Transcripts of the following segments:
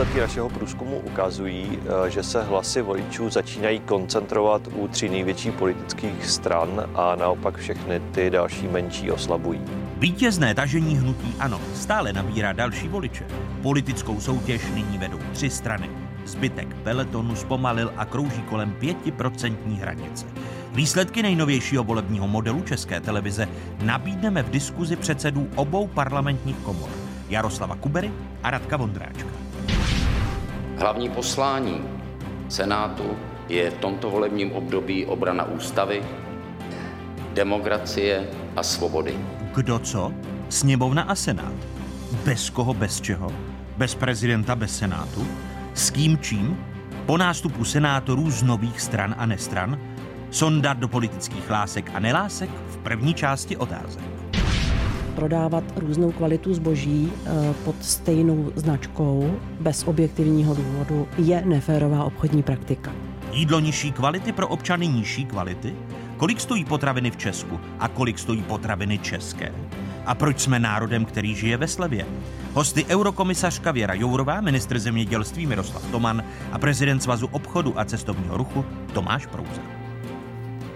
Výsledky našeho průzkumu ukazují, eh, že se hlasy voličů začínají koncentrovat u tří největších politických stran a naopak všechny ty další menší oslabují. Vítězné tažení hnutí ANO stále nabírá další voliče. Politickou soutěž nyní vedou tři strany. Zbytek peletonu zpomalil a krouží kolem 5% hranice. Výsledky nejnovějšího volebního modelu České televize nabídneme v diskuzi předsedů obou parlamentních komor Jaroslava Kubery a Radka Vondráčka. Hlavní poslání Senátu je v tomto volebním období obrana ústavy, demokracie a svobody. Kdo co? Sněmovna a Senát. Bez koho, bez čeho? Bez prezidenta, bez Senátu? S kým čím? Po nástupu senátorů z nových stran a nestran? Sondat do politických lásek a nelásek v první části otázek. Prodávat různou kvalitu zboží eh, pod stejnou značkou bez objektivního důvodu je neférová obchodní praktika. Jídlo nižší kvality pro občany nižší kvality? Kolik stojí potraviny v Česku a kolik stojí potraviny české? A proč jsme národem, který žije ve slevě? Hosty eurokomisařka Věra Jourová, ministr zemědělství Miroslav Toman a prezident Svazu obchodu a cestovního ruchu Tomáš Prouza.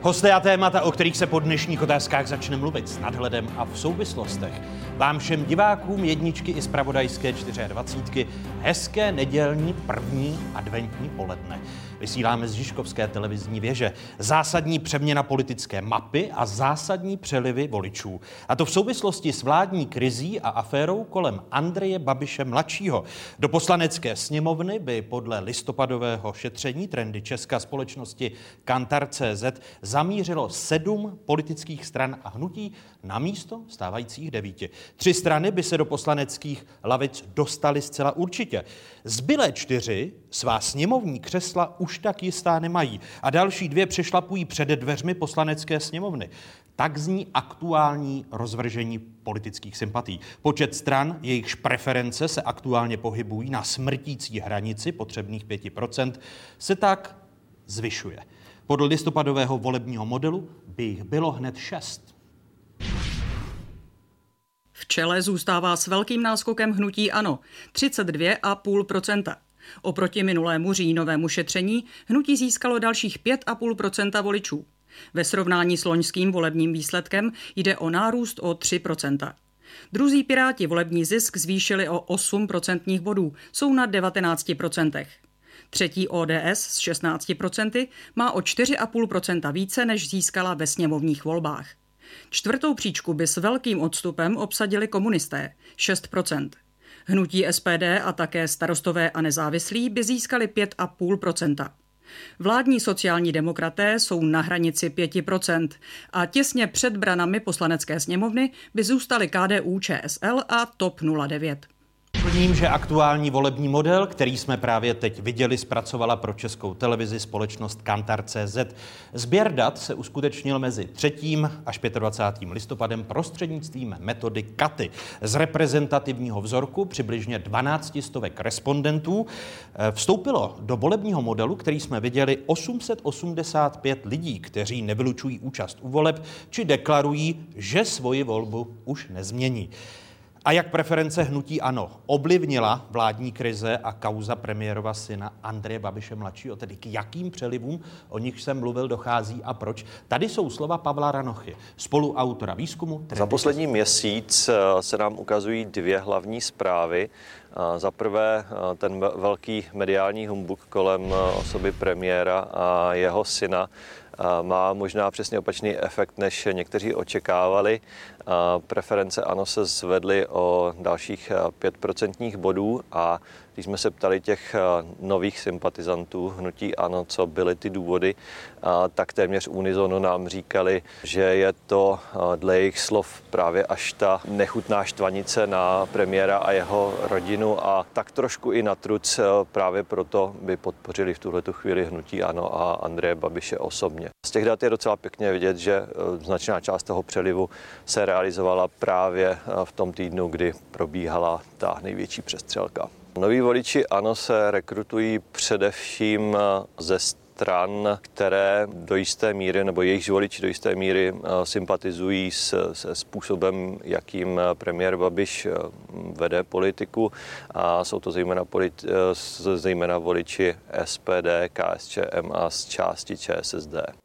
Hosté a témata, o kterých se po dnešních otázkách začne mluvit s nadhledem a v souvislostech. Vám všem divákům jedničky i zpravodajské 24. hezké nedělní první adventní poledne. Vysíláme z Žižkovské televizní věže. Zásadní přeměna politické mapy a zásadní přelivy voličů. A to v souvislosti s vládní krizí a aférou kolem Andreje Babiše mladšího. Do poslanecké sněmovny by podle listopadového šetření trendy České společnosti Kantar.cz zamířilo sedm politických stran a hnutí na místo stávajících devíti. Tři strany by se do poslaneckých lavic dostaly zcela určitě. Zbylé čtyři svá sněmovní křesla už tak jistá nemají a další dvě přešlapují před dveřmi poslanecké sněmovny. Tak zní aktuální rozvržení politických sympatí. Počet stran, jejichž preference se aktuálně pohybují na smrtící hranici potřebných 5%, se tak zvyšuje. Podle listopadového volebního modelu by jich bylo hned šest. V čele zůstává s velkým náskokem hnutí ANO 32,5%. Oproti minulému říjnovému šetření hnutí získalo dalších 5,5% voličů. Ve srovnání s loňským volebním výsledkem jde o nárůst o 3% Druzí piráti volební zisk zvýšili o 8 procentních bodů, jsou na 19% Třetí ODS s 16% má o 4,5% více, než získala ve sněmovních volbách. Čtvrtou příčku by s velkým odstupem obsadili komunisté. 6% Hnutí SPD a také starostové a nezávislí by získali 5,5% Vládní sociální demokraté jsou na hranici 5% a těsně před branami poslanecké sněmovny by zůstaly KDU, ČSL a TOP 09. Doplním, že aktuální volební model, který jsme právě teď viděli, zpracovala pro českou televizi společnost Kantar.cz. Sběr dat se uskutečnil mezi 3. až 25. listopadem prostřednictvím metody KATY. Z reprezentativního vzorku přibližně 12 stovek respondentů eh, vstoupilo do volebního modelu, který jsme viděli 885 lidí, kteří nevylučují účast u voleb, či deklarují, že svoji volbu už nezmění. A jak preference hnutí ANO ovlivnila vládní krize a kauza premiérova syna Andreje Babiše mladšího, tedy k jakým přelivům, o nich jsem mluvil, dochází a proč. Tady jsou slova Pavla Ranochy, spoluautora výzkumu. Za poslední měsíc eh, se nám ukazují dvě hlavní zprávy. Eh, za prvé eh, ten velký mediální humbuk kolem osoby premiéra a jeho syna má možná přesně opačný efekt, než někteří očekávali. Preference ANO se zvedly o dalších 5% bodů a když jsme se ptali těch nových sympatizantů hnutí ANO, co byly ty důvody, tak téměř unizono nám říkali, že je to dle jejich slov právě až ta nechutná štvanice na premiéra a jeho rodinu a tak trošku i na truc právě proto by podpořili v tuhle chvíli hnutí ANO a Andreje Babiše osobně. Z těch dat je docela pěkně vidět, že značná část toho přelivu se realizovala právě v tom týdnu, kdy probíhala ta největší přestřelka. Noví voliči ANO se rekrutují především ze stran, které do jisté míry, nebo jejich voliči do jisté míry sympatizují s, se způsobem, jakým premiér Babiš vede politiku a jsou to zejména, politi- zejména voliči SPD, KSČM a z části ČSSD.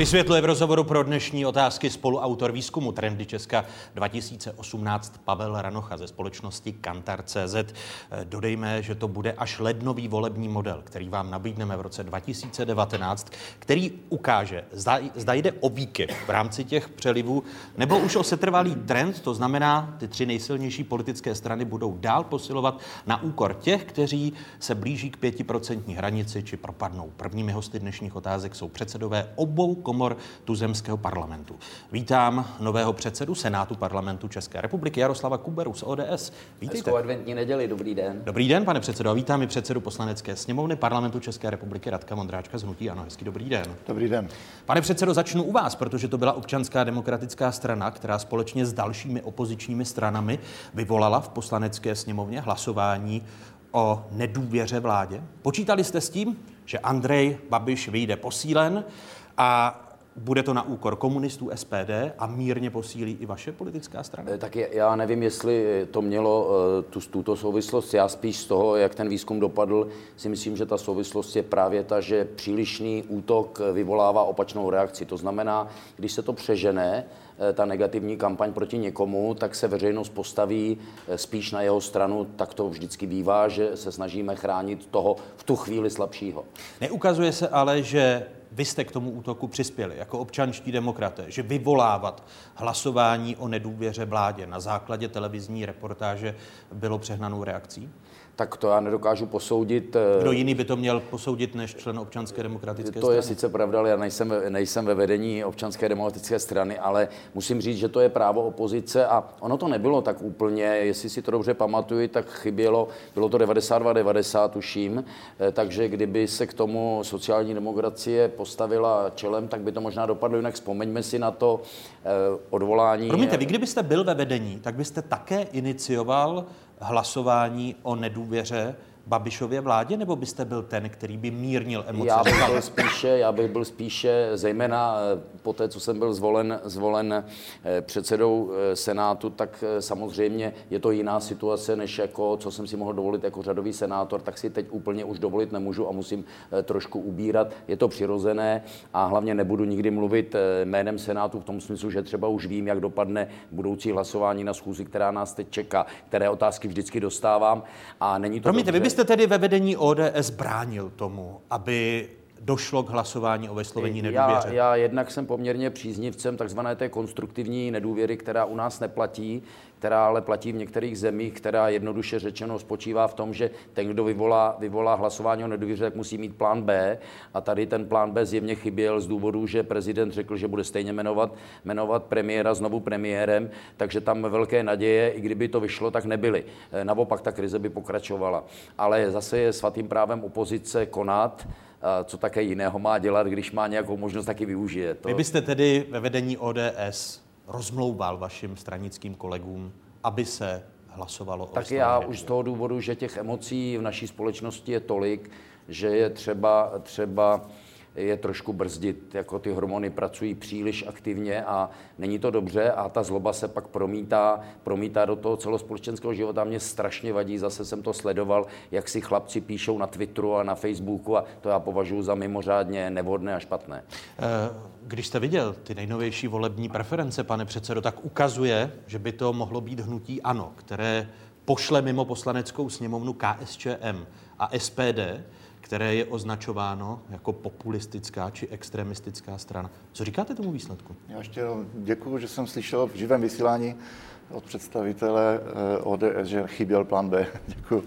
Vysvětluje v rozhovoru pro dnešní otázky spoluautor výzkumu Trendy Česka 2018 Pavel Ranocha ze společnosti Kantar.cz. Dodejme, že to bude až lednový volební model, který vám nabídneme v roce 2019, který ukáže, zda, zda jde o výkyv v rámci těch přelivů, nebo už o setrvalý trend, to znamená, ty tři nejsilnější politické strany budou dál posilovat na úkor těch, kteří se blíží k pětiprocentní hranici či propadnou. Prvními hosty dnešních otázek jsou předsedové obou komor tuzemského parlamentu. Vítám nového předsedu Senátu parlamentu České republiky Jaroslava Kuberu z ODS. Vítejte. adventní neděli, dobrý den. Dobrý den, pane předsedo. Vítám i předsedu poslanecké sněmovny parlamentu České republiky Radka Mondráčka z Hnutí Ano. Hezký dobrý den. Dobrý den. Pane předsedo, začnu u vás, protože to byla občanská demokratická strana, která společně s dalšími opozičními stranami vyvolala v poslanecké sněmovně hlasování o nedůvěře vládě. Počítali jste s tím, že Andrej Babiš vyjde posílen a bude to na úkor komunistů SPD a mírně posílí i vaše politická strana? Eh, tak já nevím, jestli to mělo eh, tu, tuto souvislost. Já spíš z toho, jak ten výzkum dopadl, si myslím, že ta souvislost je právě ta, že přílišný útok vyvolává opačnou reakci. To znamená, když se to přežené, eh, ta negativní kampaň proti někomu, tak se veřejnost postaví spíš na jeho stranu, tak to vždycky bývá, že se snažíme chránit toho v tu chvíli slabšího. Neukazuje se ale, že vy jste k tomu útoku přispěli jako občanští demokraté, že vyvolávat hlasování o nedůvěře vládě na základě televizní reportáže bylo přehnanou reakcí? Tak to já nedokážu posoudit. Eh, Kdo jiný by to měl posoudit než člen občanské demokratické to strany? To je sice pravda, ale já nejsem, nejsem ve vedení občanské demokratické strany, ale musím říct, že to je právo opozice a ono to nebylo tak úplně, jestli si to dobře pamatuju, tak chybělo, bylo to 92-90, tuším, eh, takže kdyby se k tomu sociální demokracie postavila čelem, tak by to možná dopadlo jinak. Vzpomeňme si na to eh, odvolání. Promiňte, vy kdybyste byl ve vedení, tak byste také inicioval hlasování o nedůvěře Babišově vládě, nebo byste byl ten, který by mírnil emoce? Já bych byl spíše, já bych byl spíše, zejména eh, po té, co jsem byl zvolen, zvolen eh, předsedou eh, Senátu, tak samozřejmě je to jiná situace, než jako, co jsem si mohl dovolit jako řadový senátor, tak si teď úplně už dovolit nemůžu a musím trošku ubírat. Je to přirozené a hlavně nebudu nikdy mluvit jménem Senátu v tom smyslu, že třeba už vím, jak dopadne budoucí hlasování na schůzi, která nás teď čeká, které otázky vždycky dostávám a není to Promiňte, vy byste jste tedy ve vedení ODS bránil tomu, aby došlo k hlasování o vyslovení nedůvěře? Já, já jednak jsem poměrně příznivcem takzvané té konstruktivní nedůvěry, která u nás neplatí, která ale platí v některých zemích, která jednoduše řečeno spočívá v tom, že ten, kdo vyvolá, vyvolá hlasování o nedůvěře, tak musí mít plán B. A tady ten plán B zjevně chyběl z důvodu, že prezident řekl, že bude stejně jmenovat, jmenovat premiéra znovu premiérem, takže tam velké naděje, i kdyby to vyšlo, tak nebyly. E, naopak ta krize by pokračovala. Ale zase je svatým právem opozice konat, co také jiného má dělat, když má nějakou možnost, taky využije. To... Vy byste tedy ve vedení ODS rozmlouval vašim stranickým kolegům, aby se hlasovalo o Tak já už z toho důvodu, že těch emocí v naší společnosti je tolik, že je třeba, třeba je trošku brzdit, jako ty hormony pracují příliš aktivně a není to dobře a ta zloba se pak promítá, promítá do toho celospolečenského života. Mě strašně vadí, zase jsem to sledoval, jak si chlapci píšou na Twitteru a na Facebooku a to já považuji za mimořádně nevhodné a špatné. Eh, když jste viděl ty nejnovější volební preference, pane předsedo, tak ukazuje, že by to mohlo být hnutí ANO, které pošle mimo poslaneckou sněmovnu KSČM a SPD, které je označováno jako populistická či extremistická strana. Co říkáte tomu výsledku? Já ještě děkuji, že jsem slyšel v živém vysílání od představitele eh, ODS, že chyběl plán B. Děkuji.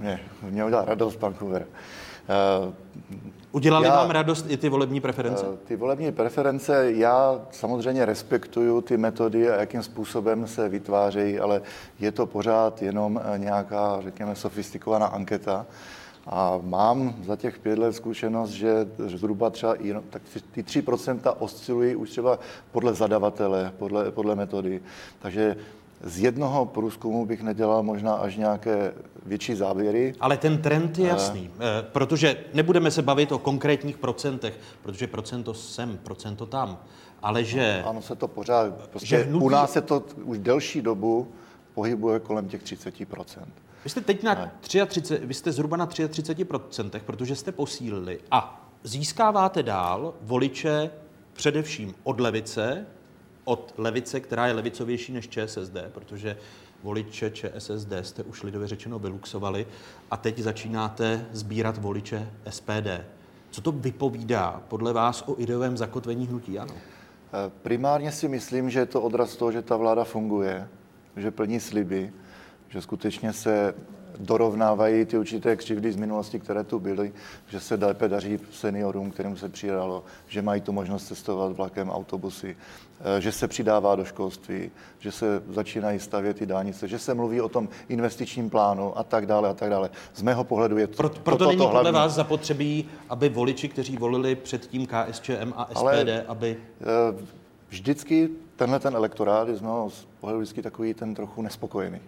Mě, mě udělal radost pan Kuver. Uh, Udělali já, vám radost i ty volební preference? Uh, ty volební preference, já samozřejmě respektuju ty metody a jakým způsobem se vytvářejí, ale je to pořád jenom nějaká, řekněme, sofistikovaná anketa. A mám za těch pět let zkušenost, že zhruba třeba i, tak ty 3% oscilují už třeba podle zadavatele, podle, podle metody. Takže z jednoho průzkumu bych nedělal možná až nějaké větší závěry. Ale ten trend je jasný, e... protože nebudeme se bavit o konkrétních procentech, protože procento sem, procento tam, ale že... Ano, se to pořád, prostě hnutí... u nás se to už delší dobu pohybuje kolem těch 30%. Vy jste teď na 33, vy jste zhruba na 33%, protože jste posílili a získáváte dál voliče především od levice, od levice, která je levicovější než ČSSD, protože voliče ČSSD jste už lidově řečeno vyluxovali a teď začínáte sbírat voliče SPD. Co to vypovídá podle vás o ideovém zakotvení hnutí ano? Eh, primárně si myslím, že je to odraz toho, že ta vláda funguje, že plní sliby, že skutečně se dorovnávají ty určité křivdy z minulosti, které tu byly, že se lépe daří seniorům, kterým se přidalo, že mají tu možnost cestovat vlakem, autobusy, eh, že se přidává do školství, že se začínají stavět ty dálnice, že se mluví o tom investičním plánu a tak dále a tak dále. Z mého pohledu je to, Pro, Proto to, není to podle vás zapotřebí, aby voliči, kteří volili předtím KSČM a SPD, Ale, aby... Eh, vždycky tenhle ten elektorát je z mého pohledu vždycky takový ten trochu nespokojený.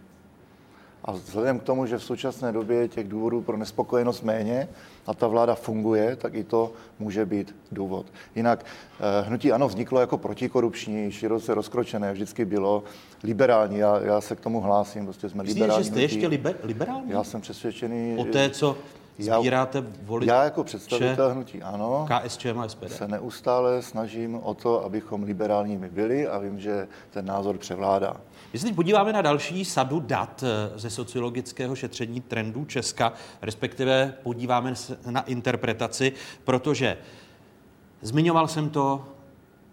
A vzhledem k tomu, že v současné době těch důvodů pro nespokojenost méně a ta vláda funguje, tak i to může být důvod. Jinak eh, hnutí ANO vzniklo jako protikorupční, široce rozkročené, vždycky bylo liberální. Já, já se k tomu hlásím, prostě jsme Myslíte, liberální. že jste ještě liber, liberální? Já jsem přesvědčený. Po té, co sbíráte voliče? Já jako představitel hnutí ANO KSČM a SPD. se neustále snažím o to, abychom liberálními byli a vím, že ten názor převládá. My se teď podíváme na další sadu dat eh, ze sociologického šetření trendů Česka, respektive podíváme se na interpretaci, protože zmiňoval jsem to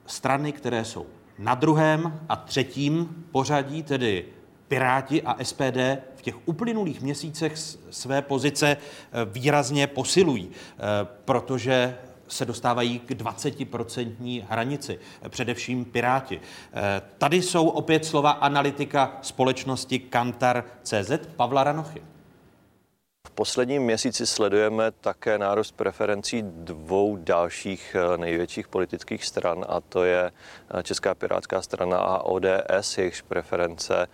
strany, které jsou na druhém a třetím pořadí, tedy Piráti a SPD v těch uplynulých měsících své pozice eh, výrazně posilují, eh, protože se dostávají k 20% hranici, především Piráti. Eh, tady jsou opět slova analytika společnosti Kantar CZ Pavla Ranochy. V posledním měsíci sledujeme také nárůst preferencí dvou dalších eh, největších politických stran, a to je eh, Česká pirátská strana a ODS, jejichž preference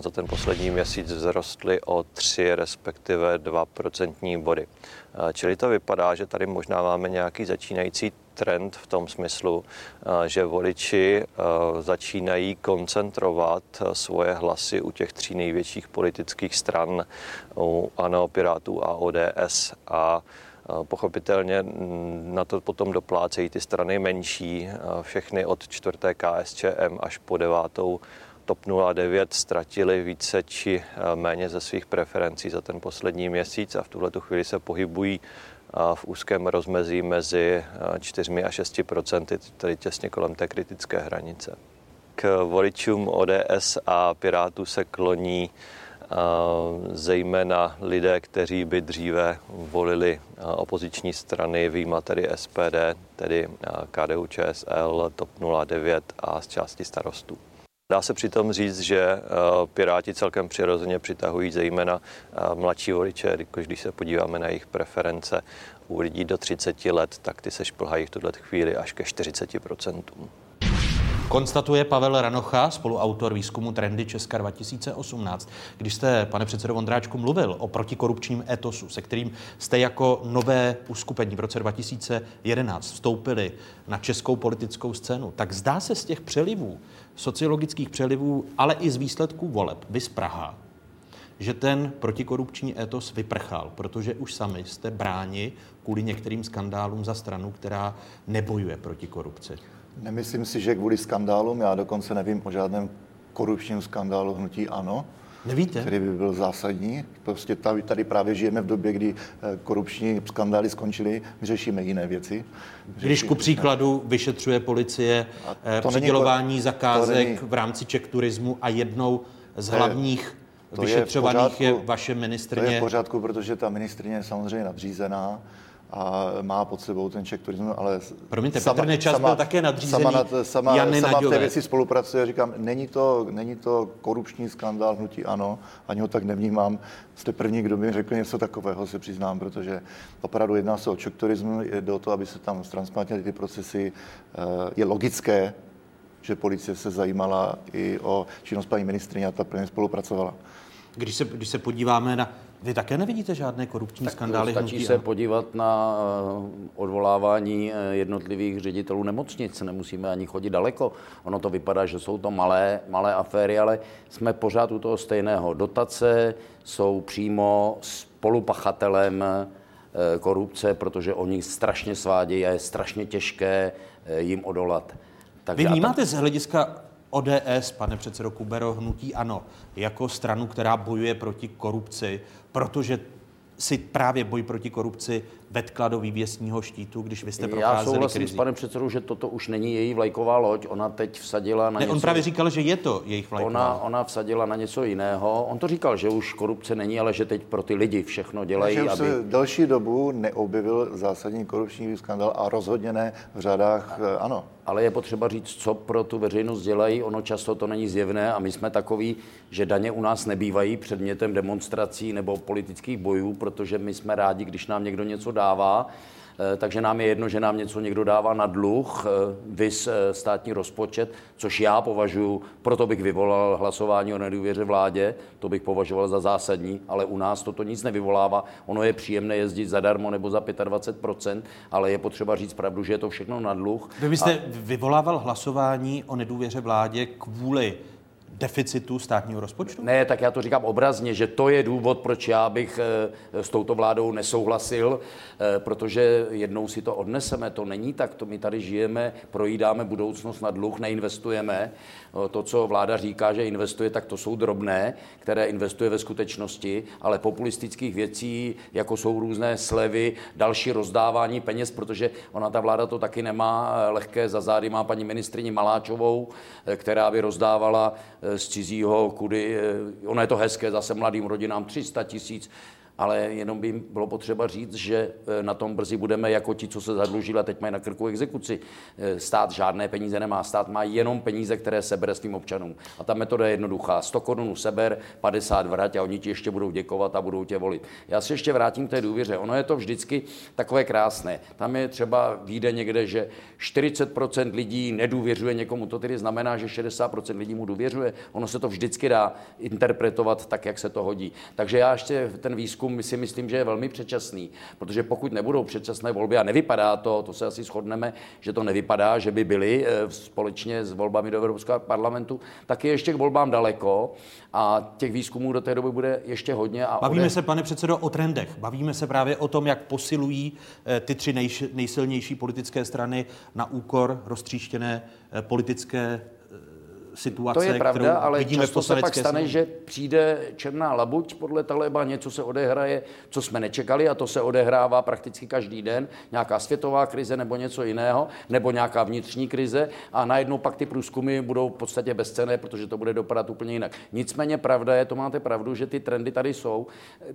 za ten poslední měsíc vzrostly o 3 respektive 2 procentní body. Čili to vypadá, že tady možná máme nějaký začínající trend v tom smyslu, že voliči začínají koncentrovat svoje hlasy u těch tří největších politických stran, u ANO, Pirátů a ODS. A Pochopitelně na to potom doplácejí ty strany menší, všechny od čtvrté KSČM až po devátou TOP 09 ztratili více či eh, méně ze svých preferencí za ten poslední měsíc a v tuhle chvíli se pohybují eh, v úzkém rozmezí mezi 4 a 6 procenty, tedy těsně kolem té kritické hranice. K voličům ODS a Pirátů se kloní eh, zejména lidé, kteří by dříve volili opoziční strany, výjima tedy SPD, tedy KDU, ČSL, TOP 09 a z části starostů. Dá se přitom říct, že eh, Piráti celkem přirozeně přitahují zejména eh, mladší voliče, když se podíváme na jejich preference u lidí do 30 let, tak ty se šplhají v tuto chvíli až ke 40% Konstatuje Pavel Ranocha, spoluautor výzkumu Trendy Česka 2018. Když jste, pane předsedo Vondráčku, mluvil o protikorupčním etosu, se kterým jste jako nové uskupení v roce 2011 vstoupili na českou politickou scénu, tak zdá se z těch přelivů, sociologických přelivů, ale i z výsledků voleb, vys Praha, že ten protikorupční etos vyprchal, protože už sami jste bráni kvůli některým skandálům za stranu, která nebojuje proti korupci. Nemyslím si, že kvůli skandálům, já dokonce nevím o žádném korupčním skandálu hnutí ANO. Nevíte? Který by byl zásadní. Prostě tady, tady právě žijeme v době, kdy eh, korupční skandály skončily, řešíme jiné věci. Řešíme, Když ku příkladu vyšetřuje policie eh, to přidělování není, zakázek není, v rámci ček turismu a jednou z hlavních to vyšetřovaných je, pořádku, je vaše ministrně. To je v pořádku, protože ta ministrně je samozřejmě nadřízená a má pod sebou ten ček turismu, ale Promiňte, sama, Petr Nečas sama, byl také nadřízený sama, na, sama, Jany sama v té věci spolupracuje. Říkám, není to, není to korupční skandál hnutí ano, ani ho tak nevnímám. Jste první, kdo mi řekl něco takového, se přiznám, protože opravdu jedná se o ček turismu, je do toho, aby se tam ztransplantněly ty procesy. Eh, je logické, že policie se zajímala i o činnost paní ministrině a ta plně spolupracovala. Když se, když se podíváme na vy také nevidíte žádné korupční tak skandály? Stačí se podívat na eh, odvolávání eh, jednotlivých ředitelů nemocnic. Nemusíme ani chodit daleko. Ono to vypadá, že jsou to malé, malé aféry, ale jsme pořád u toho stejného. Dotace jsou přímo spolupachatelem eh, korupce, protože oni strašně svádějí a je strašně těžké jim odolat. Takže Vy vnímáte z hlediska ODS, pane předsedo Kubero, hnutí ano, jako stranu, která bojuje proti korupci, protože si právě boj proti korupci vetkla do vývěsního štítu, když vy jste procházeli Já souhlasím krizi. s panem předsedou, že toto už není její vlajková loď. Ona teď vsadila na ne, něco... on právě říkal, že je to jejich vlajková ona, ona vsadila na něco jiného. On to říkal, že už korupce není, ale že teď pro ty lidi všechno dělají, že aby... se další dobu neobjevil zásadní korupční skandal a rozhodně ne v řadách, eh, ano. Ale je potřeba říct, co pro tu veřejnost dělají. Ono často to není zjevné a my jsme takový, že daně u nás nebývají předmětem demonstrací nebo politických bojů, protože my jsme rádi, když nám někdo něco dává. Eh, takže nám je jedno, že nám něco někdo dává na dluh, eh, vys eh, státní rozpočet, což já považuji, proto bych vyvolal hlasování o nedůvěře vládě, to bych považoval za zásadní, ale u nás toto nic nevyvolává. Ono je příjemné jezdit zadarmo nebo za 25%, ale je potřeba říct pravdu, že je to všechno na dluh. Vy byste a... vyvolával hlasování o nedůvěře vládě kvůli deficitu státního rozpočtu? Ne, tak já to říkám obrazně, že to je důvod, proč já bych eh, s touto vládou nesouhlasil, eh, protože jednou si to odneseme. To není tak, to my tady žijeme, projídáme budoucnost na dluh, neinvestujeme. To, co vláda říká, že investuje, tak to jsou drobné, které investuje ve skutečnosti, ale populistických věcí, jako jsou různé slevy, další rozdávání peněz, protože ona ta vláda to taky nemá eh, lehké za zády, má paní ministrině Maláčovou, která by rozdávala z cizího, kudy, eh, ono je to hezké, zase mladým rodinám 300 tisíc, ale jenom by bylo potřeba říct, že e, na tom brzy budeme jako ti, co se zadlužili a teď mají na krku exekuci. E, stát žádné peníze nemá, stát má jenom peníze, které sebere svým občanům. A ta metoda je jednoduchá. 100 korun seber, 50 vrať a oni ti ještě budou děkovat a budou tě volit. Já se ještě vrátím k té důvěře. Ono je to vždycky takové krásné. Tam je třeba výjde někde, že 40% lidí nedůvěřuje někomu. To tedy znamená, že 60% lidí mu důvěřuje. Ono se to vždycky dá interpretovat tak, jak se to hodí. Takže já ještě ten výzkum výzkum si myslím, že je velmi předčasný, protože pokud nebudou předčasné volby a nevypadá to, to se asi shodneme, že to nevypadá, že by byly eh, společně s volbami do Evropského parlamentu, tak je ještě k volbám daleko a těch výzkumů do té doby bude ještě hodně. A Bavíme ode... se, pane předsedo, o trendech. Bavíme se právě o tom, jak posilují eh, ty tři nejsilnější politické strany na úkor roztříštěné eh, politické situace, To je pravda, ale vidíme často se pak stane, sněmu. že přijde černá labuť podle Taleba, něco se odehraje, co jsme nečekali a to se odehrává prakticky každý den, nějaká světová krize nebo něco jiného, nebo nějaká vnitřní krize a najednou pak ty průzkumy budou v podstatě bezcené, protože to bude dopadat úplně jinak. Nicméně pravda je, to máte pravdu, že ty trendy tady jsou.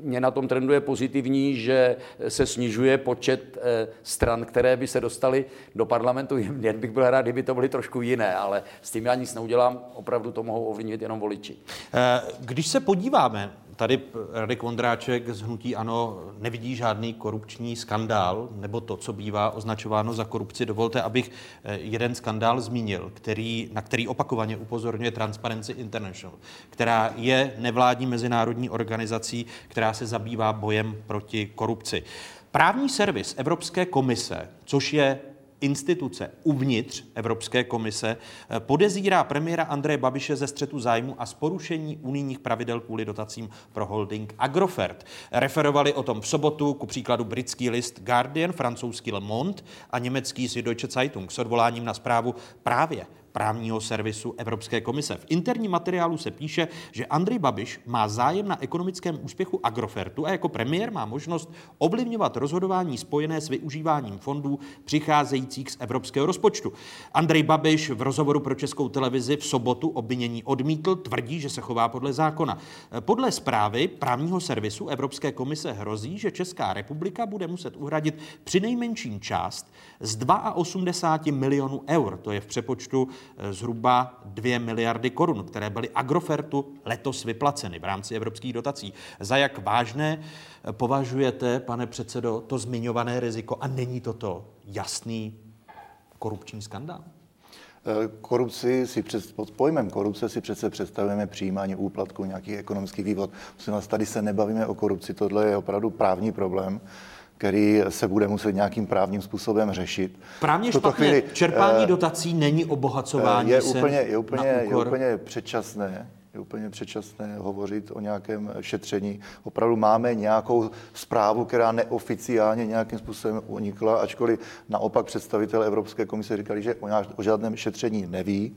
Mně na tom trendu je pozitivní, že se snižuje počet eh, stran, které by se dostaly do parlamentu. Jen bych byl rád, kdyby to byly trošku jiné, ale s tím já nic neudělám tam opravdu to mohou ovlivnit jenom voliči. Eh, když se podíváme, tady Radek Vondráček z Hnutí Ano nevidí žádný korupční skandál, nebo to, co bývá označováno za korupci. Dovolte, abych eh, jeden skandál zmínil, který, na který opakovaně upozorňuje Transparency International, která je nevládní mezinárodní organizací, která se zabývá bojem proti korupci. Právní servis Evropské komise, což je instituce uvnitř Evropské komise eh, podezírá premiéra Andreje Babiše ze střetu zájmu a z porušení unijních pravidel kvůli dotacím pro holding Agrofert. Referovali o tom v sobotu, ku příkladu britský list Guardian, francouzský Le Monde a německý Süddeutsche Zeitung s odvoláním na zprávu právě právního servisu Evropské komise. V interním materiálu se píše, že Andrej Babiš má zájem na ekonomickém úspěchu Agrofertu a jako premiér má možnost ovlivňovat rozhodování spojené s využíváním fondů přicházejících z evropského rozpočtu. Andrej Babiš v rozhovoru pro českou televizi v sobotu obvinění odmítl, tvrdí, že se chová podle zákona. Podle zprávy právního servisu Evropské komise hrozí, že Česká republika bude muset uhradit při nejmenším část z 82 milionů eur, to je v přepočtu Eh, zhruba 2 miliardy korun, které byly Agrofertu letos vyplaceny v rámci evropských dotací. Za jak vážné eh, považujete, pane předsedo, to zmiňované riziko a není toto jasný korupční skandál? Korupci si před, pod pojmem korupce si přece představujeme přijímání úplatku, nějaký ekonomický vývod. Musím vás, tady se nebavíme o korupci, tohle je opravdu právní problém který se bude muset nějakým právním způsobem řešit. Právně špatně. Chvíli, Čerpání uh, dotací není obohacování je se úplně, je úplně, je úplně předčasné je úplně předčasné hovořit o nějakém šetření. Opravdu máme nějakou zprávu, která neoficiálně nějakým způsobem unikla, ačkoliv naopak představitel Evropské komise říkali, že o žádném šetření neví.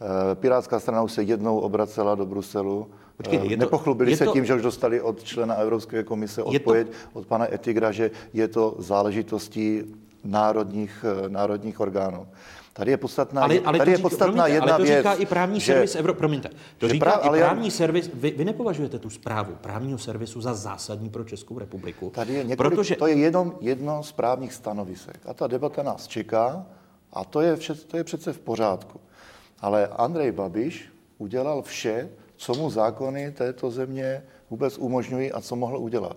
Eh, Pirátská strana už se jednou obracela do Bruselu. Počkejte, je to, Nepochlubili je se to, tím, že už dostali od člena Evropské komise odpověď to, od pana Etigra, že je to záležitostí národních, eh, národních orgánů. Tady je podstatná, ale, ale tady je podstatná promiňte, jedna ale to věc. říká i právní že, servis Evro, promiňte, to říká prav, i právní já, servis, vy, vy nepovažujete tu zprávu právního servisu za zásadní pro Českou republiku? Tady je několik, protože... to je jenom jedno z právních stanovisek a ta debata nás čeká a to je, vše, to je přece v pořádku. Ale Andrej Babiš udělal vše, co mu zákony této země vůbec umožňují a co mohl udělat.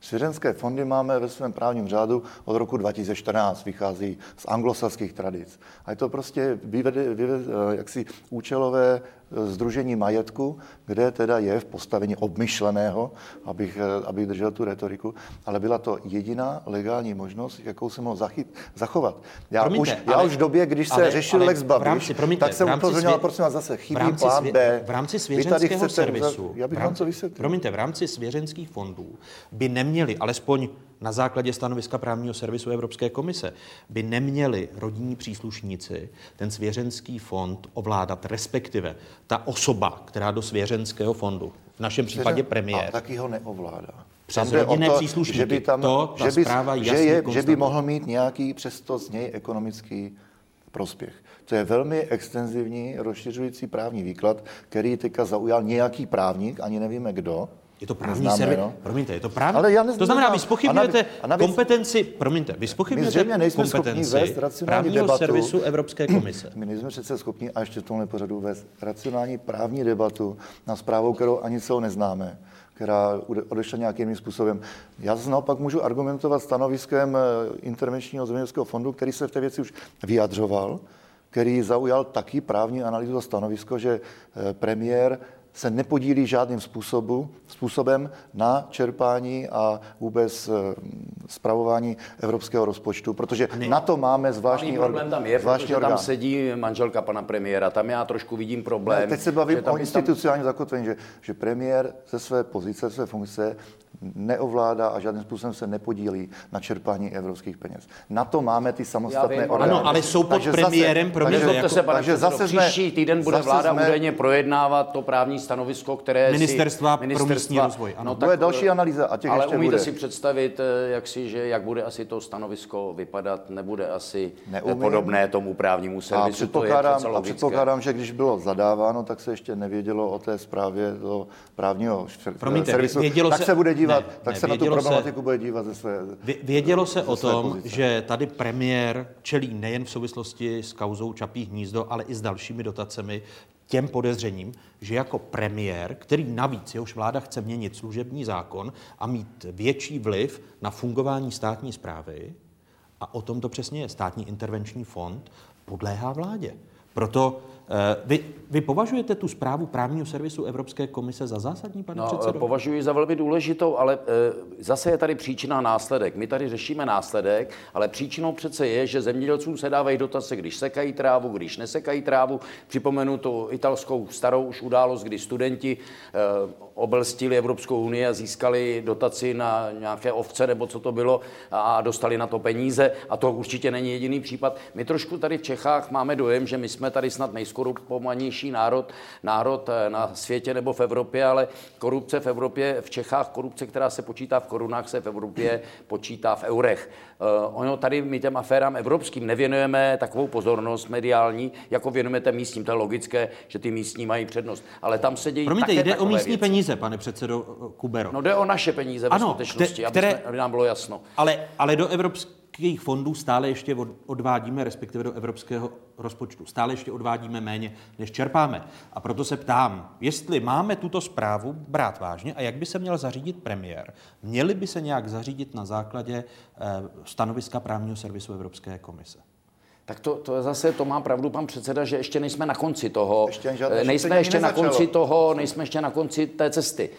Svěřenské fondy máme ve svém právním řádu od roku 2014, vychází z anglosaských tradic. A je to prostě vyvede, vyvede, jaksi účelové Združení majetku, kde teda je v postavení obmyšleného, abych, abych držel tu retoriku, ale byla to jediná legální možnost, jakou se mohl zachyt, zachovat. Já, promiňte, už, já ale, už v době, když se ale, řešil ale Lex Babiš, rámci, promiňte, tak jsem upozorňoval, svě... prosím vás, zase chybí plán B. V rámci svěřenského servisu, já bych vám co vysvětlil. Promiňte, v rámci svěřenských fondů by neměli, alespoň na základě stanoviska právního servisu Evropské komise by neměli rodinní příslušníci ten svěřenský fond ovládat, respektive ta osoba, která do svěřenského fondu, v našem Svěřen, případě premiér. A taky ho neovládá. Přes rodinné to, příslušníky. Že by, tam, to, že, by, že, je, že by mohl mít nějaký přesto z něj ekonomický prospěch. To je velmi extenzivní, rozšiřující právní výklad, který teďka zaujal nějaký právník, ani nevíme kdo, je to právní servis. No? Promiňte, je to právní. Ale já to znamená, vy spochybňujete kompetenci, promiňte, vy spochybňujete kompetenci právního debatu. servisu Evropské komise. My nejsme přece schopni a ještě v tomhle pořadu vést racionální právní debatu na zprávou, kterou ani celou neznáme která odešla nějakým způsobem. Já zase naopak můžu argumentovat stanoviskem eh, intervenčního zemědělského fondu, který se v té věci už vyjadřoval, který zaujal taky právní analýzu a stanovisko, že eh, premiér se nepodílí žádným způsobu, způsobem na čerpání a vůbec zpravování eh, evropského rozpočtu, protože ne. na to máme zvláštní problém tam je, protože orgán. tam sedí manželka pana premiéra, tam já trošku vidím problém. Ne, teď se bavím o institucionálním tam... zakotvení, že, že premiér ze své pozice, ze své funkce neovládá a žádným způsobem se nepodílí na čerpání evropských peněz. Na to máme ty samostatné orgány. Ano, ale jsou pod takže premiérem, zase, takže, jako, se, pane takže zase jsme, příští týden bude vláda jsme, údajně projednávat to právní stanovisko, které ministerstva, si, ministerstva pro místní rozvoj. Ano, no, tak, to je další analýza. A těch ale ještě umíte bude. si představit, eh, jak, si, že, jak bude asi to stanovisko vypadat, nebude asi Neumím. podobné tomu právnímu servisu. A předpokládám, to je a předpokládám, že když bylo zadáváno, tak se ještě nevědělo o té zprávě do právního Promiňte, servisu. tak se bude dívat, tak se na tu problematiku se, bude dívat ze své Vědělo se o tom, pozice. že tady premiér čelí nejen v souvislosti s kauzou Čapí hnízdo, ale i s dalšími dotacemi těm podezřením, že jako premiér, který navíc jehož vláda chce měnit služební zákon a mít větší vliv na fungování státní zprávy, a o tom to přesně je, státní intervenční fond podléhá vládě. Proto vy, vy považujete tu zprávu právního servisu Evropské komise za zásadní, pane no, předsedo? Považuji za velmi důležitou, ale e, zase je tady příčina a následek. My tady řešíme následek, ale příčinou přece je, že zemědělcům se dávají dotace, když sekají trávu, když nesekají trávu. Připomenu tu italskou starou už událost, kdy studenti e, obelstili Evropskou unii a získali dotaci na nějaké ovce nebo co to bylo a dostali na to peníze. A to určitě není jediný případ. My trošku tady v Čechách máme dojem, že my jsme tady snad nejskorupovanější národ, národ eh, na světě nebo v Evropě, ale korupce v Evropě, v Čechách korupce, která se počítá v korunách, se v Evropě počítá v eurech. Uh, ono tady my těm aférám evropským nevěnujeme takovou pozornost mediální, jako věnujeme těm místním. To je logické, že ty místní mají přednost. Ale tam se dějí Promiňte, jde o místní věci. peníze, pane předsedo Kubero. No jde o naše peníze ano, skutečnosti, které, aby, jsme, aby nám bylo jasno. Ale, ale do evropských fondů stále ještě odvádíme, respektive do evropského rozpočtu, stále ještě odvádíme méně, než čerpáme. A proto se ptám, jestli máme tuto zprávu brát vážně a jak by se měl zařídit premiér. Měli by se nějak zařídit na základě eh, stanoviska právního servisu Evropské komise? Tak to, to zase, to má pravdu pan předseda, že ještě nejsme na konci toho. Ještě žádné nejsme ještě na konci toho, nejsme ještě na konci té cesty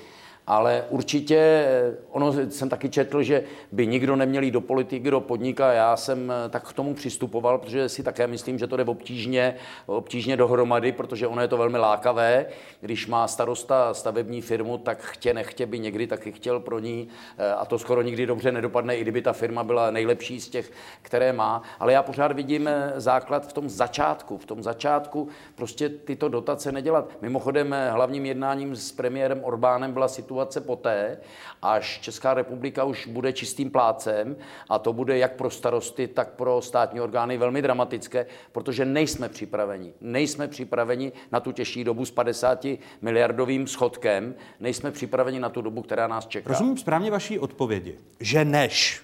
ale určitě, ono jsem taky četl, že by nikdo neměl jít do politiky, do podniká. Já jsem eh, tak k tomu přistupoval, protože si také myslím, že to jde obtížně, obtížně dohromady, protože ono je to velmi lákavé. Když má starosta stavební firmu, tak chtě nechtě by někdy taky chtěl pro ní, eh, a to skoro nikdy dobře nedopadne, i kdyby ta firma byla nejlepší z těch, které má. Ale já pořád vidím eh, základ v tom začátku. V tom začátku prostě tyto dotace nedělat. Mimochodem hlavním jednáním s premiérem Orbánem byla situace, situace poté, až Česká republika už bude čistým plácem a to bude jak pro starosty, tak pro státní orgány velmi dramatické, protože nejsme připraveni. Nejsme připraveni na tu těžší dobu s 50 miliardovým schodkem, nejsme připraveni na tu dobu, která nás čeká. Rozumím správně vaší odpovědi, že než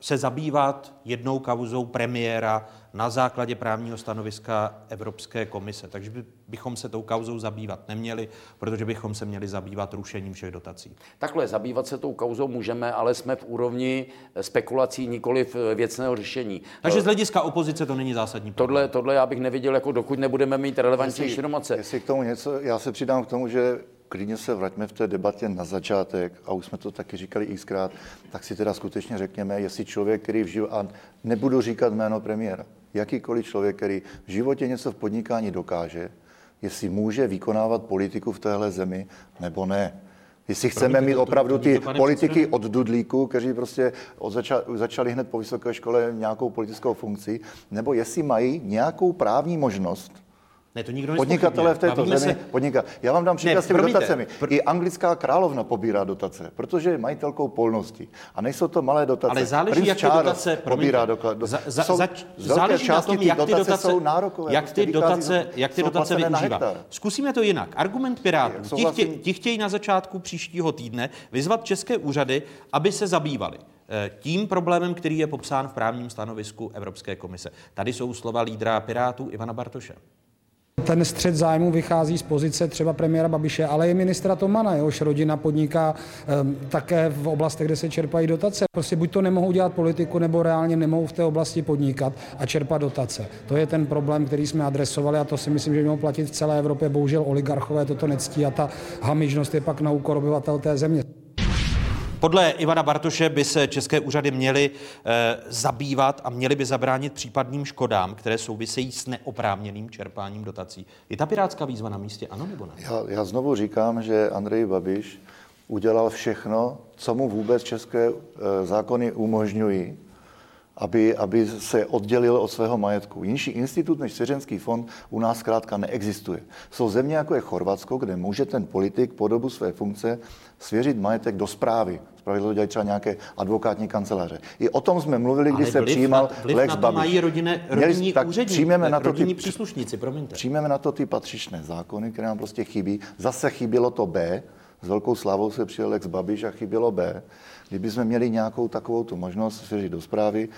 se zabývat jednou kauzou premiéra na základě právního stanoviska Evropské komise. Takže bychom se tou kauzou zabývat neměli, protože bychom se měli zabývat rušením všech dotací. Takhle, zabývat se tou kauzou můžeme, ale jsme v úrovni spekulací, nikoli v věcného řešení. Takže z hlediska opozice to není zásadní problém. Tohle, tohle já bych neviděl, jako dokud nebudeme mít relevantní informace. Jestli k tomu něco, já se přidám k tomu, že klidně se vraťme v té debatě na začátek, a už jsme to taky říkali xkrát, tak si teda skutečně řekněme, jestli člověk, který v životě, a nebudu říkat jméno premiéra, jakýkoliv člověk, který v životě něco v podnikání dokáže, jestli může vykonávat politiku v téhle zemi nebo ne. Jestli chceme mít opravdu ty politiky od dudlíku, kteří prostě od zača, začali hned po vysoké škole nějakou politickou funkci, nebo jestli mají nějakou právní možnost ne, to nikdo Podnikatelé v této zemi se... podniká. Já vám dám příklad s těmi dotacemi. Pr... I anglická královna pobírá dotace, protože je majitelkou polnosti. A nejsou to malé dotace. Ale záleží, Prince jak ty dotace pobírá doklad. Do... Za, za, jsou, záleží na tom, jak ty dotace, jsou nárokové. Jak ty dotace, jak ty dotace využívá. Zkusíme to jinak. Argument Pirátů. Ti, chtě, ti chtějí na začátku příštího týdne vyzvat české úřady, aby se zabývali eh, tím problémem, který je popsán v právním stanovisku Evropské komise. Tady jsou slova lídra Pirátů Ivana Bartoše. Ten střed zájmu vychází z pozice třeba premiéra Babiše, ale i ministra Tomana, jehož rodina podniká um, také v oblastech, kde se čerpají dotace. Prostě buď to nemohou dělat politiku, nebo reálně nemohou v té oblasti podnikat a čerpat dotace. To je ten problém, který jsme adresovali a to si myslím, že mělo platit v celé Evropě. Bohužel oligarchové toto nectí a ta hamižnost je pak na úkor obyvatel té země. Podle Ivana Bartoše by se české úřady měly e, zabývat a měly by zabránit případným škodám, které souvisejí s neoprávněným čerpáním dotací. Je ta pirátská výzva na místě, ano nebo ne? Já, já znovu říkám, že Andrej Babiš udělal všechno, co mu vůbec české e, zákony umožňují, aby, aby se oddělil od svého majetku. Jinší institut než Svěřenský fond u nás zkrátka neexistuje. Jsou země, jako je Chorvatsko, kde může ten politik po dobu své funkce svěřit majetek do zprávy. Zpravidlo to dělají třeba nějaké advokátní kanceláře. I o tom jsme mluvili, když se přijímal na, vliv Lex na to Babiš. mají rodinné, rodinní Měli, tak úřední, přijmeme na to ty, příslušníci, promiňte. Přijmeme na to ty patřičné zákony, které nám prostě chybí. Zase chybělo to B, s velkou slavou se přijel Lex Babiš a chybělo B. Kdyby jsme měli nějakou takovou tu možnost svěřit do zprávy,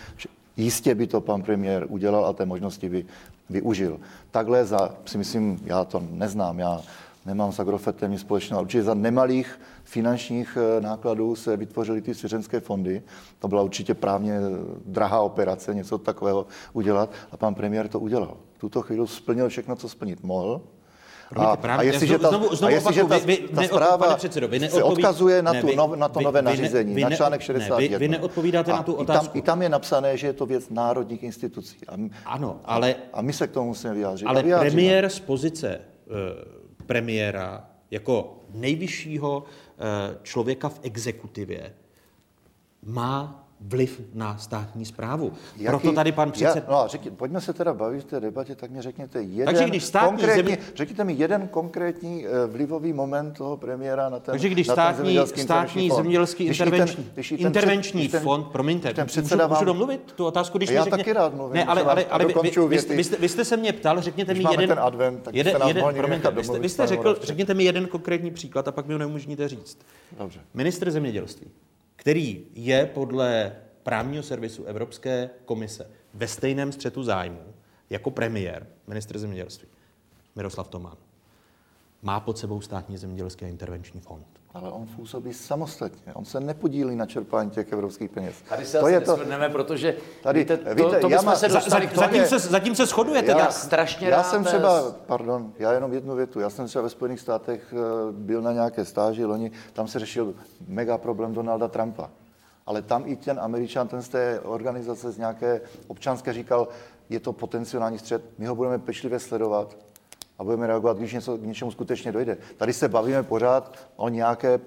jistě by to pan premiér udělal a té možnosti by využil. Takhle za, si myslím, já to neznám, já nemám s Agrofetem nic společného, určitě za nemalých finančních eh, nákladů se vytvořily ty svěřenské fondy. To byla určitě právně drahá operace, něco takového udělat a pan premiér to udělal. V tuto chvíli splnil všechno, co splnit mohl a, a jestliže ta, znovu, znovu a jestliže ta, vy, vy, ta zpráva předsedo, vy se odkazuje na, tu, ne, vy, na to nové vy, nařízení, vy, na článek 61. Ne, vy, vy neodpovídáte a na tu otázku. I tam, I tam je napsané, že je to věc národních institucí. A, ano, ale... A my se k tomu musíme vyjádřit. Ale premiér z pozice uh, premiéra jako nejvyššího uh, člověka v exekutivě má vliv na státní zprávu. Jaký, Proto tady pan předseda... No a řekni, pojďme se teda bavit v té debatě, tak mi řekněte jeden Takže když státní konkrétní, země... řekněte mi jeden konkrétní eh, vlivový moment toho premiéra na ten Takže když státní, ten státní zemědělský intervenční, když ten, intervenční ten, fond, promiňte, ten můžu, vám... můžu domluvit tu otázku, když já mi taky rád mluvím. Ne, ale, ale, ale vy, vy, vy, jste, vy, jste, vy jste se mě ptal, řekněte když mi jeden... ten advent, tak jeden, jeden promiňte, vy jste, vy jste řekl, řekněte mi jeden konkrétní příklad a pak mi ho neumožníte říct. Dobře. Ministr zemědělství, který je podle právního servisu Evropské komise ve stejném střetu zájmu jako premiér, ministr zemědělství, Miroslav Tomán. má pod sebou státní zemědělský intervenční fond. Ale on působí samostatně. On se nepodílí na čerpání těch evropských peněz. Tady se to asi je to... protože tady, víte, to, víte, to, to já se dostali za, zatím, se, zatím se shodujete. Já, já strašně já rád jsem třeba, pardon, já jenom jednu větu. Já jsem třeba ve Spojených státech eh, byl na nějaké stáži loni, tam se řešil mega problém Donalda Trumpa. Ale tam i ten američan, ten z té organizace, z nějaké občanské říkal, je to potenciální střed, my ho budeme pečlivě sledovat a budeme reagovat, když něco, k něčemu skutečně dojde. Tady se bavíme pořád o nějaké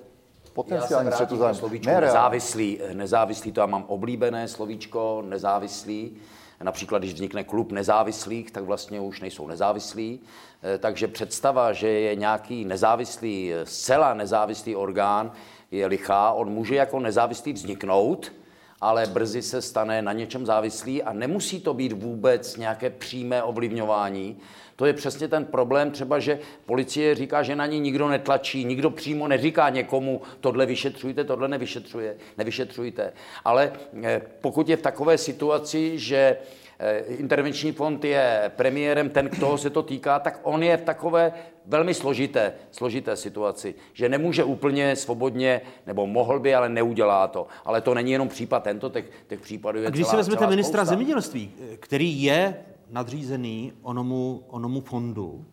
potenciální střetu zájmu. Slovíčko ne, nezávislý, nezávislý, to já mám oblíbené slovíčko, nezávislý. Například, když vznikne klub nezávislých, tak vlastně už nejsou nezávislí. Eh, takže představa, že je nějaký nezávislý, zcela nezávislý orgán, je lichá. On může jako nezávislý vzniknout, ale brzy se stane na něčem závislý a nemusí to být vůbec nějaké přímé ovlivňování. To je přesně ten problém, třeba, že policie říká, že na ní nikdo netlačí, nikdo přímo neříká někomu, tohle vyšetřujte, tohle nevyšetřuje, nevyšetřujte. Ale eh, pokud je v takové situaci, že eh, intervenční fond je premiérem, ten, kdo se to týká, tak on je v takové velmi složité, složité situaci, že nemůže úplně svobodně, nebo mohl by, ale neudělá to. Ale to není jenom případ tento, těch, těch případů je A když celá, si vezmete ministra spousta. zemědělství, který je nadřízený onomu, onomu fondu,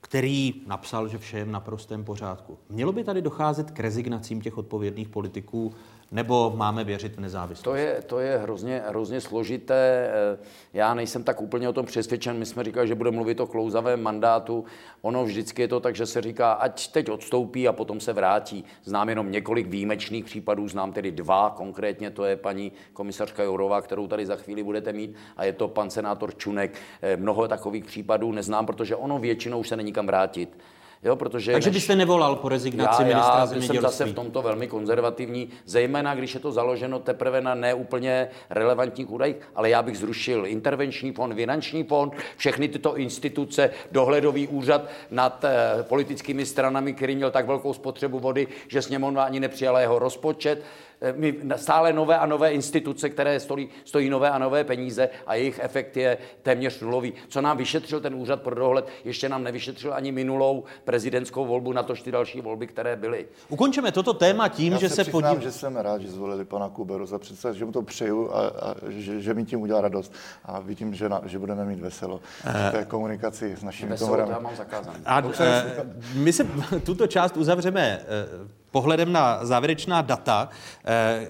který napsal, že vše je v naprostém pořádku. Mělo by tady docházet k rezignacím těch odpovědných politiků nebo máme věřit v nezávislost? To je, to je hrozně, hrozně složité. Já nejsem tak úplně o tom přesvědčen. My jsme říkali, že budeme mluvit o klouzavém mandátu. Ono vždycky je to tak, že se říká, ať teď odstoupí a potom se vrátí. Znám jenom několik výjimečných případů, znám tedy dva konkrétně, to je paní komisařka Jourová, kterou tady za chvíli budete mít, a je to pan senátor Čunek. Mnoho takových případů neznám, protože ono většinou už se není kam vrátit. Jo, protože Takže než... byste nevolal po rezignaci já, ministra já zemědělství? jsem zase v tomto velmi konzervativní, zejména když je to založeno teprve na neúplně relevantních údajích, ale já bych zrušil intervenční fond, finanční fond, všechny tyto instituce, dohledový úřad nad eh, politickými stranami, který měl tak velkou spotřebu vody, že sněmovna ani nepřijala jeho rozpočet, my stále nové a nové instituce, které stojí, stojí nové a nové peníze a jejich efekt je téměř nulový. Co nám vyšetřil ten úřad pro dohled, ještě nám nevyšetřil ani minulou prezidentskou volbu, na to ty další volby, které byly. Ukončeme toto téma tím, Já že se, se podívám. že jsem rád, že zvolili pana Kuberu za představu, že mu to přeju a, a že, že, mi tím udělá radost. A vidím, že, na, že budeme mít veselo v té komunikaci s našimi komorami. já mám zakázané. A, my se tuto část uzavřeme pohledem na závěrečná data eh,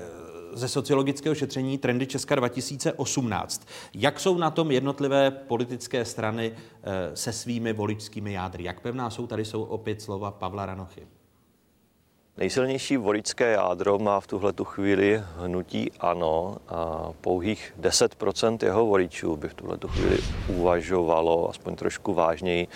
ze sociologického šetření Trendy Česka 2018. Jak jsou na tom jednotlivé politické strany eh, se svými voličskými jádry? Jak pevná jsou? Tady jsou opět slova Pavla Ranochy. Nejsilnější voličské jádro má v tuhle tu chvíli hnutí ANO a pouhých 10% jeho voličů by v tuhle tu chvíli uvažovalo aspoň trošku vážněji,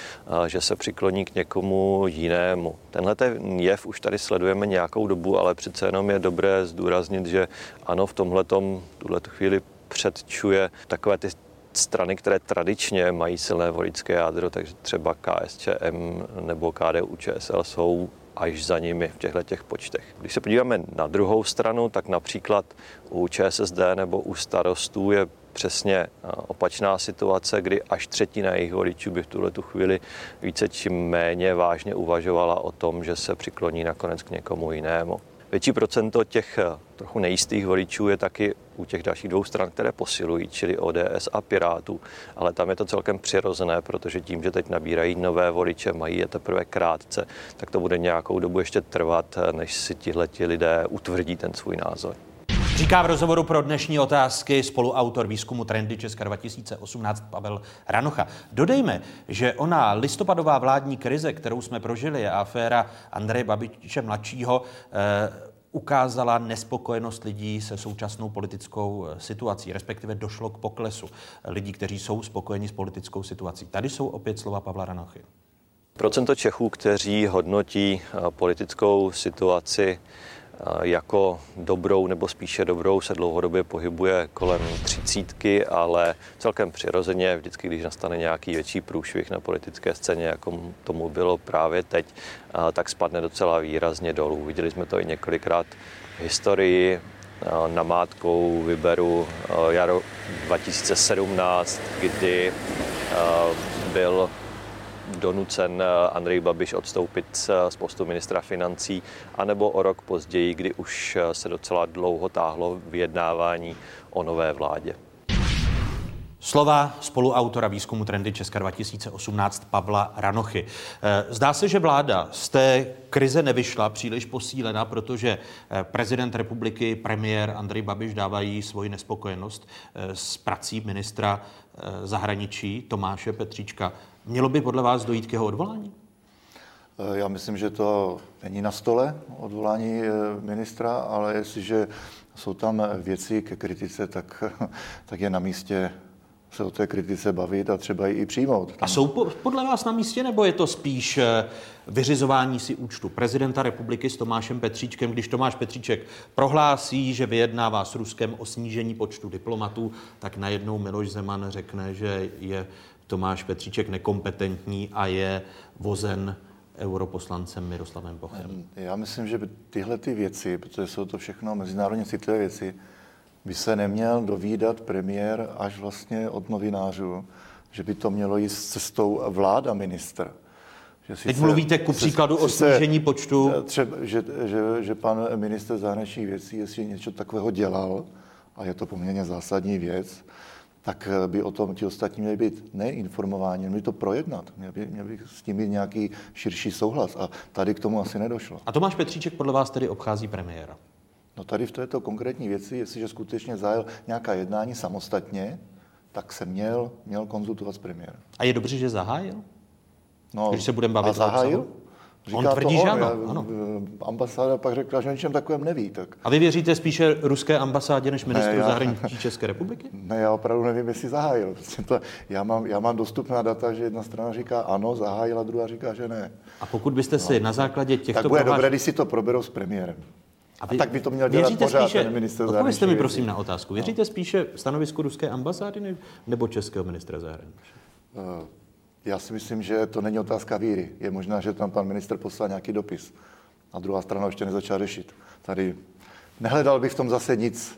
že se přikloní k někomu jinému. Tenhle ten jev už tady sledujeme nějakou dobu, ale přece jenom je dobré zdůraznit, že ANO v tomhletom tuhle tu chvíli předčuje takové ty strany, které tradičně mají silné voličské jádro, takže třeba KSČM nebo KDU ČSL jsou až za nimi v těchto těch počtech. Když se podíváme na druhou stranu, tak například u ČSSD nebo u starostů je přesně opačná situace, kdy až třetina jejich voličů by v tuhle tu chvíli více či méně vážně uvažovala o tom, že se přikloní nakonec k někomu jinému. Větší procento těch eh, trochu nejistých voličů je taky u těch dalších dvou stran, které posilují, čili ODS a Pirátů. Ale tam je to celkem přirozené, protože tím, že teď nabírají nové voliče, mají je teprve krátce, tak to bude nějakou dobu ještě trvat, eh, než si tihleti lidé utvrdí ten svůj názor. Říká v rozhovoru pro dnešní otázky spoluautor výzkumu Trendy Česka 2018 Pavel Ranocha. Dodejme, že ona listopadová vládní krize, kterou jsme prožili, a aféra Andreje Babiče mladšího, eh, ukázala nespokojenost lidí se současnou politickou eh, situací, respektive došlo k poklesu lidí, kteří jsou spokojeni s politickou situací. Tady jsou opět slova Pavla Ranochy. Procento Čechů, kteří hodnotí eh, politickou situaci jako dobrou nebo spíše dobrou se dlouhodobě pohybuje kolem třicítky, ale celkem přirozeně vždycky, když nastane nějaký větší průšvih na politické scéně, jako tomu bylo právě teď, tak spadne docela výrazně dolů. Viděli jsme to i několikrát v historii. Namátkou vyberu jaro 2017, kdy byl donucen Andrej Babiš odstoupit z postu ministra financí, anebo o rok později, kdy už se docela dlouho táhlo vyjednávání o nové vládě. Slova spoluautora výzkumu Trendy Česka 2018 Pavla Ranochy. Eh, zdá se, že vláda z té krize nevyšla příliš posílena, protože eh, prezident republiky, premiér Andrej Babiš dávají svoji nespokojenost eh, s prací ministra zahraničí Tomáše Petříčka. Mělo by podle vás dojít k jeho odvolání? Já myslím, že to není na stole odvolání ministra, ale jestliže jsou tam věci ke kritice, tak, tak je na místě se o té kritice bavit a třeba ji i přijmout. A jsou podle vás na místě, nebo je to spíš eh, vyřizování si účtu prezidenta republiky s Tomášem Petříčkem, když Tomáš Petříček prohlásí, že vyjednává s Ruskem o snížení počtu diplomatů, tak najednou Miloš Zeman řekne, že je Tomáš Petříček nekompetentní a je vozen europoslancem Miroslavem Bochem. Já myslím, že tyhle ty věci, protože jsou to všechno mezinárodně citlivé věci, by se neměl dovídat premiér až vlastně od novinářů, že by to mělo jít s cestou vláda ministr. Že Teď se, mluvíte ku příkladu se, o snížení počtu. Třeba, že, že, že pan minister zahraničních věcí, jestli něco takového dělal, a je to poměrně zásadní věc, tak by o tom ti ostatní měli být neinformováni, měli to projednat, měli by, měli by s tím mít nějaký širší souhlas. A tady k tomu asi nedošlo. A Tomáš Petříček podle vás tedy obchází premiéra? No tady v této konkrétní věci, jestliže skutečně zajel nějaká jednání samostatně, tak se měl, měl konzultovat s premiérem. A je dobře, že zahájil? No, Když se budeme bavit a zahájil? Říká on tvrdí, to on, že ano. ano. Ambasáda pak řekla, že o ničem takovém neví. Tak. A vy věříte spíše ruské ambasádě než ministru ne, já, zahraničí České republiky? Ne, já opravdu nevím, jestli zahájil. Prostě to, já, mám, já mám dostupná data, že jedna strana říká ano, zahájila, druhá říká, že ne. A pokud byste si no. na základě těchto... Tak bude prohláš... dobré, když si to proberou s premiérem. A, vy, a tak by to měl dělat pořád spíše, ten minister Odpovězte mi prosím na otázku. Věříte no. spíše stanovisku ruské ambasády nebo českého ministra zahraničí? Uh, já si myslím, že to není otázka víry. Je možná, že tam pan minister poslal nějaký dopis. A druhá strana ještě nezačala řešit. Tady nehledal bych v tom zase nic,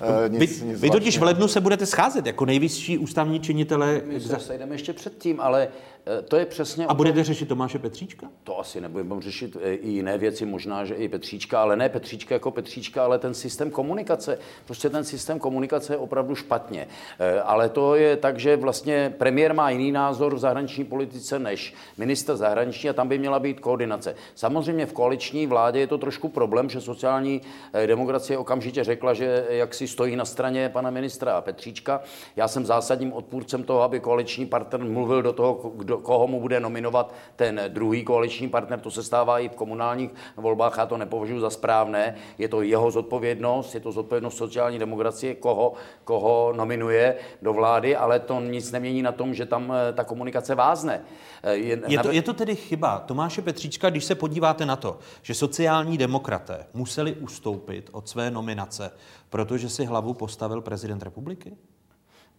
Uh, nic, vy, nic vy totiž v lednu se budete scházet jako nejvyšší ústavní činitele. My se sejdeme ještě předtím, ale Eh, to je přesně... A budete řešit Tomáše Petříčka? To asi nebudeme řešit eh, i jiné věci, možná, že i Petříčka, ale ne Petříčka jako Petříčka, ale ten systém komunikace. Prostě ten systém komunikace je opravdu špatně. Eh, ale to je tak, že vlastně premiér má jiný názor v zahraniční politice než minister zahraniční a tam by měla být koordinace. Samozřejmě v koaliční vládě je to trošku problém, že sociální demokracie okamžitě řekla, že jak si stojí na straně pana ministra Petříčka. Já jsem zásadním odpůrcem toho, aby koaliční partner mluvil do toho, kdo kdo, koho mu bude nominovat ten druhý koaliční partner. To se stává i v komunálních volbách, já to nepovažuji za správné. Je to jeho zodpovědnost, je to zodpovědnost sociální demokracie, koho, koho nominuje do vlády, ale to nic nemění na tom, že tam eh, ta komunikace vázne. Eh, je, je, to, je to tedy chyba Tomáše Petříčka, když se podíváte na to, že sociální demokraté museli ustoupit od své nominace, protože si hlavu postavil prezident republiky?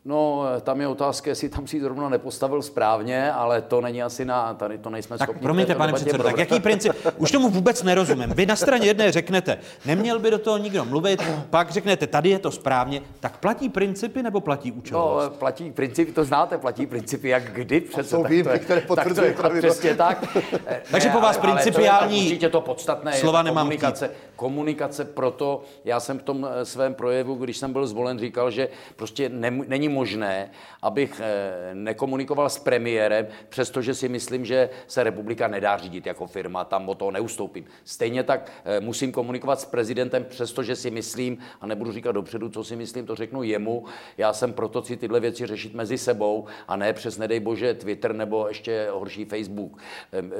No, tam je otázka, jestli tam si zrovna nepostavil správně, ale to není asi na, tady to nejsme tak schopni. Promiňte, pane předsedo, tak jaký princip? Už tomu vůbec nerozumím. Vy na straně jedné řeknete, neměl by do toho nikdo mluvit, pak řeknete, tady je to správně, tak platí principy nebo platí účelovost? No, platí principy, to znáte, platí principy, jak kdy přece. Jsou výjimky, které potvrzují tak Přesně tak. Takže po vás principiální to určitě to podstatné slova je komunikace. Komunikace proto, já jsem v tom eh, svém projevu, když jsem byl zvolen, říkal, že prostě není možné, abych eh, nekomunikoval s premiérem, přestože si myslím, že se republika nedá řídit jako firma, tam o toho neustoupím. Stejně tak eh, musím komunikovat s prezidentem, přestože si myslím, a nebudu říkat dopředu, co si myslím, to řeknu jemu. Já jsem proto si tyhle věci řešit mezi sebou a ne přes, nedej bože, Twitter nebo ještě horší Facebook.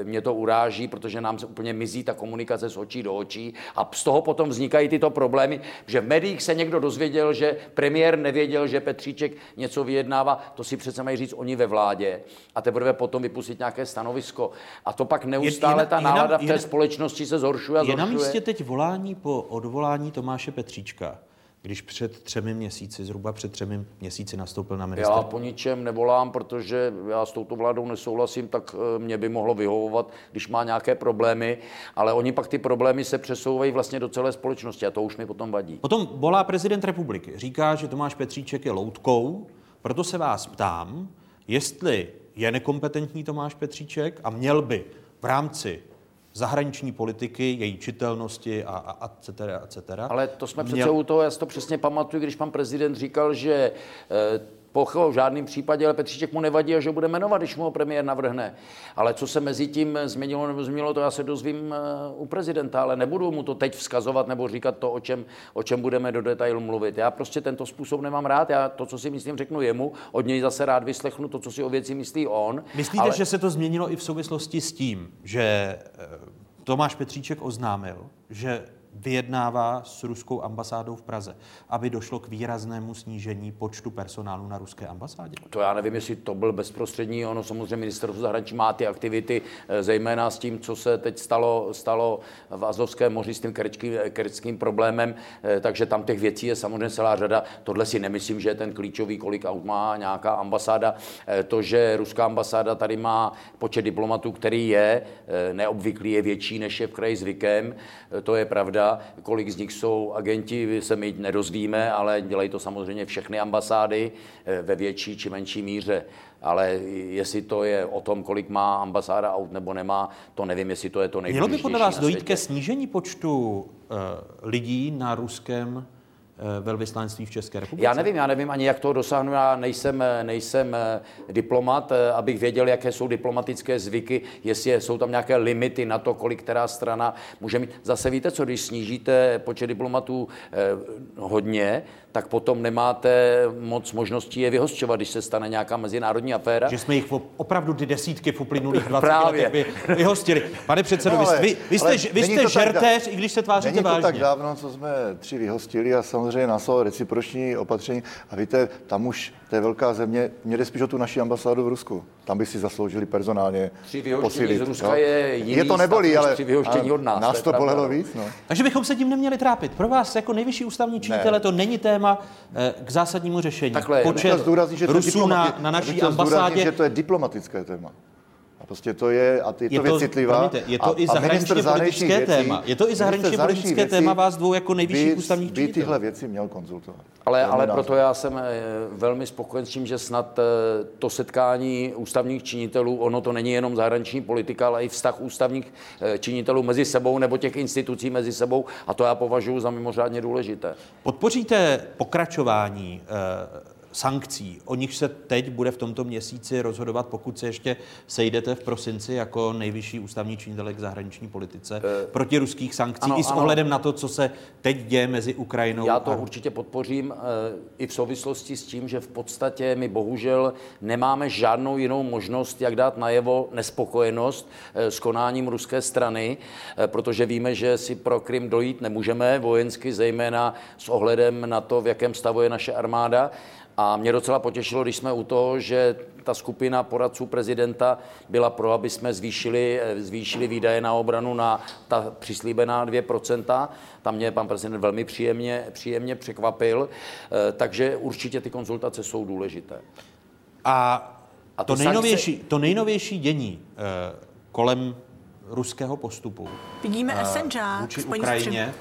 Mě to uráží, protože nám se úplně mizí ta komunikace z očí do očí a z toho potom vznikají tyto problémy, že v médiích se někdo dozvěděl, že premiér nevěděl, že Petříček něco vyjednává, to si přece mají říct oni ve vládě a teprve potom vypustit nějaké stanovisko. A to pak neustále je, ta nálada v té společnosti se zhoršuje a zhoršuje. Je na místě teď volání po odvolání Tomáše Petříčka když před třemi měsíci, zhruba před třemi měsíci nastoupil na ministerstvo? Já po ničem nevolám, protože já s touto vládou nesouhlasím, tak eh, mě by mohlo vyhovovat, když má nějaké problémy, ale oni pak ty problémy se přesouvají vlastně do celé společnosti a to už mi potom vadí. Potom volá prezident republiky. Říká, že Tomáš Petříček je loutkou, proto se vás ptám, jestli je nekompetentní Tomáš Petříček a měl by v rámci zahraniční politiky, její čitelnosti a, a, a cetera, a cetera. Ale to jsme přece u toho, já si to přesně pamatuju, když pan prezident říkal, že e, Pocho v žádném případě, ale Petříček mu nevadí a že bude jmenovat, když mu ho premiér navrhne. Ale co se mezi tím změnilo nebo změnilo, to já se dozvím eh, u prezidenta, ale nebudu mu to teď vzkazovat nebo říkat to, o čem, o čem budeme do detailu mluvit. Já prostě tento způsob nemám rád. Já to, co si myslím, řeknu jemu, od něj zase rád vyslechnu to, co si o věci myslí on. Myslíte, ale... že se to změnilo i v souvislosti s tím, že eh, Tomáš Petříček oznámil, že vyjednává s ruskou ambasádou v Praze, aby došlo k výraznému snížení počtu personálu na ruské ambasádě? To já nevím, jestli to byl bezprostřední. Ono samozřejmě ministerstvo zahraničí má ty aktivity, eh, zejména s tím, co se teď stalo, stalo v Azovském moři s tím kerčským problémem, eh, takže tam těch věcí je samozřejmě celá řada. Tohle si nemyslím, že je ten klíčový, kolik aut má nějaká ambasáda. Eh, to, že ruská ambasáda tady má počet diplomatů, který je neobvyklý, je větší, než je v kraji zvykem, to je pravda pravda. Kolik z nich jsou agenti, se my nedozvíme, ale dělají to samozřejmě všechny ambasády eh, ve větší či menší míře. Ale jestli to je o tom, kolik má ambasáda aut nebo nemá, to nevím, jestli to je to nejdůležitější Mělo by podle vás dojít ke snížení počtu uh, lidí na ruském Eh, velvyslanectví v České republice? Já nevím, já nevím ani, jak toho dosáhnu. Já nejsem, nejsem eh, diplomat, eh, abych věděl, jaké jsou diplomatické zvyky, jestli jsou tam nějaké limity na to, kolik která strana může mít. Zase víte co, když snížíte počet diplomatů hodně, tak potom nemáte moc možností je vyhostovat, když se stane nějaká mezinárodní aféra. Že jsme jich opravdu ty desítky v uplynulých 20 Právě. letech vyhostili. Pane předsedo, no, ale, vy, vy jste, vy jste žertéř, i když se tváříte není vážně. to tak dávno, co jsme tři vyhostili a samozřejmě následovalo reciproční opatření. A víte, tam už to je velká země, mě jde spíš o tu naši ambasádu v Rusku. Tam by si zasloužili personálně Při posílit. z Ruska no. je jiný Je to nebolí, ale při vyhoštění od nás. Nás to, to bolelo víc. No. Takže bychom se tím neměli trápit. Pro vás jako nejvyšší ústavní činitele ne. to není téma eh, k zásadnímu řešení. Takhle, Počet zdůraznit, že Rusů na, na naší ambasádě. že to je diplomatické téma. A prostě to je, a ty, je to, to věc citlivá. Promiňte, je to a, i zahraničně politické věcí, téma. Je to i zahraničně politické věcí, téma vás dvou jako nejvyšší by, ústavních by tyhle věci měl konzultovat. Ale, ale proto já jsem eh, velmi spokojen s tím, že snad eh, to setkání ústavních činitelů, ono to není jenom zahraniční politika, ale i vztah ústavních eh, činitelů mezi sebou nebo těch institucí mezi sebou a to já považuji za mimořádně důležité. Podpoříte pokračování sankcí. O nich se teď bude v tomto měsíci rozhodovat, pokud se ještě sejdete v prosinci jako nejvyšší ústavní činitel k zahraniční politice e, proti ruských sankcí ano, i s ano. ohledem na to, co se teď děje mezi Ukrajinou Já to a... určitě podpořím e, i v souvislosti s tím, že v podstatě my bohužel nemáme žádnou jinou možnost, jak dát najevo nespokojenost e, s konáním ruské strany, e, protože víme, že si pro Krym dojít nemůžeme vojensky, zejména s ohledem na to, v jakém stavu je naše armáda. A mě docela potěšilo, když jsme u toho, že ta skupina poradců prezidenta byla pro, aby jsme zvýšili, zvýšili výdaje na obranu na ta přislíbená 2%. Tam mě pan prezident velmi příjemně, příjemně překvapil. Eh, takže určitě ty konzultace jsou důležité. A, a to, nejnovější, sankce... to nejnovější dění eh, kolem ruského postupu Vidíme eh, vůči Ukrajině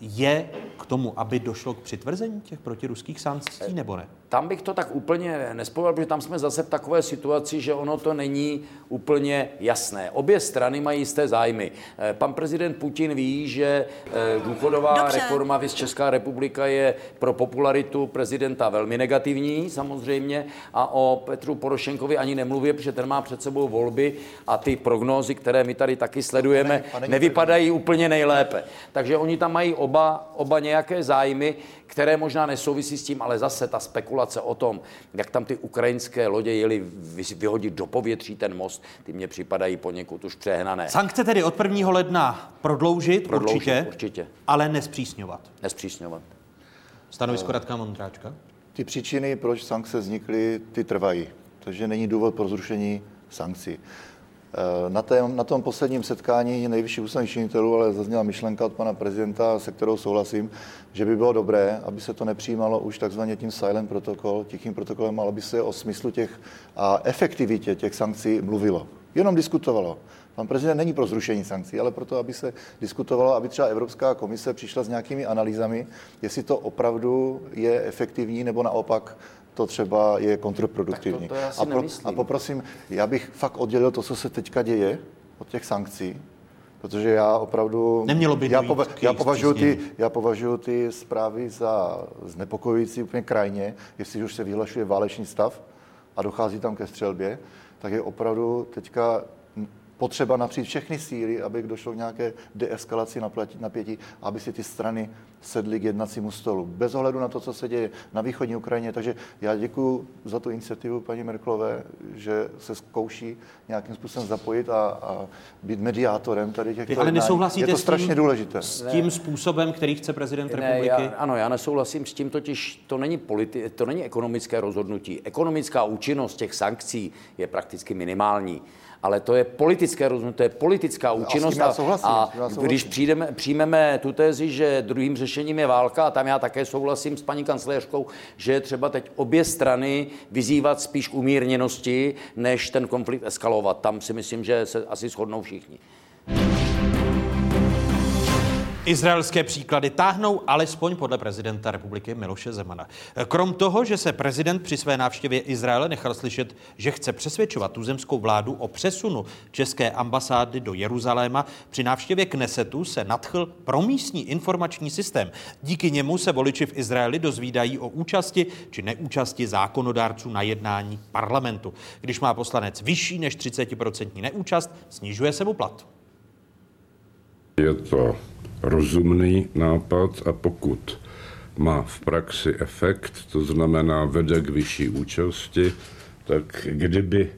je k tomu, aby došlo k přitvrzení těch protiruských sankcí, nebo ne? Tam bych to tak úplně nespojil, protože tam jsme zase v takové situaci, že ono to není úplně jasné. Obě strany mají jisté zájmy. Eh, pan prezident Putin ví, že eh, důchodová Dobře. reforma v Česká republika je pro popularitu prezidenta velmi negativní, samozřejmě, a o Petru Porošenkovi ani nemluví, protože ten má před sebou volby a ty prognózy, které my tady taky sledujeme, nevypadají úplně nejlépe. Takže oni tam mají oba, oba nějaké zájmy, které možná nesouvisí s tím, ale zase ta spekulace o tom, jak tam ty ukrajinské lodě jeli vyhodit do povětří ten most, ty mě připadají poněkud už přehnané. Sankce tedy od 1. ledna prodloužit, prodloužit určitě, určitě, ale nespřísňovat. Nespřísňovat. Stanovisko Radka Mondráčka? Ty příčiny, proč sankce vznikly, ty trvají. Takže není důvod pro zrušení sankcí. Eh, na, tém, na tom posledním setkání nejvyšších ústavních činitelů ale zazněla myšlenka od pana prezidenta, se kterou souhlasím, že by bylo dobré, aby se to nepřijímalo už takzvaně tím silent protokol, tichým protokolem, ale aby se o smyslu těch a efektivitě těch sankcí mluvilo. Jenom diskutovalo. Pan prezident není pro zrušení sankcí, ale proto, aby se diskutovalo, aby třeba Evropská komise přišla s nějakými analýzami, jestli to opravdu je efektivní, nebo naopak to třeba je kontraproduktivní. to, to já si a, pro, nemyslím. a poprosím, já bych fakt oddělil to, co se teďka děje od těch sankcí, protože já opravdu... Nemělo by já, pova, já, považuji ty, já považuji ty zprávy za znepokojující úplně krajně, jestli už se vyhlašuje válečný stav a dochází tam ke střelbě, tak je opravdu teďka potřeba napřít všechny síly, aby došlo k nějaké deeskalaci napětí, aby si ty strany sedly k jednacímu stolu. Bez ohledu na to, co se děje na východní Ukrajině. Takže já děkuji za tu iniciativu paní Merklové, že se zkouší nějakým způsobem zapojit a, a být mediátorem tady těchto Vy ale jednání. nesouhlasíte Je to s tím- strašně důležité. S tím způsobem, který chce prezident Ne, republiky? já, ano, já nesouhlasím s tím, totiž to není, politi- to není ekonomické rozhodnutí. Ekonomická účinnost těch sankcí je prakticky minimální. Ale to je politické rozhodnutí, to je politická účinnost. já souhlasím, a když přijdeme, přijmeme tu tezi, že druhým řešením je válka, a tam já také souhlasím s paní kancléřkou, že je třeba teď obě strany vyzývat spíš k umírněnosti, než ten konflikt eskalovat. Tam si myslím, že se asi shodnou všichni. Izraelské příklady táhnou alespoň podle prezidenta republiky Miloše Zemana. Krom toho, že se prezident při své návštěvě Izraele nechal slyšet, že chce přesvědčovat tuzemskou vládu o přesunu české ambasády do Jeruzaléma, při návštěvě Knesetu se nadchl promístní informační systém. Díky němu se voliči v Izraeli dozvídají o účasti či neúčasti zákonodárců na jednání parlamentu. Když má poslanec vyšší než 30% neúčast, snižuje se mu plat. Je to rozumný nápad a pokud má v praxi efekt, to znamená vede k vyšší účasti, tak kdyby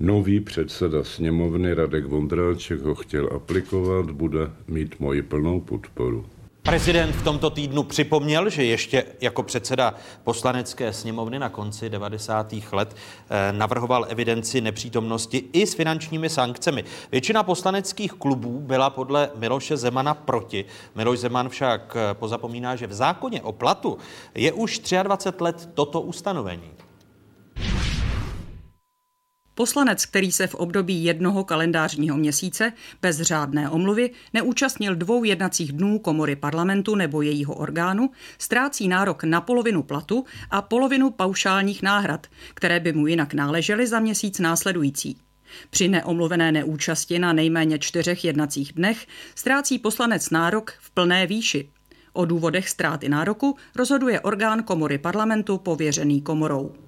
nový předseda sněmovny Radek Vondráček ho chtěl aplikovat, bude mít moji plnou podporu. Prezident v tomto týdnu připomněl, že ještě jako předseda poslanecké sněmovny na konci 90. let eh, navrhoval evidenci nepřítomnosti i s finančními sankcemi. Většina poslaneckých klubů byla podle Miloše Zemana proti. Miloš Zeman však eh, pozapomíná, že v zákoně o platu je už 23 let toto ustanovení. Poslanec, který se v období jednoho kalendářního měsíce bez řádné omluvy neúčastnil dvou jednacích dnů komory parlamentu nebo jejího orgánu, ztrácí nárok na polovinu platu a polovinu paušálních náhrad, které by mu jinak náležely za měsíc následující. Při neomluvené neúčasti na nejméně čtyřech jednacích dnech ztrácí poslanec nárok v plné výši. O důvodech ztráty nároku rozhoduje orgán komory parlamentu pověřený komorou.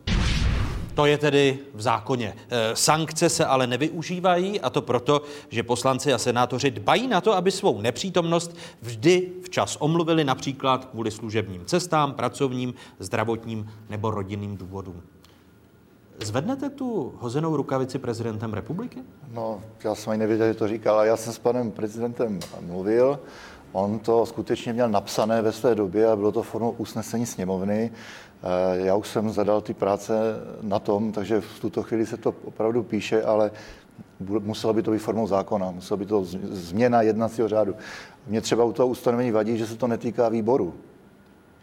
To je tedy v zákoně. E, Sankce se ale nevyužívají a to proto, že poslanci a senátoři dbají na to, aby svou nepřítomnost vždy včas omluvili například kvůli služebním cestám, pracovním, zdravotním nebo rodinným důvodům. Zvednete tu hozenou rukavici prezidentem republiky? No, já jsem ani nevěděl, že to říkal, ale já jsem s panem prezidentem mluvil. On to skutečně měl napsané ve své době a bylo to formou usnesení sněmovny. Eh, Já už jsem zadal ty práce na tom, takže v tuto chvíli se to opravdu píše, ale muselo by to být formou zákona, muselo by to změna jednacího řádu. Mně třeba u toho ustanovení vadí, že se to netýká výboru.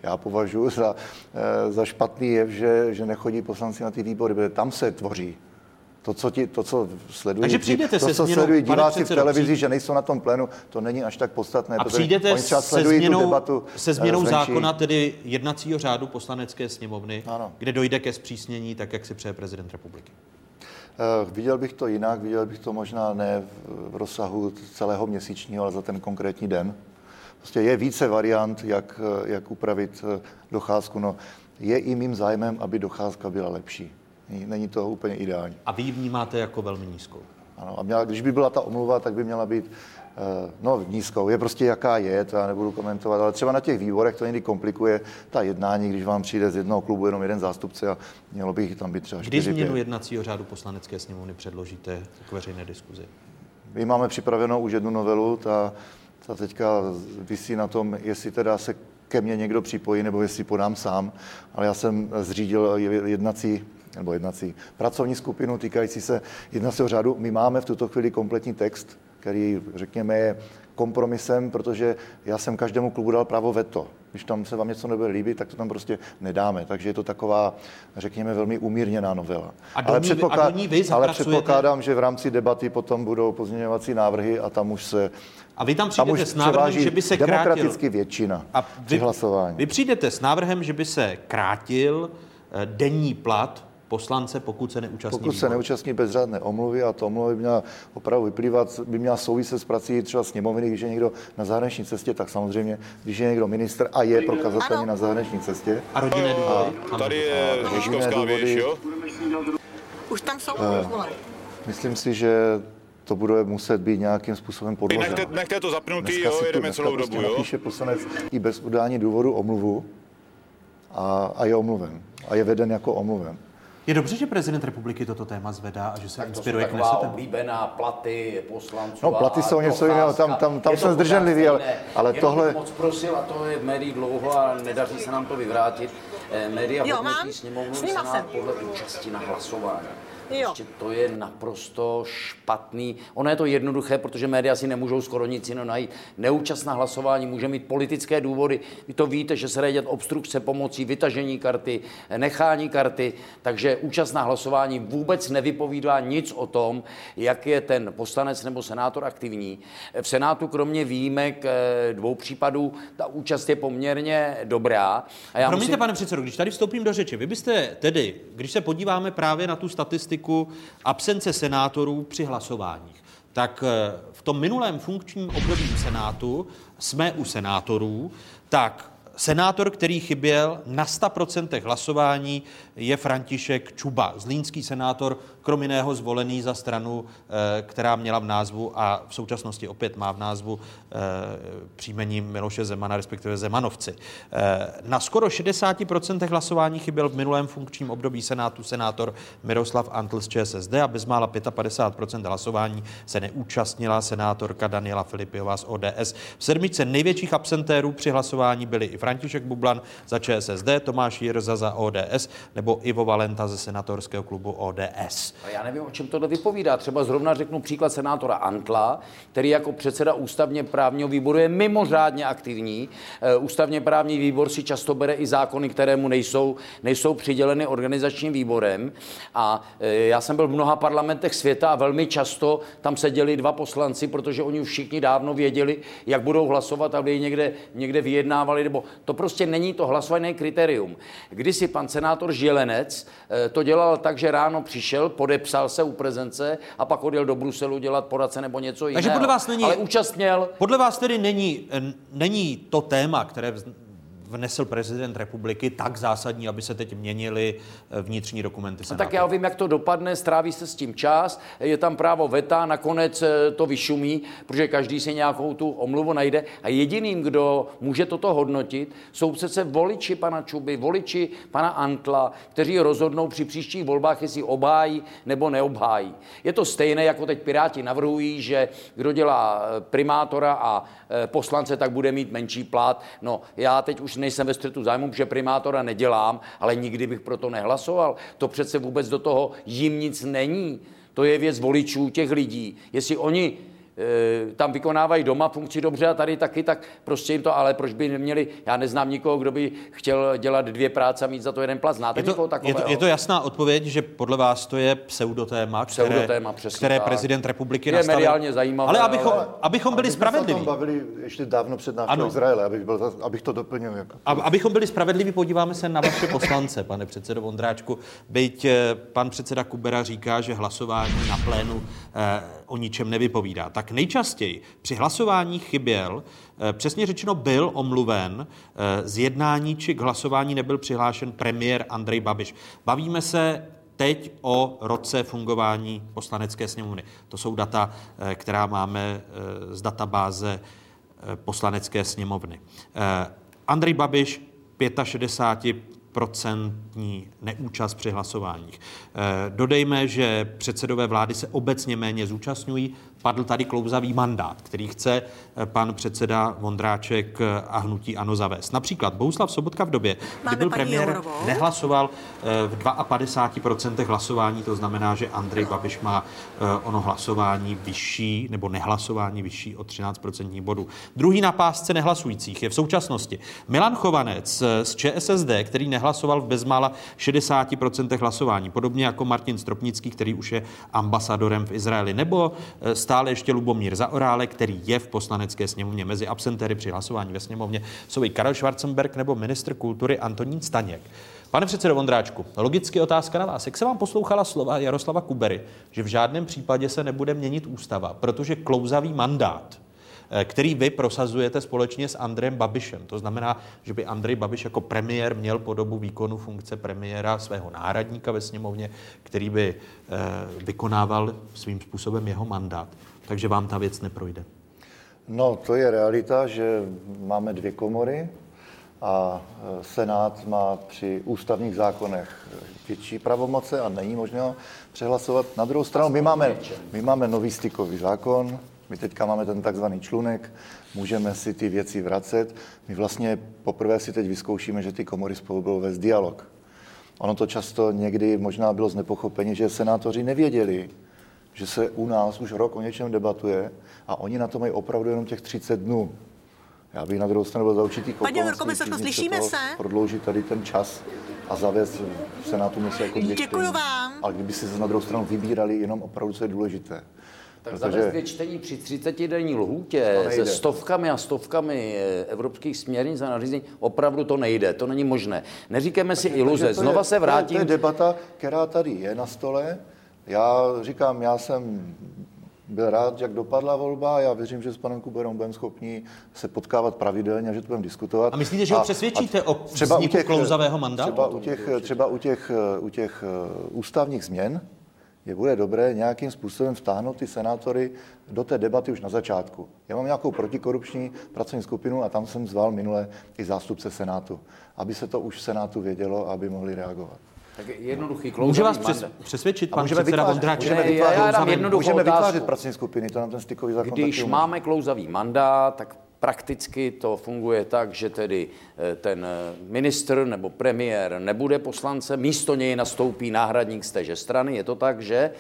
Já považuji za, eh, za špatný jev, že, že nechodí poslanci na ty výbory, protože tam se tvoří to, co, ti, to, co sledují, Takže přijdete to, se co sledují diváci v předsedo, televizi, přijde- že nejsou na tom plénu, to není až tak podstatné. A přijdete oni se změnou, debatu se eh, změnou zvenčí. zákona, tedy jednacího řádu poslanecké sněmovny, Ano. kde dojde ke zpřísnění, tak jak si přeje prezident republiky. Eh, Viděl bych to jinak, viděl bych to možná ne v- v rozsahu celého měsíčního, ale za ten konkrétní den. Prostě je více variant, jak, eh, jak upravit docházku. No, je i mým zájmem, aby docházka byla lepší. Není- to úplně ideální. A vy ji vnímáte jako velmi nízkou. Ano, a měla, když by byla ta omluva, tak by měla být eh, no, nízkou. Je prostě jaká je, to já nebudu komentovat, ale třeba na těch výborech to někdy komplikuje ta jednání, když vám přijde z jednoho klubu jenom jeden zástupce a mělo by jich tam být třeba Kdy 4, změnu 5. jednacího řádu poslanecké sněmovny předložíte k veřejné diskuzi? My máme připravenou už jednu novelu, ta, ta teďka vysí na tom, jestli teda se ke mně někdo připojí, nebo jestli podám sám, ale já jsem zřídil jednací nebo jednací pracovní skupinu týkající se jednacího řádu. My máme v tuto chvíli kompletní text, který, řekněme, je kompromisem, protože já jsem každému klubu dal právo veto. Když tam se vám něco nebude líbit, tak to tam prostě nedáme. Takže je to taková, řekněme, velmi umírněná novela. A do ní- a do ní vy ale předpokládám, že v rámci debaty potom budou pozměňovací návrhy a tam už se A vy tam tam přijdete už s návrhem, že by se krátil. demokraticky většina A při hlasování. Vy přijdete s návrhem, že by se krátil denní plat poslance, pokud se neúčastní Pokud se neúčastní bez řádné omluvy a to omluvy by měla opravdu vyplývat, by měla souviset s prací třeba sněmovny, když je někdo na zahraniční cestě, tak samozřejmě, když je někdo minister a je prokazatelně na zahraniční cestě. A rodinné důvody? Tady je Žižkovská věž, jo? Už tam jsou uh, Myslím si, že to bude muset být nějakým způsobem podloženo. Nechte, nechte to zapnutý, jo, jedeme celou dobu, prostě jo? Napíše poslanec i bez udání důvodu omluvu a, a je omluven. A je veden jako omluven. Je dobře, že prezident republiky toto téma zvedá a že se tak inspiruje to jsou oblíbená platy poslanců. No, platy jsou něco jiného, tam, tam, tam jsem zdrženlivý, ale, ale tohle... moc prosil, a to je v médiích dlouho a nedaří se nám to vyvrátit. Eh, média hodnotí sněmovnu senát podle účasti na hlasování. Jo. Ještě to je naprosto špatný. Ono je to jednoduché, protože média si nemůžou skoro nic jiného najít. Neúčast na hlasování může mít politické důvody. Vy to víte, že se dá dělat obstrukce pomocí vytažení karty, nechání karty, takže účast na hlasování vůbec nevypovídá nic o tom, jak je ten poslanec nebo senátor aktivní. V Senátu kromě výjimek eh, dvou případů ta účast je poměrně dobrá. A já Promiňte, musím... pane předsedo, když tady vstoupím do řeči, vy byste tedy, když se podíváme právě na tu statistiku, statistiku absence senátorů při hlasováních. Tak eh, v tom minulém funkčním období Senátu jsme u senátorů, tak senátor, který chyběl na 100% hlasování, je František Čuba, zlínský senátor, krom jiného zvolený za stranu, eh, která měla v názvu a v současnosti opět má v názvu eh, příjmení Miloše Zemana, respektive Zemanovci. Eh, na skoro 60% hlasování chyběl v minulém funkčním období Senátu senátor Miroslav Antl z ČSSD a bezmála 55% hlasování se neúčastnila senátorka Daniela Filipiová z ODS. V sedmičce největších absentérů při hlasování byli i František Bublan za ČSSD, Tomáš Jirza za ODS nebo Ivo Valenta ze senátorského klubu ODS. A já nevím, o čem tohle vypovídá. Třeba zrovna řeknu příklad senátora Antla, který jako předseda ústavně právního výboru je mimořádně aktivní. Eh, ústavně právní výbor si často bere i zákony, které mu nejsou, nejsou přiděleny organizačním výborem. A eh, já jsem byl v mnoha parlamentech světa a velmi často tam seděli dva poslanci, protože oni už všichni dávno věděli, jak budou hlasovat, aby někde, někde vyjednávali, nebo to prostě není to hlasované kritérium. Kdysi pan senátor Žilenec eh, to dělal tak, že ráno přišel, podepsal se u prezence a pak odjel do Bruselu dělat poradce nebo něco jiného. Takže podle vás není, ale účast měl. Podle vás tedy není, není to téma, které vnesl prezident republiky tak zásadní, aby se teď měnily eh, vnitřní dokumenty Senátu. Tak já vím, jak to dopadne, stráví se s tím čas, je tam právo veta, nakonec eh, to vyšumí, protože každý si nějakou tu omluvu najde a jediným, kdo může toto hodnotit, jsou přece voliči pana Čuby, voliči pana Antla, kteří rozhodnou při příštích volbách, jestli obhájí nebo neobhájí. Je to stejné, jako teď Piráti navrhují, že kdo dělá eh, primátora a poslance, tak bude mít menší plat. No, já teď už nejsem ve střetu zájmu, protože primátora nedělám, ale nikdy bych proto nehlasoval. To přece vůbec do toho jim nic není. To je věc voličů těch lidí. Jestli oni tam vykonávají doma funkci dobře a tady taky, tak prostě jim to, ale proč by neměli, já neznám nikoho, kdo by chtěl dělat dvě práce a mít za to jeden plat. Znáte je to, někoho takového? Je to, je to jasná odpověď, že podle vás to je pseudotéma, které, pseudotéma, které tak. prezident republiky je nastavil. mediálně zajímavé. Ale abychom, ale, abychom byli spravedliví. jsme bavili ještě dávno před návštěvou Izraele, abych, byl, abych to doplnil. Jako. Abychom byli spravedliví, podíváme se na vaše poslance, pane předsedo Vondráčku. Byť eh, pan předseda Kubera říká, že hlasování na plénu eh, o ničem nevypovídá. Tak nejčastěji při hlasování chyběl, eh, přesně řečeno byl omluven, eh, z jednání či k hlasování nebyl přihlášen premiér Andrej Babiš. Bavíme se teď o roce fungování poslanecké sněmovny. To jsou data, eh, která máme z databáze poslanecké sněmovny. Andrej Babiš 65 procentní neúčast při hlasováních. Dodejme, že předsedové vlády se obecně méně zúčastňují, padl tady klouzavý mandát, který chce eh, pan předseda Vondráček eh, a hnutí ANO zavést. Například Bouslav Sobotka v době, kdy byl premiér, Jourovou. nehlasoval eh, v 52% hlasování, to znamená, že Andrej Babiš má ono hlasování vyšší, nebo nehlasování vyšší o 13% bodů. Druhý na pásce nehlasujících je v současnosti Milan Chovanec z ČSSD, který nehlasoval v bezmála 60% hlasování, podobně jako Martin Stropnický, který už je ambasadorem v Izraeli, nebo stále ještě Lubomír Zaorálek, který je v poslanecké sněmovně. Mezi absentéry při hlasování ve sněmovně jsou i Karel Schwarzenberg nebo ministr kultury Antonín Staněk. Pane předsedo Vondráčku, logicky otázka na vás. Jak se vám poslouchala slova Jaroslava Kubery, že v žádném případě se nebude měnit ústava, protože klouzavý mandát který vy prosazujete společně s Andrejem Babišem. To znamená, že by Andrej Babiš jako premiér měl po dobu výkonu funkce premiéra svého náhradníka ve sněmovně, který by eh, vykonával svým způsobem jeho mandát. Takže vám ta věc neprojde. No, to je realita, že máme dvě komory a eh, Senát má při ústavních zákonech větší pravomoce a není možné přehlasovat. Na druhou stranu, my máme, my máme nový stykový zákon, my teďka máme ten takzvaný člunek, můžeme si ty věci vracet. My vlastně poprvé si teď vyzkoušíme, že ty komory spolu budou vést dialog. Ono to často někdy možná bylo z nepochopení, že senátoři nevěděli, že se u nás už rok o něčem debatuje a oni na to mají opravdu jenom těch 30 dnů. Já bych na druhou stranu byl za určitý Paní Eurokomisařko, slyšíme se? Prodloužit tady ten čas a zavést v Senátu něco jako Děkuji vám. Ale kdyby si se na druhou stranu vybírali jenom opravdu, co je důležité. Tak Protože... zavést dvě čtení při 30 denní lhůtě se stovkami a stovkami eh, evropských směrnic a nařízení, opravdu to nejde, to není možné. Neříkáme si iluze, znova je, se vrátím. To je debata, která tady je na stole. Já říkám, já jsem byl rád, jak dopadla volba. Já věřím, že s panem Kuberou budeme schopni se potkávat pravidelně a že to budeme diskutovat. A myslíte, že ho přesvědčíte a o třeba u těch, klouzavého mandátu? Třeba u těch, třeba u těch, u těch eh, ústavních změn, je bude dobré nějakým způsobem vtáhnout ty senátory do té debaty už na začátku. Já mám nějakou protikorupční pracovní skupinu a tam jsem zval minule i zástupce Senátu, aby se to už v Senátu vědělo, aby mohli reagovat. Tak jednoduchý Může vás přes, přesvědčit pan můžeme předseda Vondráček? Můžeme vytvářet, já, já můžeme vytvářet pracovní skupiny, to nám ten stykový zákon Když máme klouzavý mandát, tak Prakticky to funguje tak, že tedy eh, ten eh, ministr nebo premiér nebude poslance, místo něj nastoupí náhradník z téže strany, je to tak, že?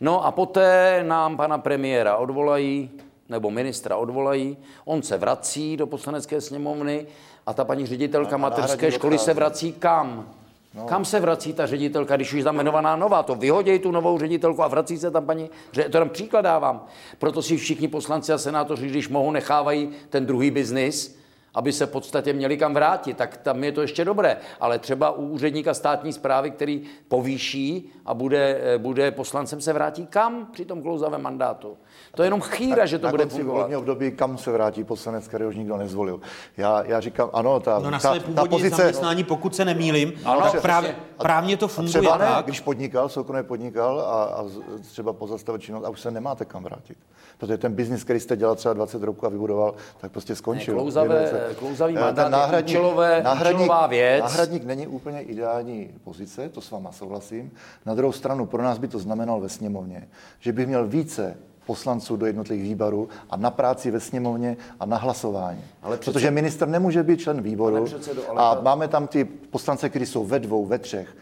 No a poté nám pana premiéra odvolají, nebo ministra odvolají, on se vrací do poslanecké sněmovny a ta paní ředitelka a mateřské školy se vrací kam? No. Kam se vrací ta ředitelka, když už je tam jmenovaná nová? To vyhodějí tu novou ředitelku a vrací se tam paní, že to tam příklad dávám. Proto si všichni poslanci a senátoři, když mohou, nechávají ten druhý biznis, aby se v podstatě měli kam vrátit, tak tam je to ještě dobré. Ale třeba u úředníka státní zprávy, který povýší a bude, eh, bude poslancem, se vrátí kam při tom klouzavém mandátu? To je jenom chýra, že to na bude fungovat. Na období, kam se vrátí poslanec, který už nikdo nezvolil. Já, já říkám, ano, ta, no na ta, ta pozice... zaměstnání, pokud se nemýlím, ano, tak právě, právně to funguje třeba tak. když podnikal, soukromně podnikal a, a třeba pozastavil činnost a už se nemáte kam vrátit. Protože ten biznis, který jste dělal třeba 20 roků a vybudoval, tak prostě skončil. Ne, klouzavé, klouzavý eh, mandát náhradník, je účelové, náhradník, věc. Náhradník není úplně ideální pozice, to s váma souhlasím. Na druhou stranu, pro nás by to znamenalo ve sněmovně, že by měl více poslanců do jednotlivých výborů a na práci ve sněmovně a na hlasování. Ale přece... Protože minister nemůže být člen výboru předsedo, ale a máme tam ty poslance, kteří jsou ve dvou, ve třech.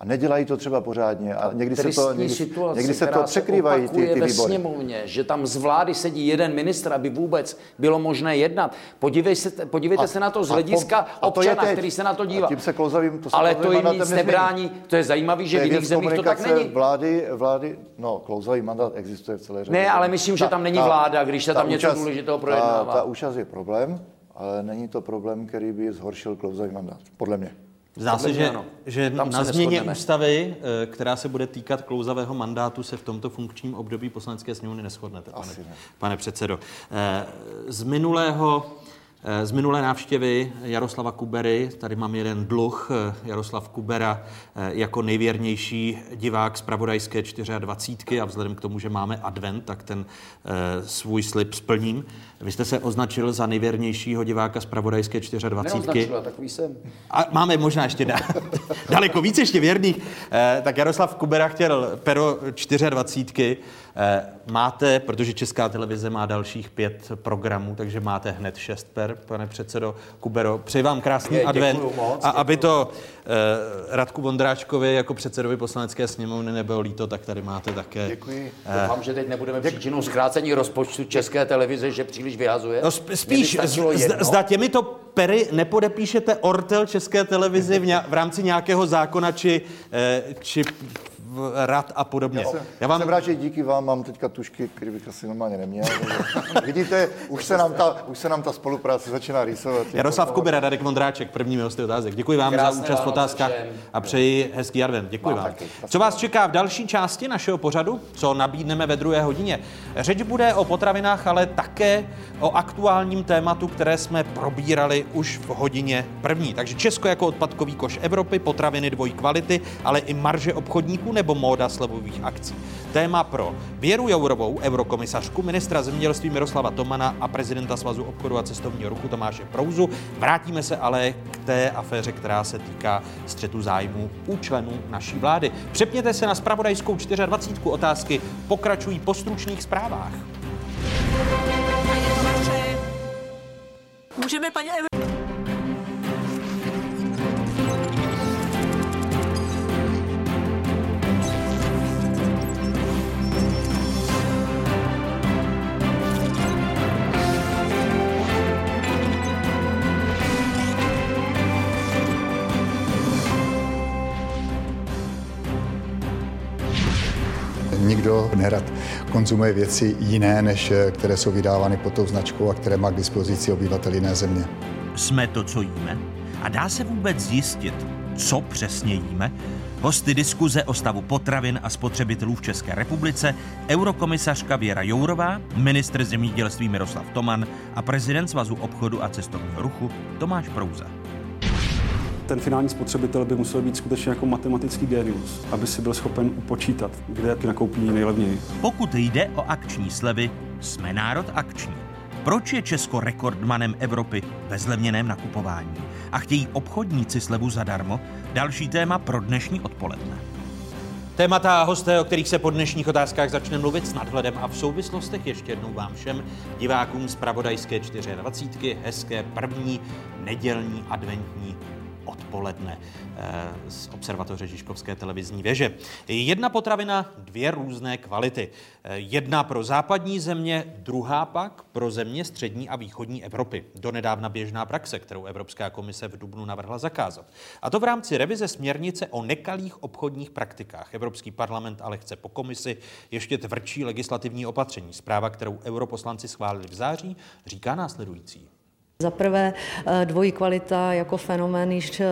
A nedělají to třeba pořádně a někdy se to, někdy, situace, někdy se to překrývají ty, ty ve sněmovně, že tam z vlády sedí jeden ministr, aby vůbec bylo možné jednat. Podívej se, podívejte a, se na to z hlediska a po, občana, a který se na to dívá. A tím se klouzavým, to se Ale to jim nic nebrání, to je zajímavé, že v jiných zemích to tak není. Vlády, vlády, no, klouzavý mandát existuje v celé řadě. Ne, ale myslím, že tam není vláda, když se tam něco důležitého projednává. Ta účast je problém, ale není to problém, který by zhoršil klouzavý mandát, podle mě. Zdá se, že, že na změně ústavy, eh, která se bude týkat klouzavého mandátu, se v tomto funkčním období poslanecké sněmovny neschodnete, pane, ne. pane předsedo. Eh, z minulého z minulé návštěvy Jaroslava Kubery, tady mám jeden dluh, Jaroslav Kubera jako nejvěrnější divák z Pravodajské 24 a vzhledem k tomu, že máme advent, tak ten svůj slib splním. Vy jste se označil za nejvěrnějšího diváka z Pravodajské 24. Neoznačila, takový jsem. A máme možná ještě da, daleko víc ještě věrných. Tak Jaroslav Kubera chtěl pero 24 Eh, máte, protože Česká televize má dalších pět programů, takže máte hned šest per, pane předsedo Kubero. Přeji vám krásný Je, advent. Moc, a aby to eh, Radku Vondráčkovi jako předsedovi poslanecké sněmovny nebylo líto, tak tady máte také. Děkuji. Eh, Doufám, že teď nebudeme Děkuji. příčinou zkrácení rozpočtu České televize, že příliš vyhazuje. No, spíš, zda těmito pery nepodepíšete ortel České televizi v, ně, v rámci nějakého zákona či, eh, či rad a podobně. Já, jsem, Já vám... jsem rád, že díky vám mám teďka tušky, které bych asi normálně neměl. Vidíte, už se, nám ta, už se nám ta spolupráce začíná rýsovat. Jaroslav Kubera, Radek Vondráček, první hosty otázek. Děkuji vám Krásné za účast v otázkách a přeji hezký advent. Děkuji vám. vám. Taky. Co vás čeká v další části našeho pořadu? Co nabídneme ve druhé hodině? Řeč bude o potravinách, ale také o aktuálním tématu, které jsme probírali už v hodině první. Takže Česko jako odpadkový koš Evropy, potraviny dvojí kvality, ale i marže obchodníků nebo móda slevových akcí. Téma pro Věru Jourovou, eurokomisařku, ministra zemědělství Miroslava Tomana a prezidenta Svazu obchodu a cestovního ruchu Tomáše Prouzu. Vrátíme se ale k té aféře, která se týká střetu zájmu u členů naší vlády. Přepněte se na spravodajskou 24. Otázky pokračují po stručných zprávách. Můžeme, paní nikdo nerad konzumuje věci jiné, než eh, které jsou vydávány pod tou značkou a které má k dispozici obyvatel jiné země. Jsme to, co jíme? A dá se vůbec zjistit, co přesně jíme? Hosty diskuze o stavu potravin a spotřebitelů v České republice, eurokomisařka Věra Jourová, ministr zemědělství Miroslav Toman a prezident Svazu obchodu a cestovního ruchu Tomáš Prouza ten finální spotřebitel by musel být skutečně jako matematický genius, aby si byl schopen upočítat, kde jaký nakoupí nejlevněji. Pokud jde o akční slevy, jsme národ akční. Proč je Česko rekordmanem Evropy ve zlevněném nakupování? A chtějí obchodníci slevu zadarmo? Další téma pro dnešní odpoledne. Témata a hosté, o kterých se po dnešních otázkách začne mluvit s nadhledem a v souvislostech ještě jednou vám všem divákům z Pravodajské 24. hezké první nedělní adventní odpoledne eh, z observatoře Žižkovské televizní věže. Jedna potravina, dvě různé kvality. Eh, jedna pro západní země, druhá pak pro země střední a východní Evropy. Donedávna běžná praxe, kterou Evropská komise v Dubnu navrhla zakázat. A to v rámci revize směrnice o nekalých obchodních praktikách. Evropský parlament ale chce po komisi ještě tvrdší legislativní opatření. Zpráva, kterou europoslanci schválili v září, říká následující. Za prvé, eh, dvojí kvalita jako fenomén již, eh,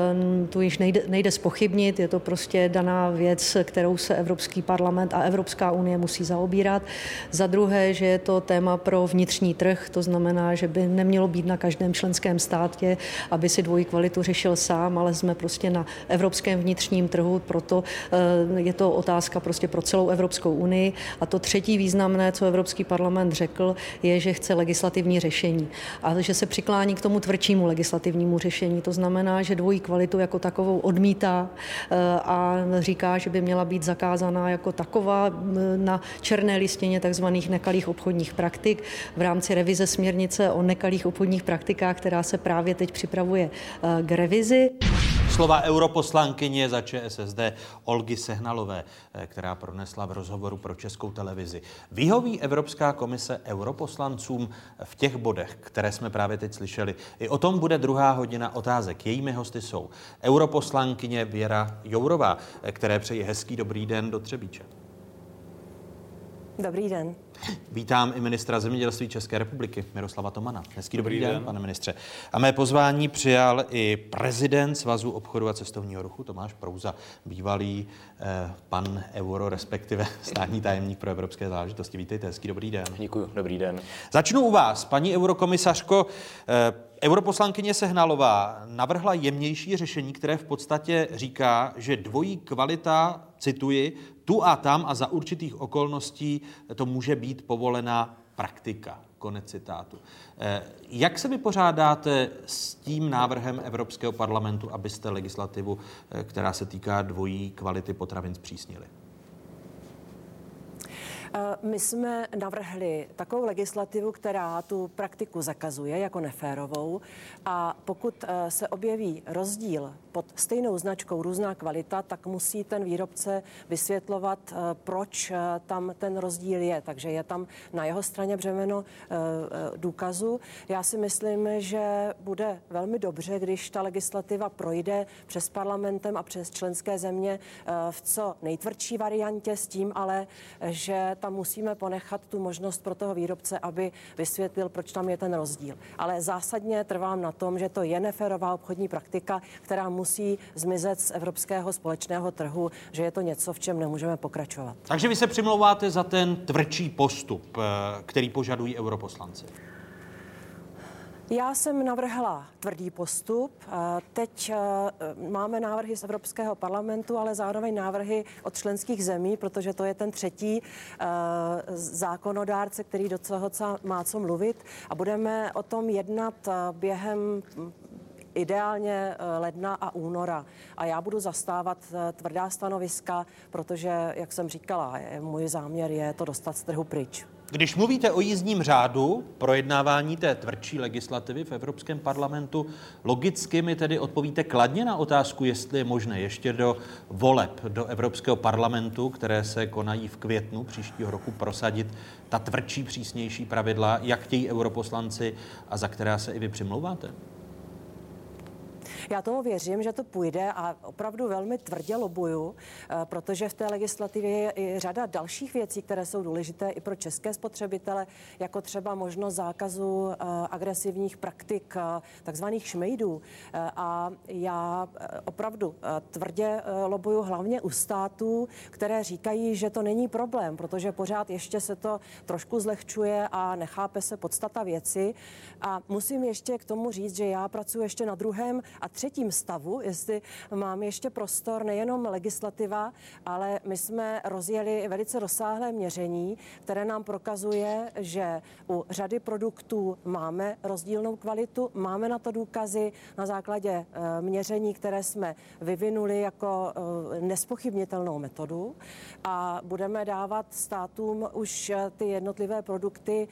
tu již nejde, nejde spochybnit, je to prostě daná věc, kterou se Evropský parlament a Evropská unie musí zaobírat. Za druhé, že je to téma pro vnitřní trh, to znamená, že by nemělo být na každém členském státě, aby si dvojí kvalitu řešil sám, ale jsme prostě na evropském vnitřním trhu, proto eh, je to otázka prostě pro celou Evropskou unii. A to třetí významné, co Evropský parlament řekl, je, že chce legislativní řešení a že se přikládá přiklání k tomu tvrdšímu legislativnímu řešení. To znamená, že dvojí kvalitu jako takovou odmítá eh, a říká, že by měla být zakázaná jako taková eh, na černé listině tzv. nekalých obchodních praktik v rámci revize směrnice o nekalých obchodních praktikách, která se právě teď připravuje eh, k revizi. Slova europoslankyně za ČSSD Olgy Sehnalové, eh, která pronesla v rozhovoru pro českou televizi. Vyhoví Evropská komise europoslancům v těch bodech, které jsme právě teď slyšeli. I o tom bude druhá hodina otázek. Jejími hosty jsou europoslankyně Věra Jourová, eh, které přeji hezký dobrý den do Třebíče. Dobrý den. Vítám i ministra zemědělství České republiky Miroslava Tomana. Hezký dobrý, dobrý den, den, pane ministře. A mé pozvání přijal i prezident Svazu obchodu a cestovního ruchu Tomáš Prouza, bývalý eh, pan euro, respektive státní tajemník pro evropské záležitosti. Vítejte, hezký dobrý den. Děkuji, dobrý den. Začnu u vás, paní eurokomisařko. Eh, Europoslankyně Sehnalová navrhla jemnější řešení, které v podstatě říká, že dvojí kvalita, cituji, tu a tam a za určitých okolností to může být povolená praktika. Konec citátu. Eh, jak se vypořádáte s tím návrhem Evropského parlamentu, abyste legislativu, eh, která se týká dvojí kvality potravin, zpřísnili? My jsme navrhli takovou legislativu, která tu praktiku zakazuje jako neférovou. A pokud se objeví rozdíl pod stejnou značkou různá kvalita, tak musí ten výrobce vysvětlovat, proč tam ten rozdíl je. Takže je tam na jeho straně břemeno důkazu. Já si myslím, že bude velmi dobře, když ta legislativa projde přes parlamentem a přes členské země v co nejtvrdší variantě s tím ale, že tam musíme ponechat tu možnost pro toho výrobce, aby vysvětlil, proč tam je ten rozdíl. Ale zásadně trvám na tom, že to je neférová obchodní praktika, která musí zmizet z evropského společného trhu, že je to něco, v čem nemůžeme pokračovat. Takže vy se přimlouváte za ten tvrdší postup, eh, který požadují europoslanci. Já jsem navrhla tvrdý postup. Teď e, máme návrhy z Evropského parlamentu, ale zároveň návrhy od členských zemí, protože to je ten třetí zákonodárce, který do toho má co mluvit. A budeme o tom jednat během ideálně ledna a února. A já budu zastávat tvrdá stanoviska, protože, jak jsem říkala, můj záměr je to dostat z trhu pryč. Když mluvíte o jízdním řádu, projednávání té tvrdší legislativy v Evropském parlamentu, logicky mi tedy odpovíte kladně na otázku, jestli je možné ještě do voleb do Evropského parlamentu, které se konají v květnu příštího roku, prosadit ta tvrdší, přísnější pravidla, jak chtějí europoslanci a za která se i vy přimlouváte? Já tomu věřím, že to půjde a opravdu velmi tvrdě lobuju, eh, protože v té legislativě je i řada dalších věcí, které jsou důležité i pro české spotřebitele, jako třeba možnost zákazu eh, agresivních praktik, eh, takzvaných šmejdů. A já opravdu tvrdě lobuju hlavně u států, které říkají, že to není problém, protože pořád ještě se to trošku zlehčuje a nechápe se podstata věci. A musím ještě k tomu říct, že já pracuji ještě na druhém a třetím stavu, jestli mám ještě prostor, nejenom legislativa, ale my jsme rozjeli velice rozsáhlé měření, které nám prokazuje, že u řady produktů máme rozdílnou kvalitu, máme na to důkazy na základě eh, měření, které jsme vyvinuli jako eh, nespochybnitelnou metodu a budeme dávat státům už eh, ty jednotlivé produkty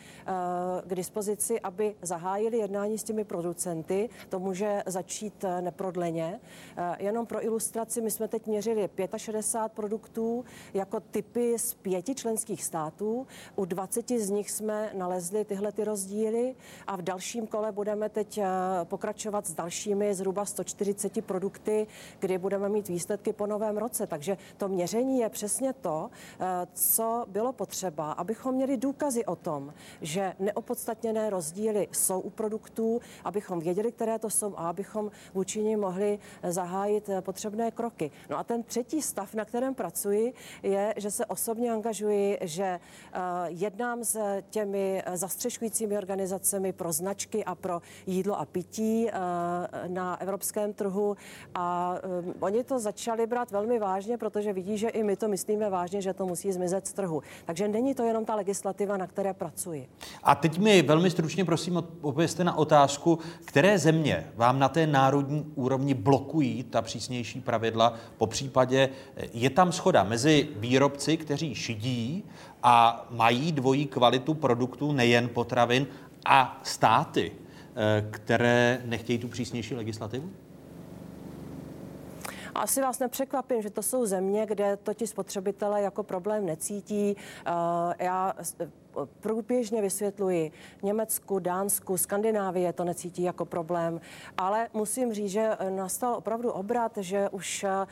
k dispozici, aby zahájili jednání s těmi producenty. To může začít neprodleně. Eh, jenom pro ilustraci, my jsme teď měřili 65 produktů jako typy z pěti členských států. U 20 z nich jsme nalezli tyhle ty rozdíly a v dalším kole budeme teď eh, pokračovat s dalšími zhruba 140 produkty, kdy budeme mít výsledky po novém roce. Takže to měření je přesně to, eh, co bylo potřeba, abychom měli důkazy o tom, že neopodstatněné rozdíly jsou u produktů, abychom věděli, které to jsou a abychom nim mohli zahájit potřebné kroky. No a ten třetí stav, na kterém pracuji, je, že se osobně angažuji, že eh, jednám s těmi zastřešujícími organizacemi pro značky a pro jídlo a pití eh, na evropském trhu a eh, oni to začali brát velmi vážně, protože vidí, že i my to myslíme vážně, že to musí zmizet z trhu. Takže není to jenom ta legislativa, na které pracuji. A teď mi velmi stručně prosím odpověste na otázku, které země vám na té národní úrovni blokují ta přísnější pravidla. Po případě je tam schoda mezi výrobci, kteří šidí a mají dvojí kvalitu produktů, nejen potravin, a státy, eh, které nechtějí tu přísnější legislativu? Asi vás nepřekvapím, že to jsou země, kde to ti spotřebitelé jako problém necítí. Eh, já průběžně vysvětluji Německu, Dánsku, Skandinávie to necítí jako problém, ale musím říct, že nastal opravdu obrat, že už eh,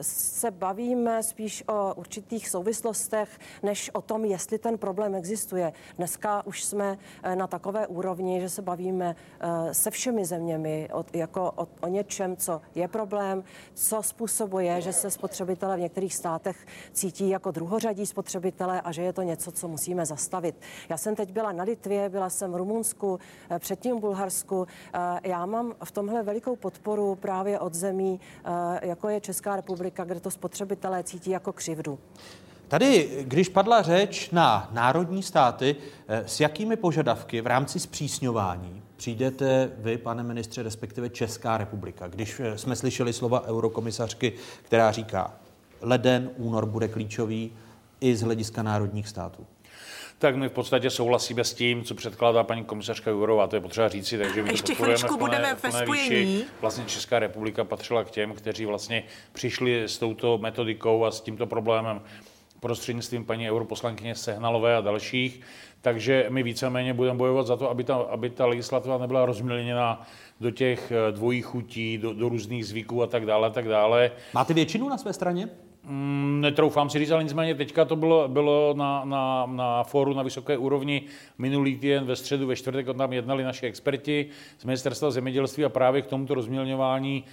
se bavíme spíš o určitých souvislostech, než o tom, jestli ten problém existuje. Dneska už jsme eh, na takové úrovni, že se bavíme eh, se všemi zeměmi jako o, o něčem, co je problém, co způsobuje, že se spotřebitelé v některých státech cítí jako druhořadí spotřebitelé a že je to něco, co musíme zastavit. Já jsem teď byla na Litvě, byla jsem v Rumunsku, eh, předtím v Bulharsku. Eh, já mám v tomhle velikou podporu právě od zemí, eh, jako je Česká republika, kde to spotřebitelé cítí jako křivdu. Tady, když padla řeč na národní státy, s jakými požadavky v rámci zpřísňování přijdete vy, pane ministře, respektive Česká republika, když jsme slyšeli slova eurokomisařky, která říká, leden, únor bude klíčový, i z hlediska národních států? Tak my v podstatě souhlasíme s tím, co předkládá paní komisařka Jourová, to je potřeba říci, takže my Ještě to podporujeme v plné, budeme ve spojení. Vlastně Česká republika patřila k těm, kteří vlastně přišli s touto metodikou a s tímto problémem prostřednictvím paní europoslankyně Sehnalové a dalších. Takže my víceméně budeme bojovat za to, aby ta, aby ta legislativa nebyla rozmělněna do těch eh, dvojích chutí, do, do různých zvyků a tak dále, a tak dále. Máte většinu na své straně? Mm, netroufám si říct, ale nicméně teďka to bylo, bylo na, na, na fóru na vysoké úrovni minulý týden ve středu, ve čtvrtek, tam jednali naši experti z ministerstva zemědělství a právě k tomuto rozmělňování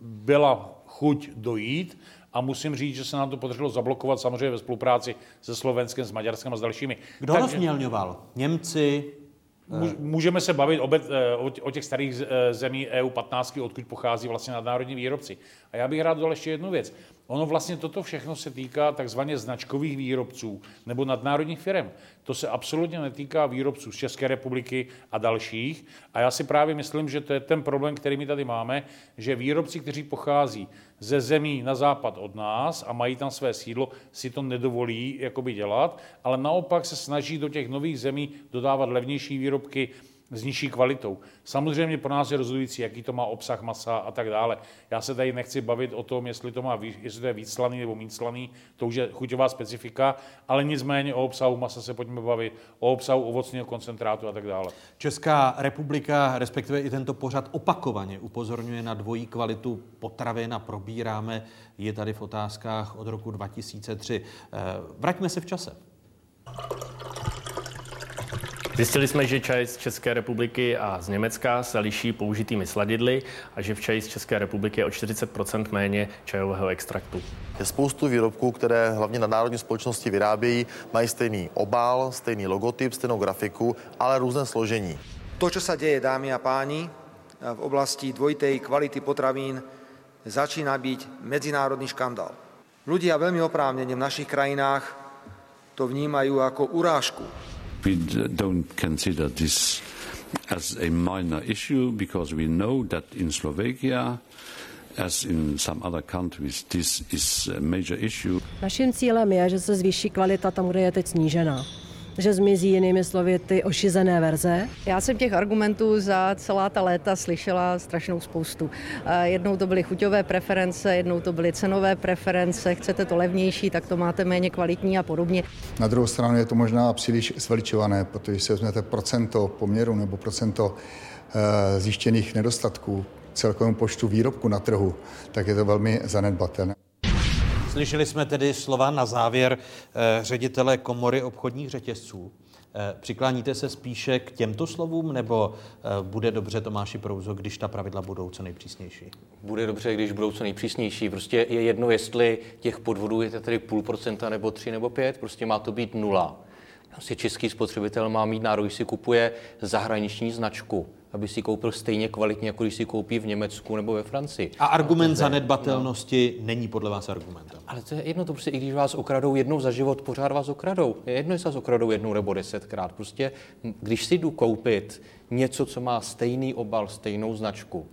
byla chuť dojít a musím říct, že se nám to podařilo zablokovat samozřejmě ve spolupráci se Slovenskem, s Maďarskem a s dalšími. Kdo Takže... rozmělňoval? Němci, Můžeme se bavit eh, o těch starých eh, zemí EU 15, odkud pochází vlastně nadnárodní výrobci. A já bych rád dodal ještě jednu věc. Ono vlastně toto všechno se týká takzvaně značkových výrobců nebo nadnárodních firm. To se absolutně netýká výrobců z České republiky a dalších. A já si právě myslím, že to je ten problém, který my tady máme, že výrobci, kteří pochází ze zemí na západ od nás a mají tam své sídlo, si to nedovolí jakoby dělat, ale naopak se snaží do těch nových zemí dodávat levnější výrobky, s nižší kvalitou. Samozřejmě pro nás je rozhodující, jaký to má obsah masa a tak dále. Já se tady nechci bavit o tom, jestli to, má, jestli to je víc slaný nebo méně slaný, to už je chuťová specifika, ale nicméně o obsahu masa se pojďme bavit, o obsahu ovocného koncentrátu a tak dále. Česká republika, respektive i tento pořad opakovaně upozorňuje na dvojí kvalitu potravin a probíráme je tady v otázkách od roku 2003. Eh, vraťme se v čase. Zjistili jsme, že čaj z České republiky a z Německa se liší použitými sladidly a že v čaji z České republiky je o 40% méně čajového extraktu. Je spoustu výrobků, které hlavně na národní společnosti vyrábějí, mají stejný obal, stejný logotyp, stejnou grafiku, ale různé složení. To, čo sa deje, dámy a páni, v oblasti dvojitej kvality potravín začína byť medzinárodný škandál. Ľudia veľmi oprávnene v našich krajinách to vnímajú ako urážku we don't consider this as a minor issue because we know that in Slovakia as in some other countries, this is a major issue. Naším cílem je, že se zvýší kvalita tam, kde je teď snížená že zmizí jinými slovy ty ošizené verze? Já jsem těch argumentů za celá ta léta slyšela strašnou spoustu. Jednou to byly chuťové preference, jednou to byly cenové preference, chcete to levnější, tak to máte méně kvalitní a podobně. Na druhou stranu je to možná příliš zveličované, protože se vezmete procento poměru nebo procento eh, zjištěných nedostatků celkovému počtu výrobku na trhu, tak je to velmi zanedbatelné. Slyšeli jsme tedy slova na závěr eh, ředitele komory obchodních řetězců. Eh, přikláníte se spíše k těmto slovům, nebo eh, bude dobře Tomáši Prouzo, když ta pravidla budou co nejpřísnější? Bude dobře, když budou co nejpřísnější. Prostě je jedno, jestli těch podvodů je tedy půl procenta, nebo tři, nebo pět. Prostě má to být nula. Prostě český spotřebitel má mít nárok, si kupuje zahraniční značku aby si koupil stejně kvalitně, jako když si koupí v Německu nebo ve Francii. A argument no, zanedbatelnosti no. není podle vás argumentem. Ale to je jedno, to prostě i když vás okradou jednou za život, pořád vás okradou. Je jedno, jestli vás okradou jednou nebo desetkrát. Prostě, když si jdu koupit něco, co má stejný obal, stejnou značku,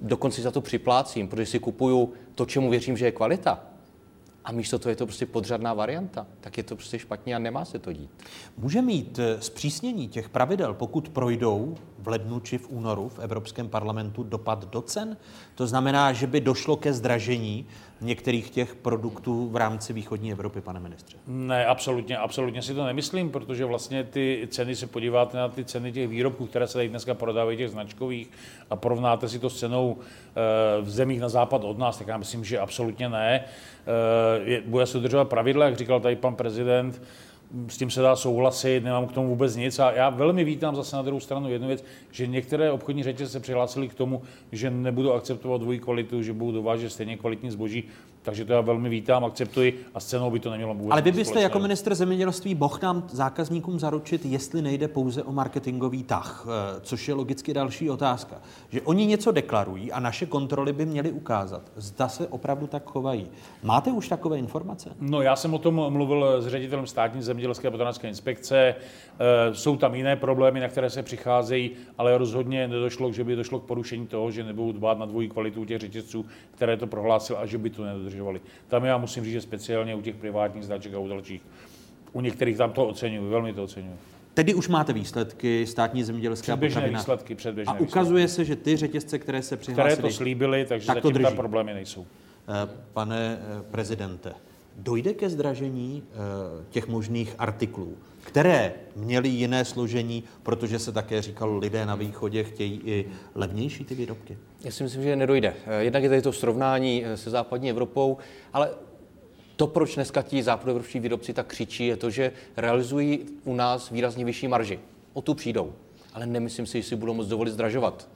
dokonce za to připlácím, protože si kupuju to, čemu věřím, že je kvalita, a místo toho je to prostě podřadná varianta, tak je to prostě špatně a nemá se to dít. Může mít eh, zpřísnění těch pravidel, pokud projdou v lednu či v únoru v Evropském parlamentu dopad do cen? To znamená, že by došlo ke zdražení některých těch produktů v rámci východní Evropy, pane ministře? Ne, absolutně, absolutně si to nemyslím, protože vlastně ty ceny, se podíváte na ty ceny těch výrobků, které se tady dneska prodávají, těch značkových, a porovnáte si to s cenou eh, v zemích na západ od nás, tak já myslím, že absolutně ne. Eh, bude se udržovat pravidla, jak říkal tady pan prezident, s tím se dá souhlasit, nemám k tomu vůbec nic. A já velmi vítám zase na druhou stranu jednu věc, že některé obchodní řetězce se přihlásily k tomu, že nebudou akceptovat dvojí kvalitu, že budou dovážet stejně kvalitní zboží. Takže to já velmi vítám, akceptuji a s cenou by to nemělo vůbec. Ale vy byste jako minister zemědělství mohl nám zákazníkům zaručit, jestli nejde pouze o marketingový tah, eh, což je logicky další otázka. Že oni něco deklarují a naše kontroly by měly ukázat, zda se opravdu tak chovají. Máte už takové informace? No, já jsem o tom mluvil s ředitelem státní zemědělské a potravinářské inspekce. Eh, jsou tam jiné problémy, na které se přicházejí, ale rozhodně nedošlo, že by došlo k porušení toho, že nebudou dbát na dvojí kvalitu těch řetězců, které to prohlásil a že by to nedodrželi dodržovali. Tam já musím říct, že speciálně u těch privátních značek a u dalších, u některých tam to oceňuji, velmi to oceňuji. Tedy už máte výsledky státní zemědělské předběžné a výsledky, předběžné A ukazuje se, že ty řetězce, které se přihlásily, Které to slíbily, takže tak to zatím drží. tam problémy nejsou. Eh, Pane eh, prezidente, dojde ke zdražení eh, těch možných artiklů, které měly jiné složení, protože se také říkalo, lidé na východě chtějí i levnější ty výrobky? Já si myslím, že nedojde. Eh, Jednak je tady to srovnání eh, se západní Evropou, ale to, proč dneska ti západoevropští výrobci tak křičí, je to, že realizují u nás výrazně vyšší marži. O tu přijdou. Ale nemyslím si, že si budou moc dovolit zdražovat.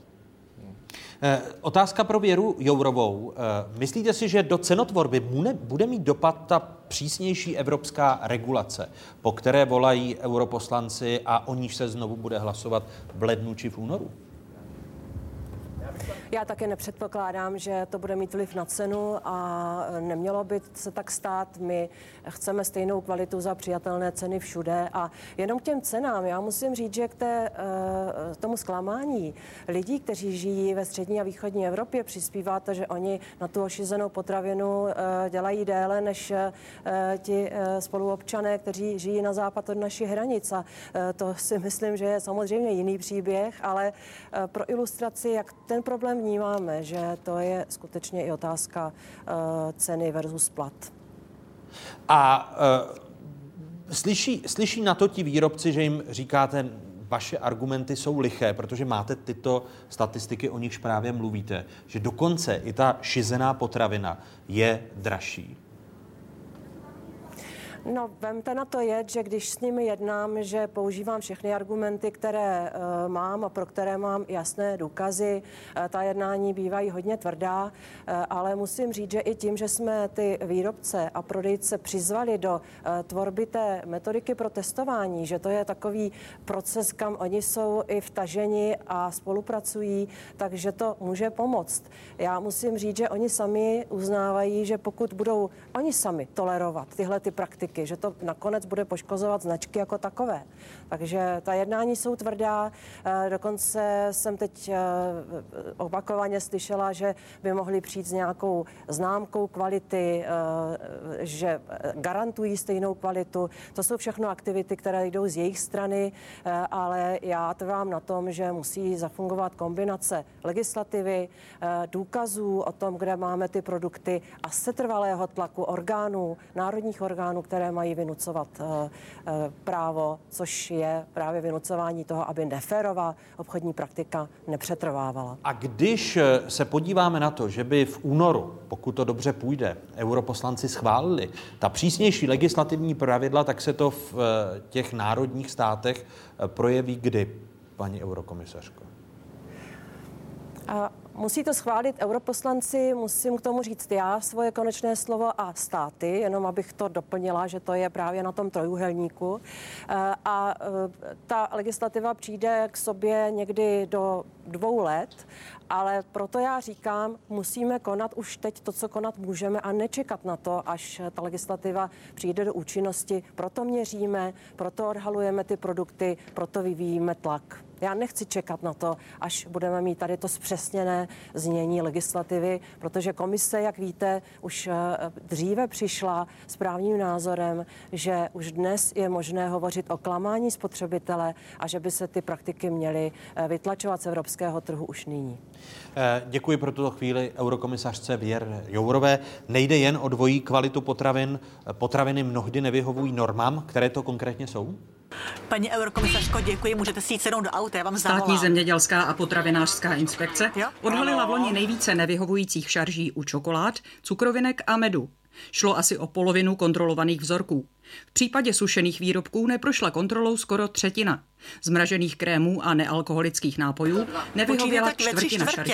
Eh, Otázka pro Věru Jourovou. Eh, Myslíte si, že do cenotvorby bude, bude mít dopad ta přísnější evropská regulace, po které volají europoslanci a o níž se znovu bude hlasovat v lednu či v únoru? Já také nepředpokládám, že to bude mít vliv na cenu a nemělo by se tak stát. My chceme stejnou kvalitu za přijatelné ceny všude a jenom k těm cenám. Já musím říct, že k té, eh, tomu zklamání lidí, kteří žijí ve střední a východní Evropě, přispívá to, že oni na tu ošizenou potravinu eh, dělají déle než ti spoluobčané, kteří žijí na západ od našich hranic. A to si myslím, že je samozřejmě jiný příběh, ale pro ilustraci, jak ten problém vnímáme, že to je skutečně i otázka eh, ceny versus plat. A uh, slyší, slyší na to ti výrobci, že jim říkáte, vaše argumenty jsou liché, protože máte tyto statistiky, o nichž právě mluvíte, že dokonce i ta šizená potravina je dražší. No, vemte na to je, že když s nimi jednám, že používám všechny argumenty, které uh, mám a pro které mám jasné důkazy. Uh, ta jednání bývají hodně tvrdá, uh, ale musím říct, že i tím, že jsme ty výrobce a prodejce přizvali do uh, tvorby té metodiky pro testování, že to je takový proces, kam oni jsou i vtaženi a spolupracují, takže to může pomoct. Já musím říct, že oni sami uznávají, že pokud budou oni sami tolerovat tyhle ty praktiky, že to nakonec bude poškozovat značky jako takové. Takže ta jednání jsou tvrdá. Eh, Dokonce jsem teď eh, opakovaně slyšela, že by mohli přijít s nějakou známkou kvality, eh, že garantují stejnou kvalitu. To jsou všechno aktivity, které jdou z jejich strany, ale já trvám na tom, že musí zafungovat kombinace legislativy, důkazů o tom, kde máme ty produkty a setrvalého tlaku orgánů, národních orgánů, které mají vynucovat právo, což je právě vynucování toho, aby neférová obchodní praktika nepřetrvávala. A když eh, se podíváme na to, že by v únoru, pokud to dobře půjde, europoslanci schválili ta přísnější legislativní pravidla, tak se to v eh, těch národních státech eh, projeví kdy, paní eurokomisařko? A musí to schválit europoslanci, musím k tomu říct já svoje konečné slovo a státy, jenom abych to doplnila, že to je právě na tom trojuhelníku. Eh, A eh, ta legislativa přijde k sobě někdy do dvou let, ale proto já říkám, musíme konat už teď to, co konat můžeme a nečekat na to, až ta legislativa přijde do účinnosti. Proto měříme, proto odhalujeme ty produkty, proto vyvíjíme tlak. Já nechci čekat na to, až budeme mít tady to zpřesněné znění legislativy, protože komise, jak víte, už eh, dříve přišla s právním názorem, že už dnes je možné hovořit o klamání spotřebitele a že by se ty praktiky měly eh, vytlačovat z evropského trhu už nyní. Eh, Děkuji pro tuto chvíli eurokomisařce Věr Jourové. Nejde jen o dvojí kvalitu potravin. Potraviny mnohdy nevyhovují normám, které to konkrétně jsou? Paní eurokomisařko, děkuji, můžete si jít do auta, já vám zavolám. Státní zemědělská a potravinářská inspekce Jo? odhalila v loni nejvíce nevyhovujících šarží u čokolád, cukrovinek a medu. Šlo asi o polovinu kontrolovaných vzorků. V případě sušených výrobků neprošla kontrolou skoro třetina. Zmražených krémů a nealkoholických nápojů nevyhověla čtvrtina šarží.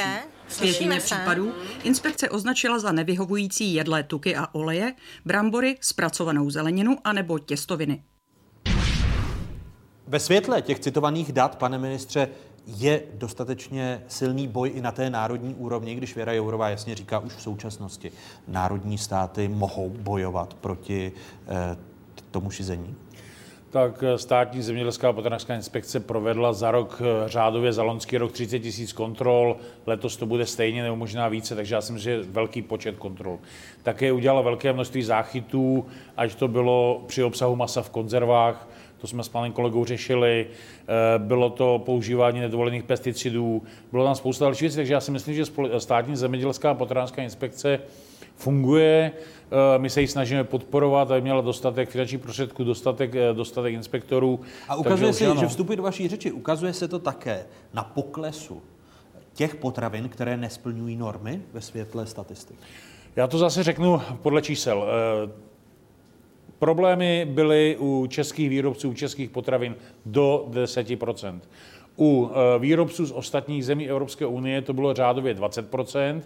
V se. případů inspekce označila za nevyhovující jedlé tuky a oleje, brambory, zpracovanou zeleninu a nebo těstoviny. Ve světle těch citovaných dat, pane ministře, je dostatečně silný boj i na té národní úrovni, když Věra Jourová jasně říká už v současnosti, národní státy mohou bojovat proti eh, tomu šizení? tak státní zemědělská a potravinářská inspekce provedla za rok eh, řádově za loňský rok 30 tisíc kontrol, letos to bude stejně nebo možná více, takže já si myslím, že velký počet kontrol. Také udělala velké množství záchytů, ať to bylo při obsahu masa v konzervách, to jsme s panem kolegou řešili, eh, bylo to používání nedovolených pesticidů, bylo tam spousta dalších věcí, takže já si myslím, že státní zemědělská potravinářská inspekce funguje. Eh, my se ji snažíme podporovat, aby měla dostatek finančních prostředků, dostatek, eh, dostatek inspektorů. A ukazuje se, že vstupy do vaší řeči, ukazuje se to také na poklesu těch potravin, které nesplňují normy ve světle statistik. Já to zase řeknu podle čísel. Problémy byly u českých výrobců, u českých potravin do 10% U e, výrobců z ostatních zemí Evropské unie to bylo řádově 20%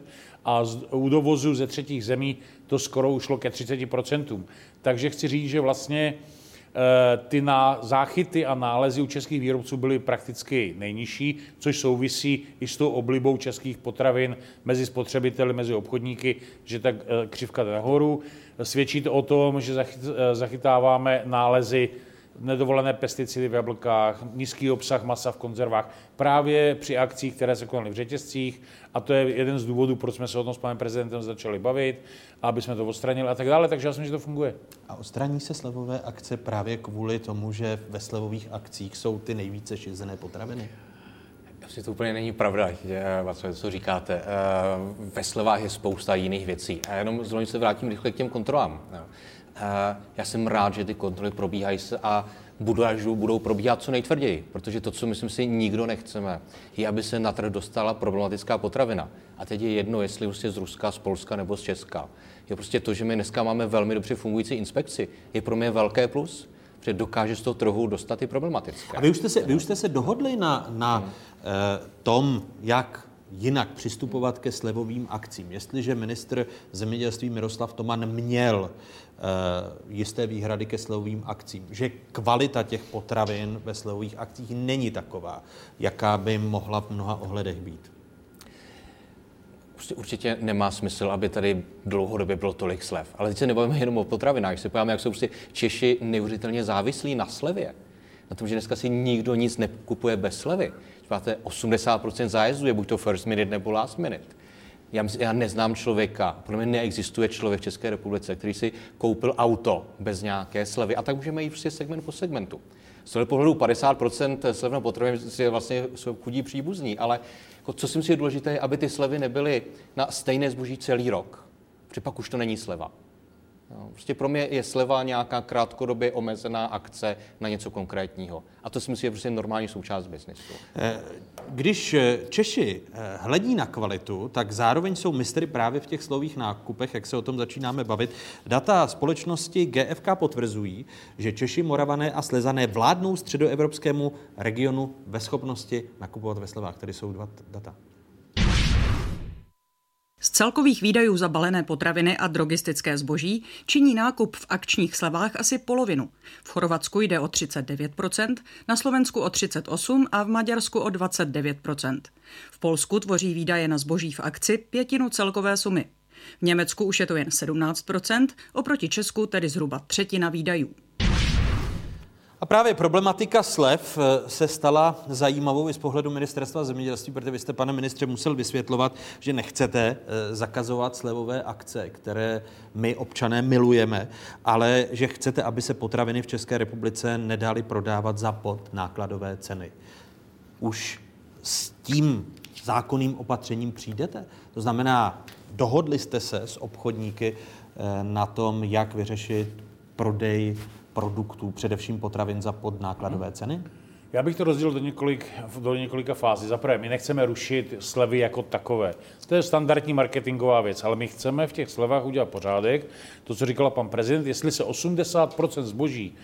a u dovozu ze třetích zemí to skoro ušlo ke 30% Takže chci říct, že vlastně ty na záchyty a nálezy u českých výrobců byly prakticky nejnižší, což souvisí i s tou oblibou českých potravin mezi spotřebiteli, mezi obchodníky, že ta e, křivka jde nahoru. Svědčí to o tom, že eh, zachytáváme nálezy nedovolené pesticidy v jablkách, nízký obsah masa v konzervách, právě při akcích, které se konaly v řetězcích. A to je jeden z důvodů, proč jsme se o tom s panem prezidentem začali bavit, aby jsme to odstranili a tak dále. Takže já si myslím, že to funguje. A odstraní se slevové akce právě kvůli tomu, že ve slevových akcích jsou ty nejvíce šizené potraviny? Asi to úplně není pravda, co, co říkáte. Eh, ve slevách je spousta jiných věcí. A jenom zrovna se vrátím rychle k těm kontrolám. Eh, já jsem rád, že ty kontroly probíhají a budou, budou probíhat co nejtvrději, protože to, co myslím si nikdo nechceme, je, aby se na trh dostala problematická potravina. A teď je jedno, jestli už je z Ruska, z Polska nebo z Česka. Je prostě to, že my dneska máme velmi dobře fungující inspekci, je pro mě velké plus protože dokáže z toho trhu dostat i problematické. A vy už jste se, vy už jste se dohodli na, na hmm. eh, tom, jak jinak přistupovat ke slevovým akcím. Jestliže ministr zemědělství Miroslav Toman měl jisté výhrady ke slevovým akcím, že kvalita těch potravin ve slevových akcích není taková, jaká by mohla v mnoha ohledech být prostě určitě nemá smysl, aby tady dlouhodobě bylo tolik slev. Ale teď se nebavíme jenom o potravinách, se podíváme, jak jsou prostě Češi neuvěřitelně závislí na slevě. Na tom, že dneska si nikdo nic nekupuje bez slevy. Máte 80% zájezdů je buď to first minute nebo last minute. Já, já neznám člověka, podle mě neexistuje člověk v České republice, který si koupil auto bez nějaké slevy. A tak můžeme jít prostě segment po segmentu. Z toho pohledu 50% slev na je vlastně chudí příbuzní, ale jako, co si myslím, je důležité, aby ty slevy nebyly na stejné zboží celý rok, protože pak už to není sleva. Prostě pro mě je sleva nějaká krátkodobě omezená akce na něco konkrétního. A to si myslím, že je prostě normální součást biznesu. Eh, když eh, Češi eh, hledí na kvalitu, tak zároveň jsou mistry právě v těch slových nákupech, jak se o tom začínáme bavit. Data společnosti GFK potvrzují, že Češi, Moravané a Slezané vládnou středoevropskému regionu ve schopnosti nakupovat ve slevách. Tady jsou dva data. Z celkových výdajů za balené potraviny a drogistické zboží činí nákup v akčních slevách asi polovinu. V Chorvatsku jde o 39%, na Slovensku o 38% a v Maďarsku o 29%. V Polsku tvoří výdaje na zboží v akci pětinu celkové sumy. V Německu už je to jen 17%, oproti Česku tedy zhruba třetina výdajů. A právě problematika slev eh, se stala zajímavou i z pohledu ministerstva zemědělství, protože vy jste, pane ministře, musel vysvětlovat, že nechcete eh, zakazovat slevové akce, které my občané milujeme, ale že chcete, aby se potraviny v České republice nedaly prodávat za pod nákladové ceny. Už s tím zákonným opatřením přijdete? To znamená, dohodli jste se s obchodníky eh, na tom, jak vyřešit prodej produktů, především potravin za podnákladové hmm. ceny? Já bych to rozdělil do, několik, do několika fází. Za prvé, my nechceme rušit slevy jako takové. To je standardní marketingová věc, ale my chceme v těch slevách udělat pořádek. To, co říkala pan prezident, jestli se 80% zboží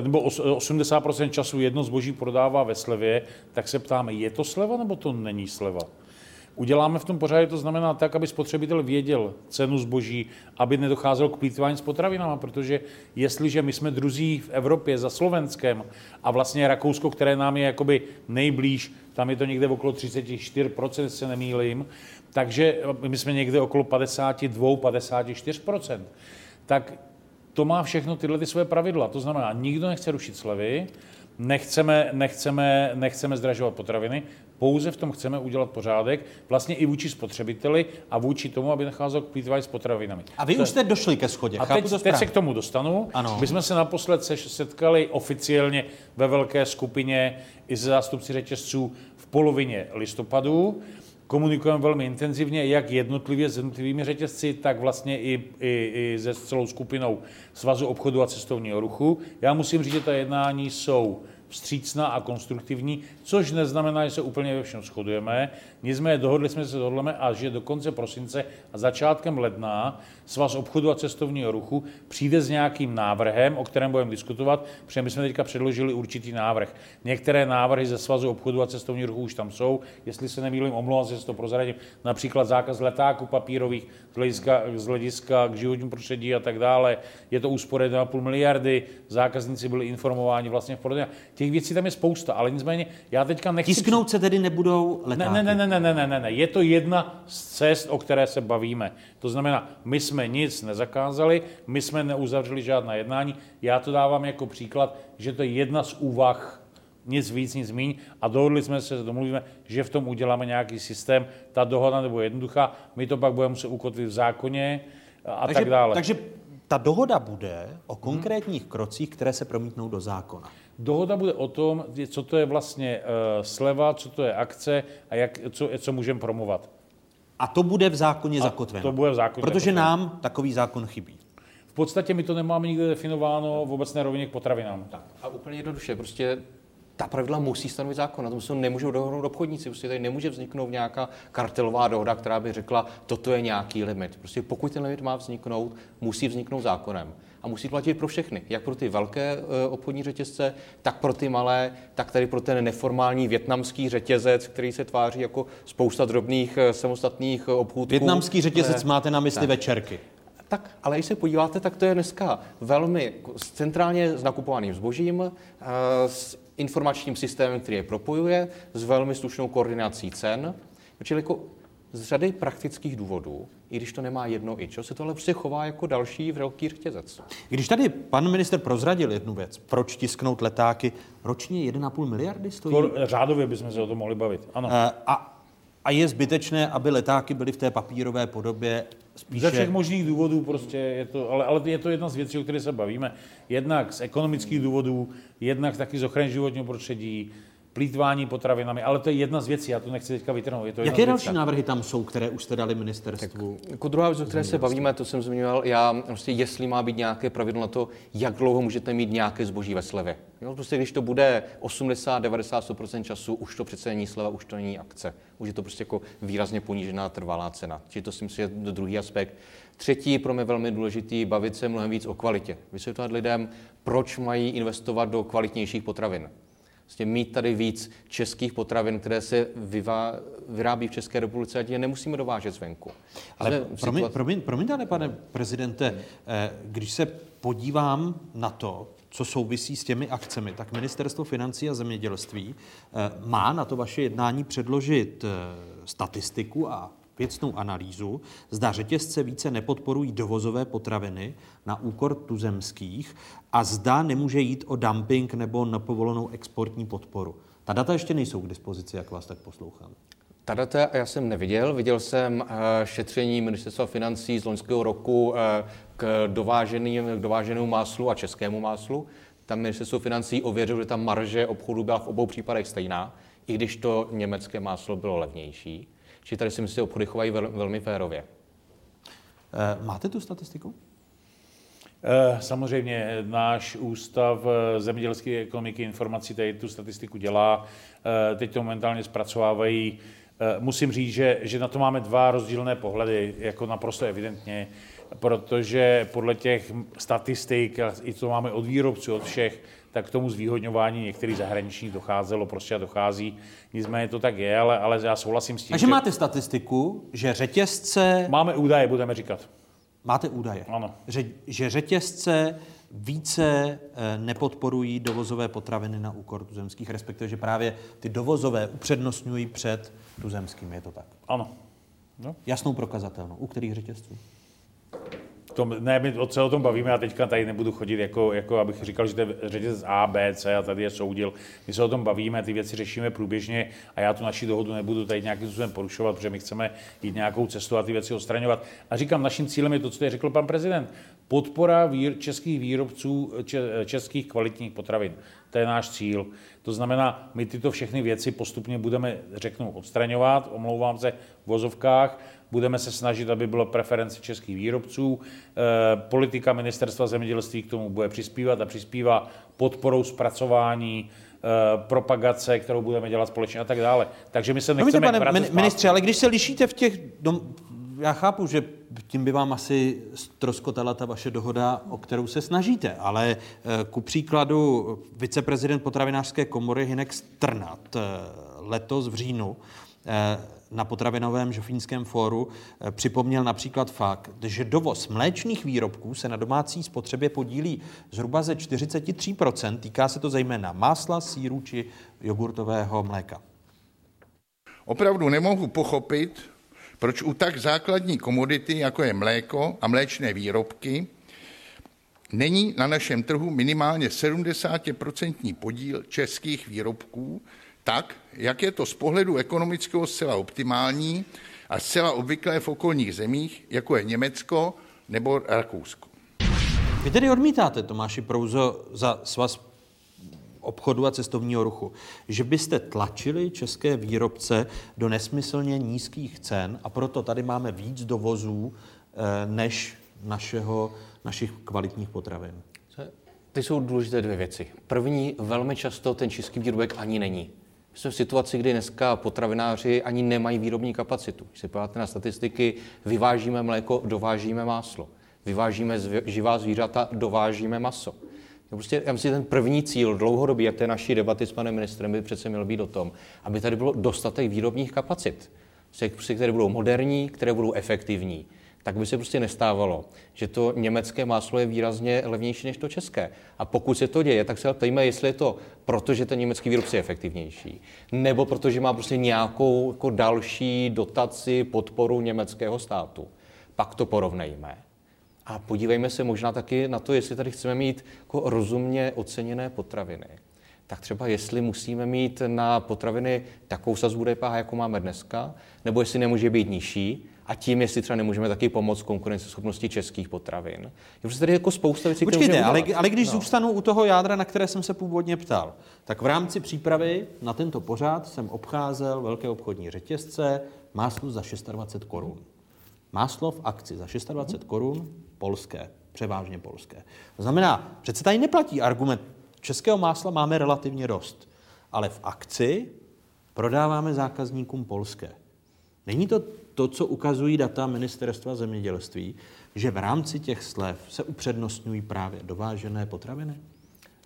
nebo 80% času jedno zboží prodává ve slevě, tak se ptáme, je to sleva nebo to není sleva? Uděláme v tom pořádek, to znamená tak, aby spotřebitel věděl cenu zboží, aby nedocházelo k plýtvání s potravinami, protože jestliže my jsme druzí v Evropě za Slovenskem a vlastně Rakousko, které nám je jakoby nejblíž, tam je to někde okolo 34%, se nemýlím, takže my jsme někde okolo 52, 54%, tak to má všechno tyhle ty své pravidla. To znamená, nikdo nechce rušit slevy, nechceme, nechceme, nechceme zdražovat potraviny, pouze v tom chceme udělat pořádek, vlastně i vůči spotřebiteli a vůči tomu, aby nacházelo k plýtvání s potravinami. A vy to, už jste došli ke schodě. A teď, teď se k tomu dostanu. Ano. My jsme se naposled setkali oficiálně ve velké skupině i se zástupci řetězců v polovině listopadu. Komunikujeme velmi intenzivně, jak jednotlivě s jednotlivými řetězci, tak vlastně i, i, i se celou skupinou Svazu obchodu a cestovního ruchu. Já musím říct, že ta jednání jsou vstřícná a konstruktivní, což neznamená, že se úplně ve všem shodujeme. Nicméně dohodli jsme se dohodleme a že do konce prosince a začátkem ledna Svaz obchodu a cestovního ruchu přijde s nějakým návrhem, o kterém budeme diskutovat, protože my jsme teďka předložili určitý návrh. Některé návrhy ze Svazu obchodu a cestovního ruchu už tam jsou. Jestli se nemýlím, omlouvám se, že to prozradím. Například zákaz letáků papírových z hlediska, z hlediska k životnímu prostředí a tak dále. Je to úspora 1,5 miliardy. Zákazníci byli informováni vlastně v prodejně. Těch věcí tam je spousta, ale nicméně já teďka nechci... Tisknout se tedy nebudou letáky. Ne, ne, ne, ne, ne, ne, ne, ne. Je to jedna z cest, o které se bavíme. To znamená, my jsme nic nezakázali, my jsme neuzavřeli žádná jednání. Já to dávám jako příklad, že to je jedna z úvah, nic víc, nic míň. A dohodli jsme se, domluvíme, že v tom uděláme nějaký systém. Ta dohoda nebo jednoduchá, my to pak budeme muset ukotvit v zákoně a takže, tak dále. Takže ta dohoda bude o konkrétních hmm. krocích, které se promítnou do zákona. Dohoda bude o tom, co to je vlastně uh, sleva, co to je akce a jak, co, co můžeme promovat. A to bude v zákoně A zakotveno. to bude v zákoně Protože zakotveno. nám takový zákon chybí. V podstatě my to nemáme nikde definováno v obecné rovině k potravinám. Tak. A úplně jednoduše, prostě ta pravidla musí stanovit zákon, na tom se nemůžou dohodnout obchodníci. Prostě tady nemůže vzniknout nějaká kartelová dohoda, která by řekla, toto je nějaký limit. Prostě pokud ten limit má vzniknout, musí vzniknout zákonem. A musí platit pro všechny, jak pro ty velké e, obchodní řetězce, tak pro ty malé, tak tady pro ten neformální větnamský řetězec, který se tváří jako spousta drobných e, samostatných e, obchůdků. Větnamský řetězec E, máte na mysli tak. večerky. Tak, ale když se podíváte, tak to je dneska velmi centrálně s nakupovaným zbožím, eh, s informačním systémem, který je propojuje, s velmi slušnou koordinací cen. Čili jako z řady praktických důvodů, i když to nemá jedno ičo, se to ale prostě chová jako další velký řetězec. Když tady pan minister prozradil jednu věc, proč tisknout letáky, ročně 1,5 miliardy stojí? Skoro Řádově bychom se o tom mohli bavit. Ano. Eh, A, a je zbytečné, aby letáky byly v té papírové podobě spíše... Ze všech možných důvodů prostě je to, ale, ale je to jedna z věcí, o které se bavíme. Jednak z ekonomických důvodů, jednak taky z ochrany životního prostředí, plítvání potravinami, ale to je jedna z věcí, já to nechci teďka vytrhnout. Je to jedna Jaké z další věcí. návrhy tam jsou, které už jste dali ministerstvu? Jako druhá věc, o které se bavíme, to jsem zmiňoval, já prostě, jestli má být nějaké pravidlo na to, jak dlouho můžete mít nějaké zboží ve slevě. Jo, prostě když to bude 80, 90, 100% času, už to přece není sleva, už to není akce. Už je to prostě jako výrazně ponížená trvalá cena. Čili to si myslím, že je druhý aspekt. Třetí pro mě velmi důležitý, bavit se mnohem víc o kvalitě. Vysvětlovat lidem, proč mají investovat do kvalitnějších potravin. Vlastně mít tady víc českých potravin, které se vyvá, vyrábí v České republice, ať je nemusíme dovážet zvenku. Ale promiň, situaci- promiň, promiňte, ale pane prezidente, eh, když se podívám na to, co souvisí s těmi akcemi, tak Ministerstvo financí a zemědělství eh, má na to vaše jednání předložit eh, statistiku a věcnou analýzu, zda řetězce více nepodporují dovozové potraviny na úkor tuzemských a zda nemůže jít o dumping nebo nepovolenou exportní podporu. Ta data ještě nejsou k dispozici, jak vás tak poslouchám. Ta data já jsem neviděl. Viděl jsem eh, šetření ministerstva financí z loňského roku eh, k, dováženým, k dováženému máslu a českému máslu. Tam ministerstvo financí ověřilo, že ta marže obchodu byla v obou případech stejná, i když to německé máslo bylo levnější. Čili tady si myslím, že obchody chovají vel, velmi férově. Eh, Máte tu statistiku? Eh, Samozřejmě náš ústav eh, zemědělské ekonomiky informací tady tu statistiku dělá. Eh, Teď to momentálně zpracovávají. Musím říct, že, že na to máme dva rozdílné pohledy, jako naprosto evidentně, protože podle těch statistik, i to máme od výrobců, od všech, tak k tomu zvýhodňování některých zahraničních docházelo, prostě a dochází. Nicméně to tak je, ale, ale já souhlasím s tím, Takže že máte statistiku, že řetězce... máme údaje, budeme říkat. Máte údaje. Ano. Že, že řetězce více eh, nepodporují dovozové potraviny na úkor tuzemských, respektive, že právě ty dovozové upřednostňují před tuzemskými. Je to tak? Ano. No. Jasnou prokazatelnou. U kterých řetězců? Tom, ne, my se o tom bavíme a teďka tady nebudu chodit, jako, jako abych říkal, že to je řetězec A, B, C a tady je soudil. My se o tom bavíme, ty věci řešíme průběžně a já tu naši dohodu nebudu tady nějakým způsobem porušovat, protože my chceme jít nějakou cestu a ty věci odstraňovat. A říkám, naším cílem je to, co tady řekl pan prezident. Podpora vír, českých výrobců českých kvalitních potravin. To je náš cíl. To znamená, my tyto všechny věci postupně budeme, řeknu, odstraňovat, omlouvám se, v vozovkách, budeme se snažit, aby bylo preference českých výrobců. E, politika ministerstva zemědělství k tomu bude přispívat a přispívá podporou zpracování e, propagace, kterou budeme dělat společně a tak dále. Takže my se nechceme... No, pane ministře, ale když se lišíte v těch dom, já chápu, že tím by vám asi stroskotala ta vaše dohoda, o kterou se snažíte, ale eh, ku příkladu viceprezident potravinářské komory Hinek Strnat eh, letos v říjnu eh, na potravinovém žofínském fóru připomněl například fakt, že dovoz mléčných výrobků se na domácí spotřebě podílí zhruba ze 43%, týká se to zejména másla, síru či jogurtového mléka. Opravdu nemohu pochopit, proč u tak základní komodity, jako je mléko a mléčné výrobky, není na našem trhu minimálně 70% podíl českých výrobků, tak, jak je to z pohledu ekonomického zcela optimální a zcela obvyklé v okolních zemích, jako je Německo nebo Rakousko. Vy tedy odmítáte, Tomáši Prouzo, za svaz obchodu a cestovního ruchu, že byste tlačili české výrobce do nesmyslně nízkých cen a proto tady máme víc dovozů eh, než našeho, našich kvalitních potravin. Ty jsou důležité dvě věci. První, velmi často ten český výrobek ani není. Jsme v situaci, kdy dneska potravináři ani nemají výrobní kapacitu. Když se podíváte na statistiky, vyvážíme mléko, dovážíme máslo. Vyvážíme živá zvířata, dovážíme maso. No prostě, já myslím, ten první cíl dlouhodobý, jak té naší debaty s panem ministrem, by přece měl být o tom, aby tady bylo dostatek výrobních kapacit, které budou moderní, které budou efektivní. Tak by se prostě nestávalo, že to německé máslo je výrazně levnější než to české. A pokud se to děje, tak se ptejme, jestli je to proto, že ten německý výrobce je efektivnější, nebo protože má prostě nějakou jako další dotaci, podporu německého státu. Pak to porovnejme. A podívejme se možná taky na to, jestli tady chceme mít jako rozumně oceněné potraviny. Tak třeba jestli musíme mít na potraviny takovou sazbu DPH, jako máme dneska, nebo jestli nemůže být nižší, a tím, jestli třeba nemůžeme taky pomoct konkurenceschopnosti českých potravin. Je prostě tady jako spousta věcí, Počkejte, ale, ale když no. zůstanu u toho jádra, na které jsem se původně ptal, tak v rámci přípravy na tento pořád jsem obcházel velké obchodní řetězce, máslo za 620 korun. Máslo v akci za 620 korun, polské, převážně polské. To znamená, přece tady neplatí argument, českého másla máme relativně dost, ale v akci prodáváme zákazníkům polské. Není to to, co ukazují data ministerstva zemědělství, že v rámci těch slev se upřednostňují právě dovážené potraviny?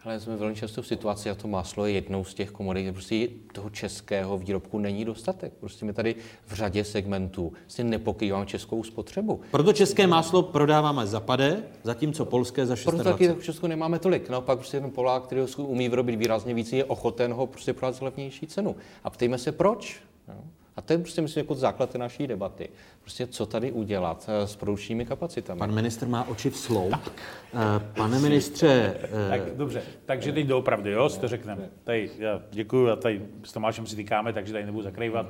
Ale jsme velmi často v situaci, a to máslo je jednou z těch komodit, prostě toho českého výrobku není dostatek. Prostě my tady v řadě segmentů si nepokrýváme českou spotřebu. Proto české máslo prodáváme za pade, zatímco polské za 620. Proto taky v Česku nemáme tolik. Naopak prostě ten Polák, který ho umí vyrobit výrazně víc, je ochoten ho prostě prodat za levnější cenu. A ptejme se proč. No. A to je prostě, myslím, jako základ té naší debaty. Prostě co tady udělat eh, s produkčními kapacitami. Pan ministr má oči v slou. Tak. Eh, pane ministře... Tak, dobře, takže teď doopravdy, jo, si to řekneme. Tady, já děkuji a tady s Tomášem si týkáme, takže tady nebudu zakrývat.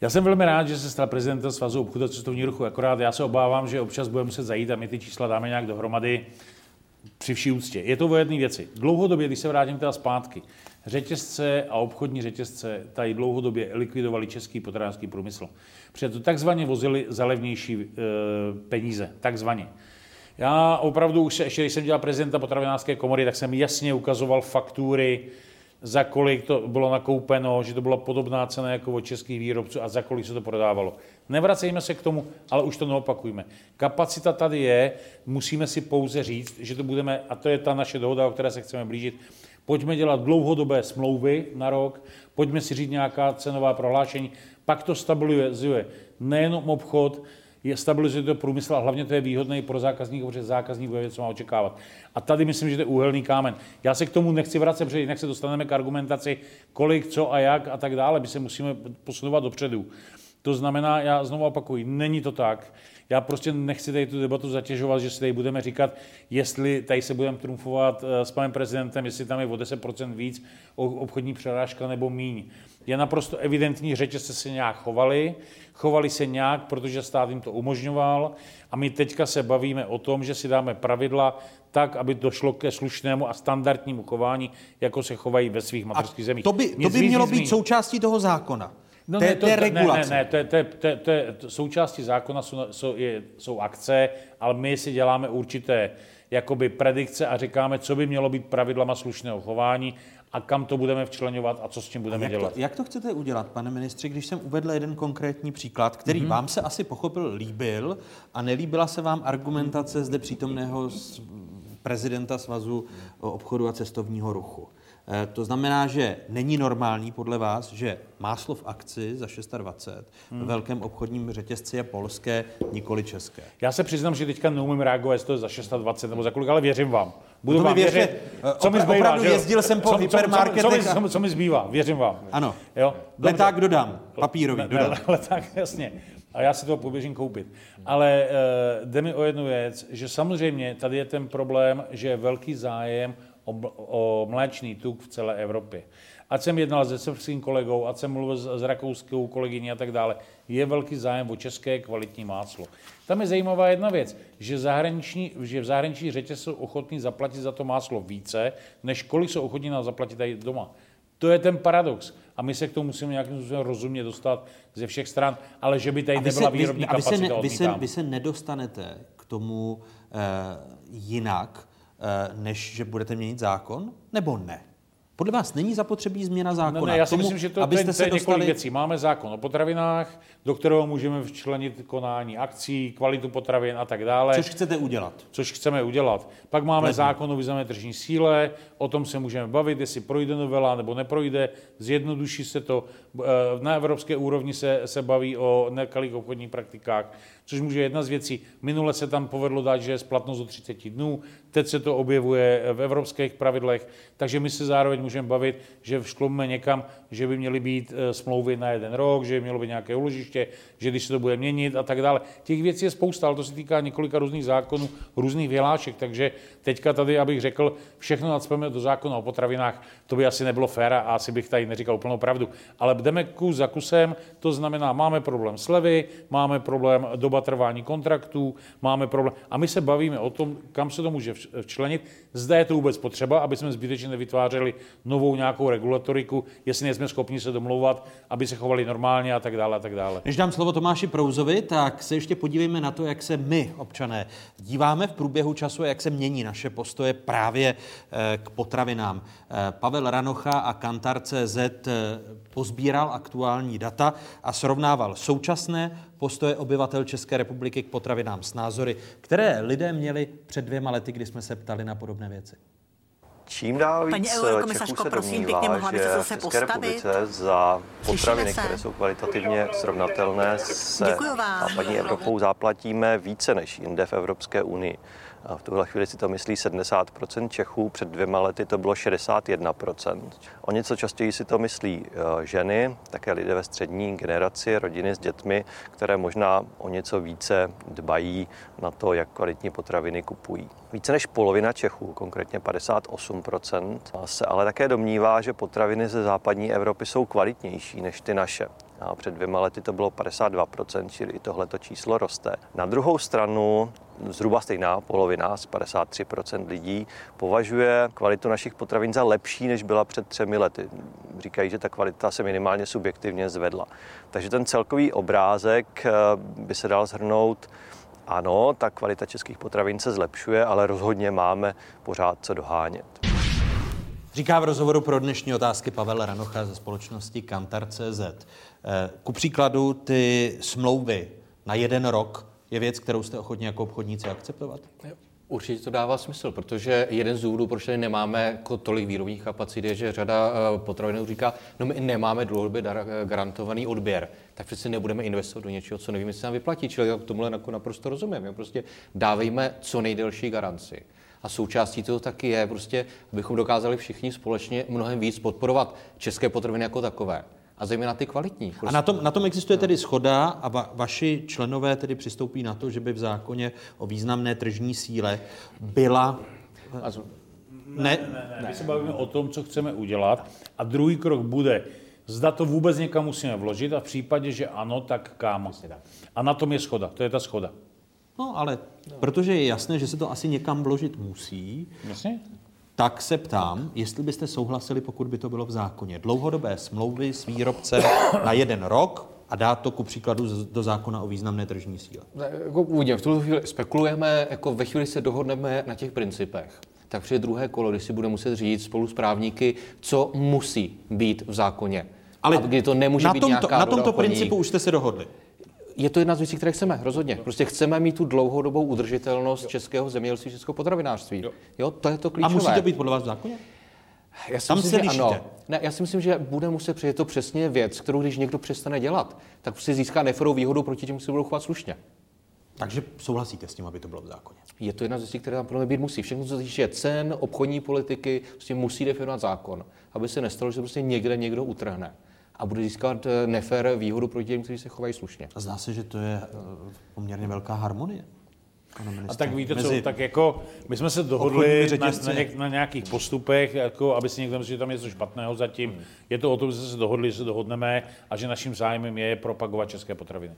Já jsem velmi rád, že se stal prezidentem Svazu obchodu a cestovní ruchu, akorát já se obávám, že občas budeme muset zajít a my ty čísla dáme nějak dohromady při vší úctě. Je to o jedné věci. Dlouhodobě, když se vrátím teda zpátky, řetězce a obchodní řetězce tady dlouhodobě likvidovali český potravinářský průmysl. Protože to takzvaně vozili za levnější e, peníze, takzvaně. Já opravdu už, ještě když jsem dělal prezidenta potravinářské komory, tak jsem jasně ukazoval faktury, za kolik to bylo nakoupeno, že to byla podobná cena jako od českých výrobců a za kolik se to prodávalo. Nevracejme se k tomu, ale už to neopakujme. Kapacita tady je, musíme si pouze říct, že to budeme, a to je ta naše dohoda, o které se chceme blížit, pojďme dělat dlouhodobé smlouvy na rok, pojďme si říct nějaká cenová prohlášení, pak to stabilizuje nejenom obchod, je stabilizuje to průmysl a hlavně to je výhodné pro zákazníka, protože zákazník bude co má očekávat. A tady myslím, že to je úhelný kámen. Já se k tomu nechci vracet, protože jinak se dostaneme k argumentaci, kolik, co a jak a tak dále. My se musíme posunovat dopředu. To znamená, já znovu opakuju, není to tak. Já prostě nechci tady tu debatu zatěžovat, že si tady budeme říkat, jestli tady se budeme trumfovat eh, s panem prezidentem, jestli tam je o 10% víc obchodní přerážka nebo míň. Je naprosto evidentní, že řetězce se nějak chovali, chovali se nějak, protože stát jim to umožňoval a my teďka se bavíme o tom, že si dáme pravidla tak, aby došlo ke slušnému a standardnímu chování, jako se chovají ve svých mateřských zemích. To by, to by mělo být součástí toho zákona. No té, ne, to, ne, regulace. ne, ne, to, to, to, to, to, součástí zákona jsou, jsou, je, jsou akce, ale my si děláme určité jakoby predikce a říkáme, co by mělo být pravidlama slušného chování a kam to budeme včlenovat a co s tím budeme jak dělat. To, jak to chcete udělat, pane ministři, když jsem uvedl jeden konkrétní příklad, který mm-hmm. vám se asi pochopil líbil a nelíbila se vám argumentace zde přítomného prezidenta Svazu obchodu a cestovního ruchu. Eh, to znamená, že není normální podle vás, že máslo v akci za 620 hmm. v velkém obchodním řetězci je polské, nikoli české. Já se přiznám, že teďka neumím reagovat, jestli to je za 620 nebo za kolik, ale věřím vám. Budu no to vám věřte, věřit. Co mi zbývá? Opravdu že? jezdil jsem po co, hypermarketech. Co, co, co, co, co mi zbývá? Věřím vám. Ano. Jo? Leták dodám, papírový ne, dodám. Ne, leták, jasně. A já si to poběžím koupit. Ale uh, jde mi o jednu věc, že samozřejmě tady je ten problém, že je velký zájem o, o mléčný tuk v celé Evropě. Ať jsem jednal se srbským kolegou, ať jsem mluvil s, s rakouskou kolegyní a tak dále, je velký zájem o české kvalitní máslo. Tam je zajímavá jedna věc, že, zahraniční, že v zahraničí řetě jsou ochotní zaplatit za to máslo více, než kolik jsou ochotní nám zaplatit tady doma. To je ten paradox. A my se k tomu musíme nějakým způsobem rozumně dostat ze všech stran, ale že by tady a nebyla se, výrobní vy, a vy kapacita, se, ne, vy, se, vy se nedostanete k tomu uh, jinak, než že budete měnit zákon, nebo ne? Podle vás není zapotřebí změna zákona? No ne, já si tomu, myslím, že to, abyste to, je, to je dostali... několik věcí. Máme zákon o potravinách, do kterého můžeme včlenit konání akcí, kvalitu potravin a tak dále. Což chcete udělat. Což chceme udělat. Pak máme Ledně. zákon o významné tržní síle, o tom se můžeme bavit, jestli projde novela nebo neprojde, zjednoduší se to. Eh, Na evropské úrovni se, se baví o nekalých obchodních praktikách, což může jedna z věcí. Minule se tam povedlo dát, že je splatnost do 30 dnů, teď se to objevuje v evropských pravidlech, takže my se zároveň můžeme bavit, že všklumíme někam, že by měly být eh, smlouvy na jeden rok, že by mělo být nějaké úložiště, že když se to bude měnit a tak dále. Těch věcí je spousta, ale to se týká několika různých zákonů, různých vyhlášek, takže teďka tady, abych řekl, všechno nadspeme do zákona o potravinách, to by asi nebylo fér a asi bych tady neříkal úplnou pravdu. Ale jdeme kus za kusem, to znamená, máme problém slevy, máme problém doba trvání kontraktů, máme problém. A my se bavíme o tom, kam se to může včlenit. Zda je to vůbec potřeba, aby jsme zbytečně nevytvářeli novou nějakou regulatoriku, jestli nejsme schopni se domlouvat, aby se chovali normálně a tak dále a tak dále. Než dám slovo Tomáši Prouzovi, tak se ještě podívejme na to, jak se my, občané, díváme v průběhu času, jak se mění naše postoje právě eh, k potravinám. Eh, Pavel Ranocha a Kantar.cz eh, pozbíral aktuální data a srovnával současné postoje obyvatel České republiky k potravinám s názory, které lidé měli před dvěma lety, kdy jsme se ptali na podobné věci. Čím dál víc Paní Čechů eurokomisařko, se prosím, domnívá, pěkně, mohla že v České postavit? republice za potraviny, které jsou kvalitativně srovnatelné se západní Evropou, zaplatíme více než jinde v Evropské unii. A v tuhle chvíli si to myslí 70% Čechů, před dvěma lety to bylo 61%. O něco častěji si to myslí eh, ženy, také lidé ve střední generaci, rodiny s dětmi, které možná o něco více dbají na to, jak kvalitní potraviny kupují. Více než polovina Čechů, konkrétně 58%, se ale také domnívá, že potraviny ze západní Evropy jsou kvalitnější než ty naše. A před dvěma lety to bylo 52%, čili i tohleto číslo roste. Na druhou stranu zhruba stejná polovina, z 53% lidí, považuje kvalitu našich potravin za lepší, než byla před třemi lety. Říkají, že ta kvalita se minimálně subjektivně zvedla. Takže ten celkový obrázek eh, by se dal zhrnout ano, ta kvalita českých potravin se zlepšuje, ale rozhodně máme pořád co dohánět. Říká v rozhovoru pro dnešní otázky Pavel Ranocha ze společnosti Kantar.cz. Ku příkladu ty smlouvy na jeden rok je věc, kterou jste ochotni jako obchodníci akceptovat? Určitě to dává smysl, protože jeden z důvodů, proč tady nemáme jako tolik výrobních kapacit, je, že řada eh, potravinů říká, no my nemáme dlouhodobě dar- garantovaný odběr, tak přece nebudeme investovat do něčeho, co nevíme, jestli nám vyplatí. Čili já tomuhle jako naprosto rozumím. Jo? Prostě dávejme co nejdelší garanci. A součástí toho taky je prostě, abychom dokázali všichni společně mnohem víc podporovat české potraviny jako takové a zejména ty kvalitní. A na tom, na tom existuje tedy schoda a va, vaši členové tedy přistoupí na to, že by v zákoně o významné tržní síle byla... Ne, ne, ne, ne. My se bavíme o tom, co chceme udělat a druhý krok bude, zda to vůbec někam musíme vložit a v případě, že ano, tak kam. A na tom je schoda, to je ta schoda. No ale protože je jasné, že se to asi někam vložit musí, Jasně. Tak se ptám, jestli byste souhlasili, pokud by to bylo v zákoně. Dlouhodobé smlouvy s výrobcem na jeden rok a dát to ku příkladu do zákona o významné tržní síle. Jako původně, v tuto chvíli spekulujeme, jako ve chvíli se dohodneme na těch principech. Tak přijde druhé kolo, kdy si bude muset říct spolu s právníky, co musí být v zákoně. Ale a kdy to nemůže na být tomto, nějaká na tomto obchodní. principu už jste se dohodli. Je to jedna z věcí, které chceme, rozhodně. Prostě chceme mít tu dlouhodobou udržitelnost českého zemědělství, českého potravinářství. Jo. jo, to je to A klíčové. musí to být podle vás v zákoně? Já si Tam myslím, se lišíte. ano. Ne, já si myslím, že bude muset přijít to přesně věc, kterou když někdo přestane dělat, tak si získá neferovou výhodu proti těm, kteří se budou chovat slušně. Takže souhlasíte s tím, aby to bylo v zákoně? Je to jedna z věcí, které tam podle mě být musí. Všechno, co se týče cen, obchodní politiky, prostě musí definovat zákon, aby se nestalo, že se prostě někde někdo utrhne a bude získat eh, nefér výhodu proti těm, kteří se chovají slušně. A zdá se, že to je eh, poměrně velká harmonie. A tak víte co, mezi tak jako my jsme se dohodli na, na, něk, na nějakých postupech, jako aby si někdo myslel, že tam je něco špatného zatím. Je to o tom, že jsme se dohodli, že se dohodneme a že naším zájmem je propagovat české potraviny.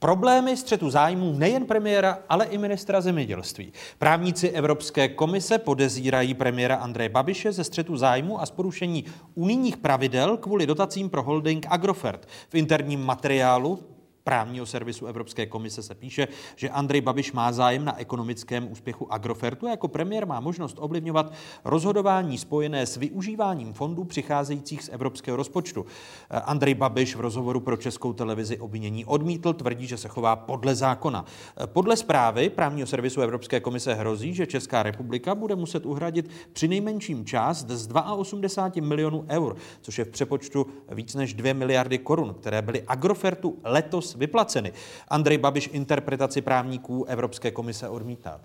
Problémy střetu zájmů nejen premiéra, ale i ministra zemědělství. Právníci Evropské komise podezírají premiéra Andreje Babiše ze střetu zájmu a z porušení unijních pravidel kvůli dotacím pro holding Agrofert. V interním materiálu právního servisu Evropské komise se píše, že Andrej Babiš má zájem na ekonomickém úspěchu Agrofertu a jako premiér má možnost ovlivňovat rozhodování spojené s využíváním fondů přicházejících z evropského rozpočtu. Andrej Babiš v rozhovoru pro českou televizi obvinění odmítl, tvrdí, že se chová podle zákona. Podle zprávy právního servisu Evropské komise hrozí, že Česká republika bude muset uhradit při nejmenším část z 82 milionů eur, což je v přepočtu víc než 2 miliardy korun, které byly Agrofertu letos vyplaceny. Andrej Babiš interpretaci právníků Evropské komise odmítá.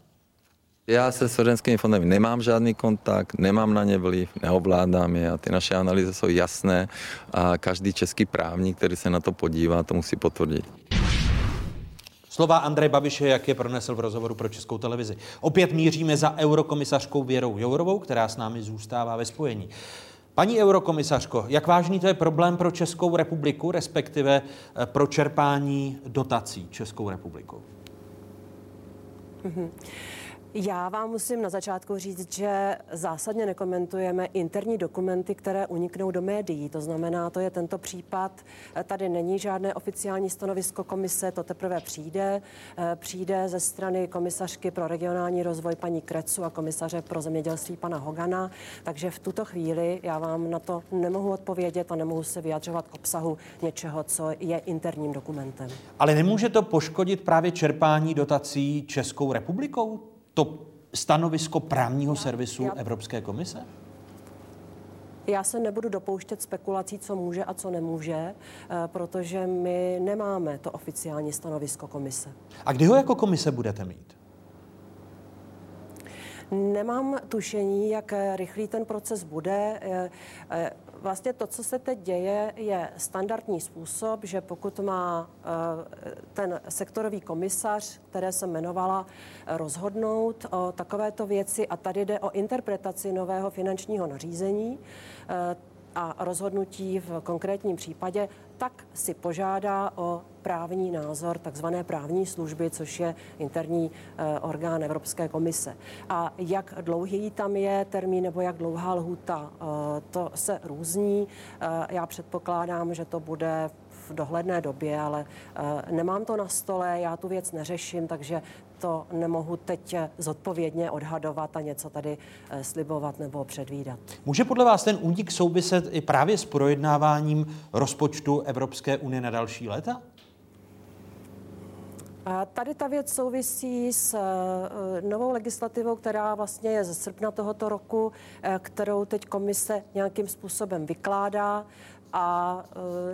Já se svěřenskými fondami nemám žádný kontakt, nemám na ně vliv, neovládám je a ty naše analýzy jsou jasné a každý český právník, který se na to podívá, to musí potvrdit. Slova Andreje Babiše, jak je pronesl v rozhovoru pro českou televizi. Opět míříme za eurokomisařkou Věrou Jourovou, která s námi zůstává ve spojení. Paní eurokomisařko, jak vážný to je problém pro Českou republiku, respektive eh, pro čerpání dotací Českou republikou? Mhm. Já vám musím na začátku říct, že zásadně nekomentujeme interní dokumenty, které uniknou do médií. To znamená, to je tento případ. Tady není žádné oficiální stanovisko komise, to teprve přijde. Eh, Přijde ze strany komisařky pro regionální rozvoj paní Krecu a komisaře pro zemědělství pana Hogana. Takže v tuto chvíli já vám na to nemohu odpovědět a nemohu se vyjadřovat k obsahu něčeho, co je interním dokumentem. Ale nemůže to poškodit právě čerpání dotací Českou republikou? To stanovisko právního servisu Evropské komise? Já se nebudu dopouštět spekulací, co může a co nemůže, eh, protože my nemáme to oficiální stanovisko komise. A kdy ho jako komise budete mít? Nemám tušení, jak eh, rychlý ten proces bude. Vlastně to, co se teď děje, je standardní způsob, že pokud má eh, ten sektorový komisař, které jsem jmenovala, eh, rozhodnout o takovéto věci, a tady jde o interpretaci nového finančního nařízení, eh, a rozhodnutí v konkrétním případě, tak si požádá o právní názor takzvané právní služby, což je interní eh, orgán Evropské komise. A jak dlouhý tam je termín nebo jak dlouhá lhůta, eh, to se různí. Eh, Já předpokládám, že to bude v dohledné době, ale nemám to na stole, já tu věc neřeším, takže to nemohu teď zodpovědně odhadovat a něco tady slibovat nebo předvídat. Může podle vás ten únik souviset i právě s projednáváním rozpočtu Evropské unie na další léta? Tady ta věc souvisí s eh, novou legislativou, která vlastně je ze srpna tohoto roku, eh, kterou teď komise nějakým způsobem vykládá. a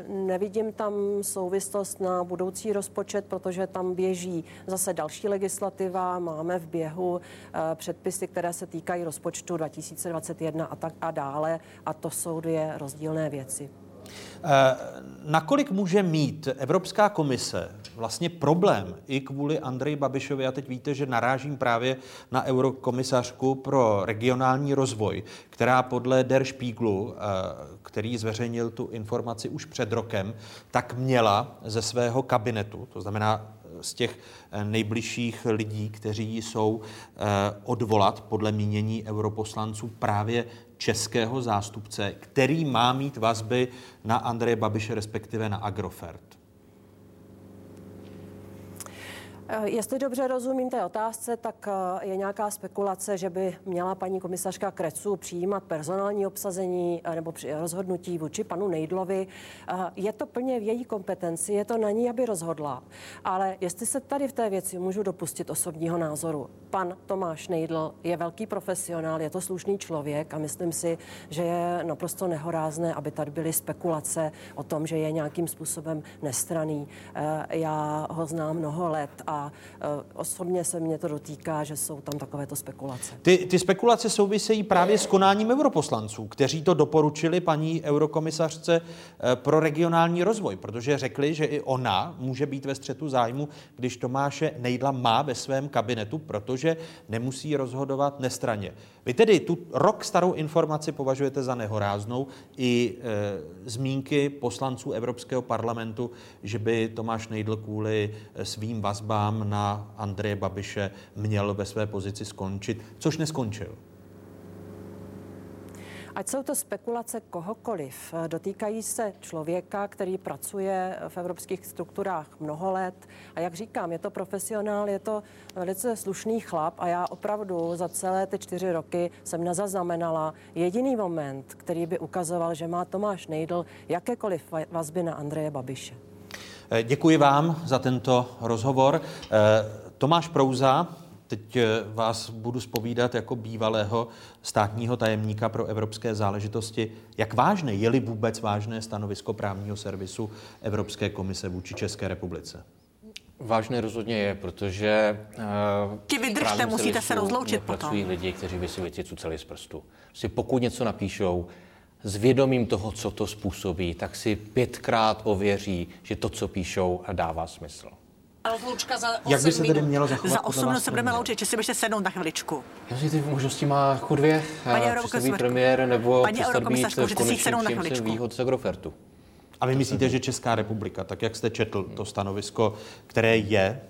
nevidím tam souvislost na budoucí rozpočet, protože tam běží zase další legislativa, máme v běhu předpisy, které se týkají rozpočtu 2021 a tak a dále a to jsou dvě rozdílné věci. Eh, nakolik může mít Evropská komise vlastně problém i kvůli Andreji Babišovi? A teď víte, že narážím právě na eurokomisařku pro regionální rozvoj, která podle Der Spiegelu, eh, který zveřejnil tu informaci už před rokem, tak měla ze svého kabinetu, to znamená z těch eh, nejbližších lidí, kteří jsou odvolat podle mínění europoslanců právě českého zástupce, který má mít vazby na Andreje Babiše, respektive na Agrofert. Eh, jestli dobře rozumím té otázce, tak eh, je nějaká spekulace, že by měla paní komisařka Krecu přijímat personální obsazení eh, nebo rozhodnutí vůči panu Nejdlovi. Je to plně v její kompetenci, je to na ní, aby rozhodla. Ale jestli se tady v té věci můžu dopustit osobního názoru. Pan Tomáš Nejdl je velký profesionál, je to slušný člověk a myslím si, že je naprosto nehorázné, aby tady byly spekulace o tom, že je nějakým způsobem nestraný. Já ho znám mnoho let a Eh, osobně se mě to dotýká, že jsou tam takovéto spekulace. Ty, ty spekulace souvisejí právě s konáním europoslanců, kteří to doporučili paní eurokomisařce eh, pro regionální rozvoj, protože řekli, že i ona může být ve střetu zájmu, když Tomáše Nejdla má ve svém kabinetu, protože nemusí rozhodovat nestraně. Vy tedy tu rok starou informaci považujete za nehoráznou i e, zmínky poslanců Evropského parlamentu, že by Tomáš Nejdl kvůli svým vazbám sám na Andreje Babiše měl ve své pozici skončit, což neskončil. Ať jsou to spekulace kohokoliv, dotýkají se člověka, který pracuje v evropských strukturách mnoho let. A jak říkám, je to profesionál, je to velice slušný chlap a já opravdu za celé ty čtyři roky jsem nezaznamenala jediný moment, který by ukazoval, že má Tomáš Nejdl jakékoliv vazby na Andreje Babiše. Eh, děkuji vám za tento rozhovor. Eh, Tomáš Prouza, teď eh, vás budu spovídat jako bývalého státního tajemníka pro evropské záležitosti. Jak vážné, je-li vůbec vážné stanovisko právního servisu Evropské komise vůči České republice? Vážné rozhodně je, protože... Uh, Ti vydržte, musíte se rozloučit potom. lidi, kteří by si věci cuceli z prstu. Si pokud něco napíšou, s vědomím toho, co to způsobí, tak si pětkrát ověří, že to, co píšou, dává smysl. Rozloučka za 8 Jak by se tedy mělo zachovat? Za 8 minut se budeme loučit, si byste sednout na chviličku. Já si ty možnosti má jako dvě. Paní premiér nebo Paní přestat být konečným výhod z Agrofertu. A vy myslíte, že Česká republika, tak jak jste četl to stanovisko, které je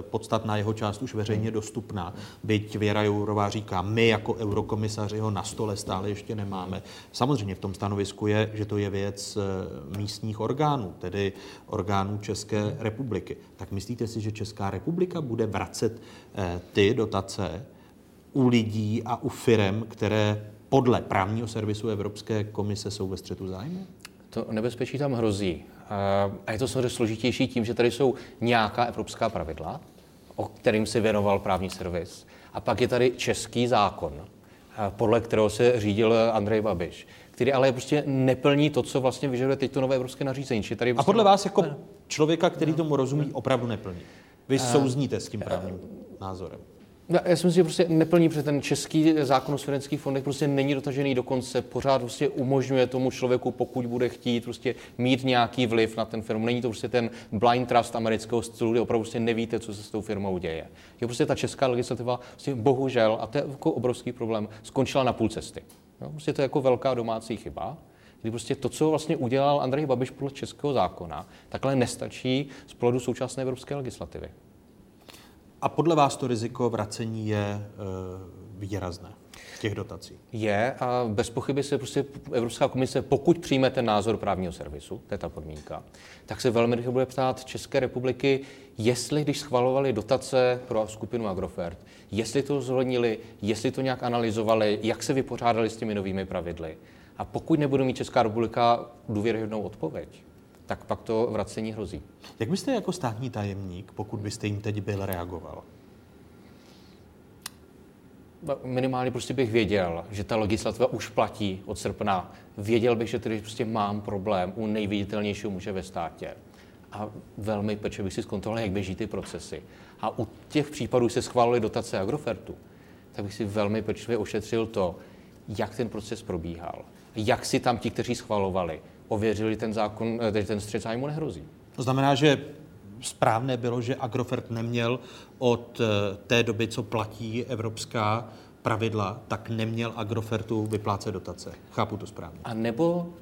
podstatná jeho část už veřejně dostupná. Byť Věra Jourová říká, my jako eurokomisaři ho na stole stále ještě nemáme. Samozřejmě v tom stanovisku je, že to je věc eh, místních orgánů, tedy orgánů České republiky. Tak myslíte si, že Česká republika bude vracet eh, ty dotace u lidí a u firem, které podle právního servisu Evropské komise jsou ve střetu zájmu? To nebezpečí tam hrozí. A je to samozřejmě složitější tím, že tady jsou nějaká evropská pravidla, o kterým se věnoval právní servis. A pak je tady český zákon, podle kterého se řídil Andrej Babiš, který ale prostě neplní to, co vlastně vyžaduje teď to nové evropské nařízení. Tady prostě... A podle vás jako člověka, který tomu rozumí, opravdu neplní? Vy souzníte s tím právním názorem? Já si myslím, že prostě neplní, protože ten český zákon o svěřenských fondech prostě není dotažený do konce, pořád prostě umožňuje tomu člověku, pokud bude chtít, prostě mít nějaký vliv na ten firmu. Není to prostě ten blind trust amerického stylu, kde opravdu prostě nevíte, co se s tou firmou děje. Je prostě ta česká legislativa, prostě bohužel, a to je jako obrovský problém, skončila na půl cesty. Jo? Prostě to je jako velká domácí chyba kdy prostě to, co vlastně udělal Andrej Babiš podle českého zákona, takhle nestačí z pohledu současné evropské legislativy. A podle vás to riziko vracení je e, výrazné těch dotací? Je a bez pochyby se prostě Evropská komise, pokud přijme ten názor právního servisu, to je ta podmínka, tak se velmi rychle bude ptát České republiky, jestli když schvalovali dotace pro skupinu Agrofert, jestli to zohlednili, jestli to nějak analyzovali, jak se vypořádali s těmi novými pravidly. A pokud nebude mít Česká republika důvěryhodnou odpověď, tak pak to vracení hrozí. Jak byste jako státní tajemník, pokud byste jim teď byl, reagoval? minimálně prostě bych věděl, že ta legislativa už platí od srpna. Věděl bych, že tedy prostě mám problém u nejviditelnějšího muže ve státě. A velmi pečlivě bych si zkontroloval, jak běží ty procesy. A u těch případů se schválily dotace Agrofertu, tak bych si velmi pečlivě ošetřil to, jak ten proces probíhal. Jak si tam ti, kteří schvalovali, ověřili ten zákon, eh, ten střed zájmu nehrozí. To znamená, že správné bylo, že Agrofert neměl od eh, té doby, co platí evropská pravidla, tak neměl Agrofertu vyplácet dotace. Chápu to správně. A nebo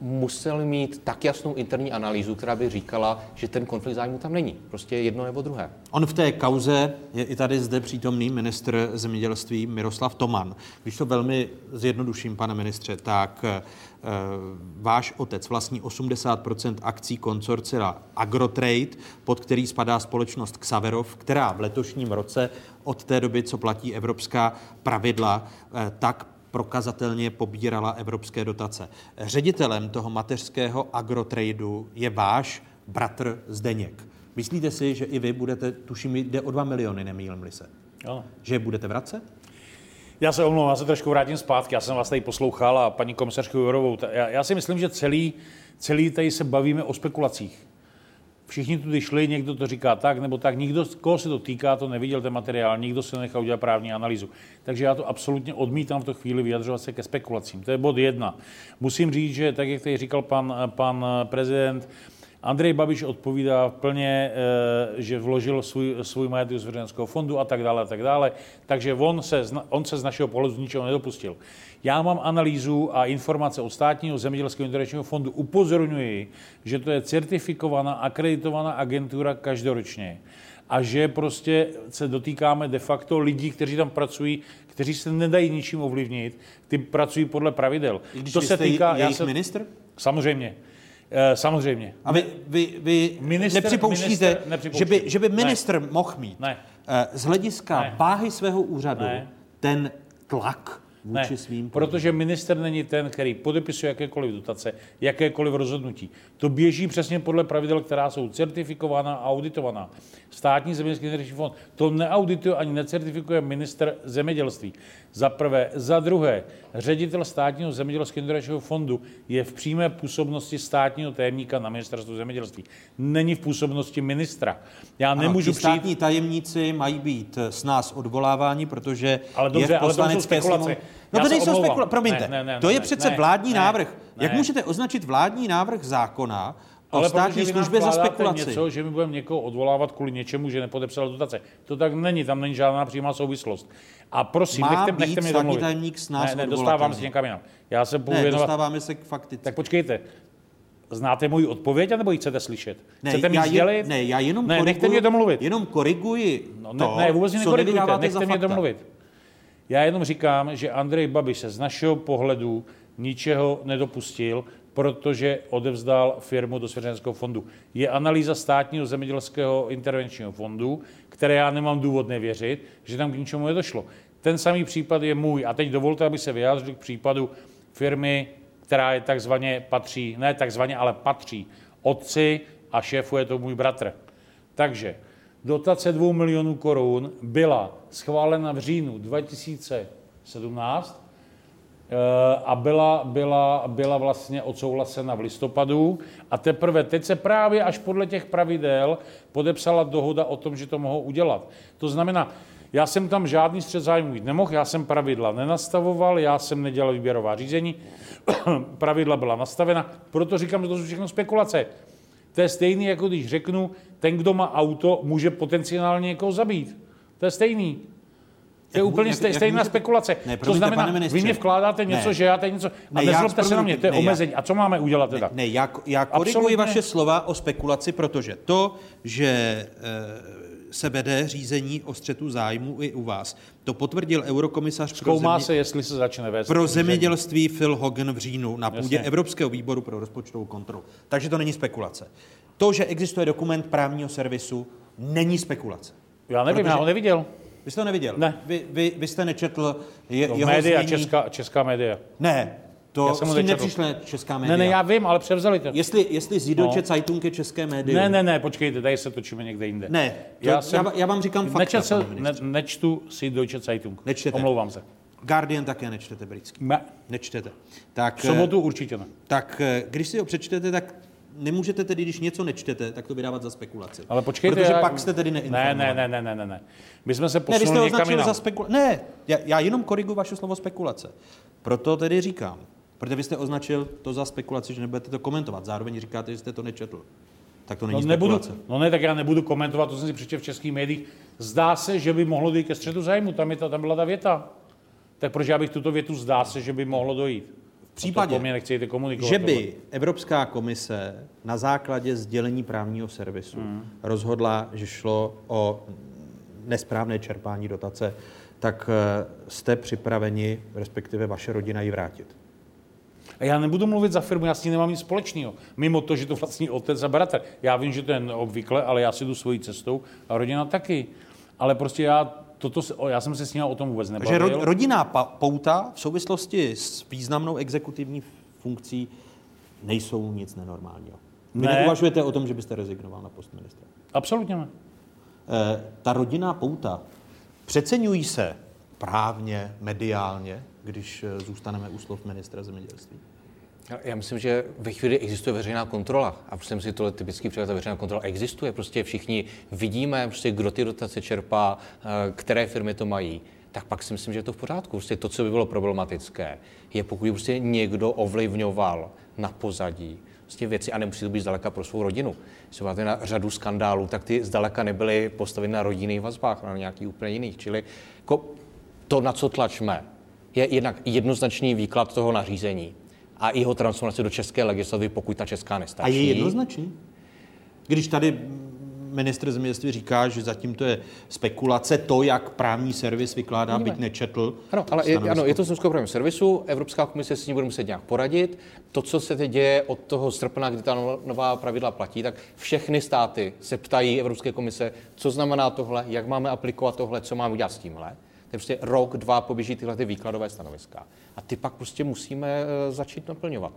musel mít tak jasnou interní analýzu, která by říkala, že ten konflikt zájmu tam není. Prostě jedno nebo druhé. On v té kauze je i tady zde přítomný ministr zemědělství Miroslav Toman. Když to velmi zjednoduším, pane ministře, tak e, váš otec vlastní 80% akcí konsorcia Agrotrade, pod který spadá společnost Xaverov, která v letošním roce od té doby, co platí evropská pravidla, e, tak prokazatelně pobírala evropské dotace. Ředitelem toho mateřského agrotradu je váš bratr Zdeněk. Myslíte si, že i vy budete, tuším, jde o 2 miliony, nemýlím se, ano. že je budete vracet? Já se omlouvám, já se trošku vrátím zpátky. Já jsem vás tady poslouchal a paní komisařku Jurovou. Já, já si myslím, že celý, celý tady se bavíme o spekulacích. Všichni tudy šli, někdo to říká tak nebo tak, nikdo, koho se to týká, to neviděl ten materiál, nikdo se nechal udělat právní analýzu. Takže já to absolutně odmítám v tu chvíli vyjadřovat se ke spekulacím. To je bod jedna. Musím říct, že tak, jak tady říkal pan, pan prezident, Andrej Babiš odpovídá plně, eh, že vložil svůj, svůj majetek z veřejného fondu a tak dále, a tak dále. Takže on se, on se z našeho pohledu ničeho nedopustil. Já mám analýzu a informace od státního zemědělského intervenčního fondu. Upozorňuji, že to je certifikovaná, akreditovaná agentura každoročně a že prostě se dotýkáme de facto lidí, kteří tam pracují, kteří se nedají ničím ovlivnit, ty pracují podle pravidel. Když to se týká jejich se, ministr? Samozřejmě. Eh, samozřejmě. A vy, vy, vy minister, nepřipouštíte, minister, že by, že by ministr ne. mohl mít ne. Eh, z hlediska ne. váhy svého úřadu ne. ten tlak vůči ne, svým protože minister není ten, který podepisuje jakékoliv dotace, jakékoliv rozhodnutí. To běží přesně podle pravidel, která jsou certifikována a auditovaná. Státní zemědělský fond to neaudituje ani necertifikuje minister zemědělství. Za prvé. Za druhé, ředitel státního zemědělského investičního fondu je v přímé působnosti státního tajemníka na ministerstvu zemědělství. Není v působnosti ministra. Já ano, nemůžu přijít... státní tajemníci mají být s nás odvoláváni, protože ale dobře, je v poslanecké sněmovně. No to nejsou spekulace, promiňte. Ne, ne, ne, to je přece ne, vládní ne, návrh. Ne. Jak můžete označit vládní návrh zákona o ale státní službě za spekulaci. něco, že my budeme někoho odvolávat kvůli něčemu, že nepodepsal dotace. To tak není, tam není žádná přímá souvislost. A prosím, Má nechte, nechte mě domluvit. tajemník s nás ne, ne, dostávám se někam jinam. Já se budu ne, věnovat... dostáváme se k faktice. Tak počkejte. Znáte moji odpověď, anebo ji chcete slyšet? Ne, chcete mi já sdělit? Ne, já jenom ne, koriguji, nechte mě domluvit. Jenom koriguji no, ne, to, ne, vůbec co nekorigujte, nechte mě domluvit. Já jenom říkám, že Andrej Babiš se z našeho pohledu ničeho nedopustil, protože odevzdal firmu do svěřenského fondu. Je analýza státního zemědělského intervenčního fondu, které já nemám důvod nevěřit, že tam k ničemu nedošlo. Ten samý případ je můj. A teď dovolte, aby se vyjádřil k případu firmy, která je takzvaně patří, ne takzvaně, ale patří otci a šéfuje to můj bratr. Takže dotace 2 milionů korun byla schválena v říjnu 2017 a byla, byla, byla vlastně odsouhlasena v listopadu a teprve teď se právě až podle těch pravidel podepsala dohoda o tom, že to mohou udělat. To znamená, já jsem tam žádný střed zájmu jít nemohl, já jsem pravidla nenastavoval, já jsem nedělal výběrová řízení, pravidla byla nastavena, proto říkám, že to jsou všechno spekulace. To je stejný, jako když řeknu, ten, kdo má auto, může potenciálně někoho zabít. To je stejný. To je úplně jak, stejná můžete... spekulace. Ne, to znamená, ministře, vy mě vkládáte něco, ne. že já teď něco... A ne, nezlobte se na mě, to je ne, omezení. A co máme udělat teda? Ne, ne já, já koriguji Absolutně. vaše slova o spekulaci, protože to, že e, se vede řízení o střetu zájmu i u vás. To potvrdil eurokomisař Zkoumá pro, země... se, jestli se začne vést pro zemědělství Phil Hogan v říjnu na půdě Jasně. Evropského výboru pro rozpočtovou kontrolu. Takže to není spekulace. To, že existuje dokument právního servisu, není spekulace. Já nevím, Protože... já ho neviděl. Vy jste to neviděl? Ne. Vy, vy, vy jste nečetl je, no, jeho média, znění... česká, česká média. Ne, To Já jsem s tím nepřišla česká média. Ne, ne, já vím, ale převzali to. Jestli, jestli Zidoče No. Zeitung je české médium. Ne, ne, ne, počkejte, tady se točíme někde jinde. Ne, to- já va- já vám říkám fakta, Nečetl, pane ne, nečtu si Deutsche Zeitung. Nečtete. Omlouvám se. Guardian také nečtete britský. Ne. Nečtete. Tak, V sobotu eh, určitě ne. Tak eh, když si ho přečtete, tak nemůžete tedy, když něco nečtete, tak to vydávat za spekulaci. Ale počkejte, Protože já... pak jste tedy ne, neinformovaní. ne, ne, ne, ne, ne, ne. My jsme se Ne, vy jste posunuli někam jinam. za spekulace. Ne, já, já jenom koriguji vaše slovo spekulace. Proto tedy říkám, protože vy jste označil to za spekulaci, že nebudete to komentovat. Zároveň říkáte, že jste to nečetl. Tak to není No, nebudu, spekulace. no ne, tak já nebudu komentovat, to jsem si přečetl v českých médiích. Zdá se, že by mohlo dojít ke střetu zájmu, tam, je ta, tam byla ta věta. Tak proč já bych tuto větu zdá se, že by mohlo dojít? V případě, že by Evropská komise na základě sdělení právního servisu Hmm. rozhodla, že šlo o nesprávné čerpání dotace, tak eh, jste připraveni, respektive vaše rodina, ji vrátit. A já nebudu mluvit za firmu, já s ní nemám nic společného. Mimo to, že to vlastní otec a bratr. Já vím, že to je obvykle, ale já si jdu svojí cestou a rodina taky. Ale prostě já, toto, já jsem se s ním o tom vůbec Takže nebavil. ro- rodinná pouta v souvislosti s významnou exekutivní funkcí nejsou nic nenormálního. Vy Ne. neuvažujete o tom, že byste rezignoval na post ministra? Absolutně ne. Eh, ta rodinná pouta, přeceňují se právně, mediálně, když eh, zůstaneme u slov ministra zemědělství? Já- Já myslím, že ve chvíli existuje veřejná kontrola a myslím si, tohle typický příklad, ta veřejná kontrola existuje. Prostě všichni vidíme, prostě, kdo ty dotace čerpá, eh, které firmy to mají. Tak pak si myslím, že je to v pořádku. Prostě to, co by bylo problematické, je pokud prostě někdo ovlivňoval na pozadí prostě věci a nemusí to být zdaleka pro svou rodinu. Když máte na řadu skandálů, tak ty zdaleka nebyly postaveny na rodinných vazbách, na nějakých úplně jiných. Čili jako to, na co tlačme, je jednak jednoznačný výklad toho nařízení a jeho transformace do české legislativy, pokud ta česká nestačí. A je jednoznačný? Když tady ministr zemědělství říká, že zatím to je spekulace, to, jak právní servis vykládá, byť nečetl. Ano, ale je, ano, je to z právním servisu, Evropská komise s ní bude muset nějak poradit. To, co se teď děje od toho srpna, kdy ta no- nová pravidla platí, tak všechny státy se ptají Evropské komise, co znamená tohle, jak máme aplikovat tohle, co máme udělat s tímhle. To prostě rok, dva poběží tyhle ty výkladové stanoviska. A ty pak prostě musíme eh, začít naplňovat.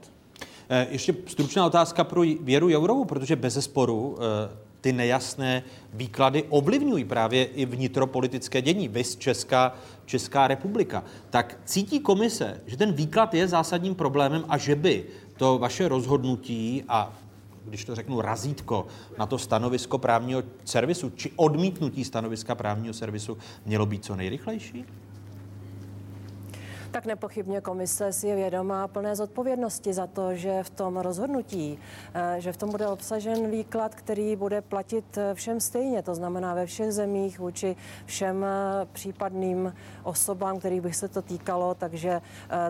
Eh, Ještě stručná otázka pro Věru Jourovou, protože bez zesporu eh, ty nejasné výklady ovlivňují právě i vnitropolitické dění, vys Česká, Česká republika. Tak cítí komise, že ten výklad je zásadním problémem a že by to vaše rozhodnutí a když to řeknu, razítko na to stanovisko právního servisu, či odmítnutí stanoviska právního servisu mělo být co nejrychlejší? Tak nepochybně komise si je vědomá plné zodpovědnosti za to, že v tom rozhodnutí, eh, že v tom bude obsažen výklad, který bude platit eh, všem stejně, to znamená ve všech zemích vůči všem eh, případným osobám, kterých by se to týkalo, takže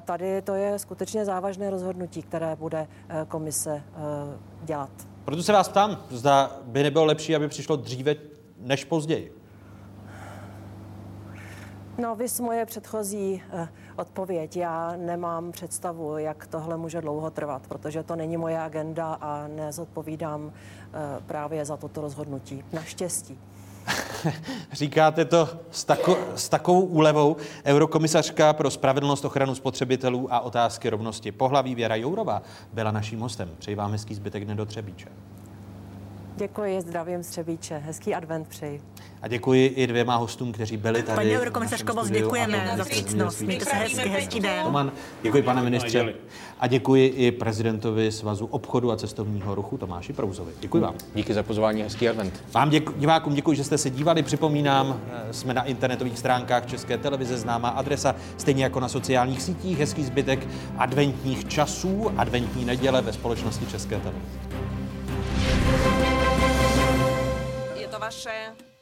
tady to je skutečně závažné rozhodnutí, které bude komise dělat. Proto se vás ptám, zda by nebylo lepší, aby přišlo dříve než později. No, vys moje předchozí eh, odpověď. Já nemám představu, jak tohle může dlouho trvat, protože to není moje agenda a nezodpovídám eh, právě za toto rozhodnutí. Naštěstí. Říkáte to s, tako, s takovou úlevou. Eurokomisařka pro spravedlnost, ochranu spotřebitelů a otázky rovnosti pohlaví Věra Jourová byla naším hostem. Přeji vám hezký zbytek dne do Třebíče. Děkuji, zdravím Střebíče. Hezký advent přeji. A děkuji i dvěma hostům, kteří byli tady. Paní eurokomisařko, moc děkujeme za vstřícnost. Mějte se hezky, hezký den. Roman, děkuji pane ministře. A děkuji i prezidentovi Svazu obchodu a cestovního ruchu Tomáši Prouzovi. Děkuji vám. Díky za pozvání, hezký advent. Vám děku, divákům děkuji, že jste se dívali. Připomínám, eh, jsme na internetových stránkách České televize, známá adresa, stejně jako na sociálních sítích. Hezký zbytek adventních časů, adventní neděle ve společnosti České televize. Je to vaše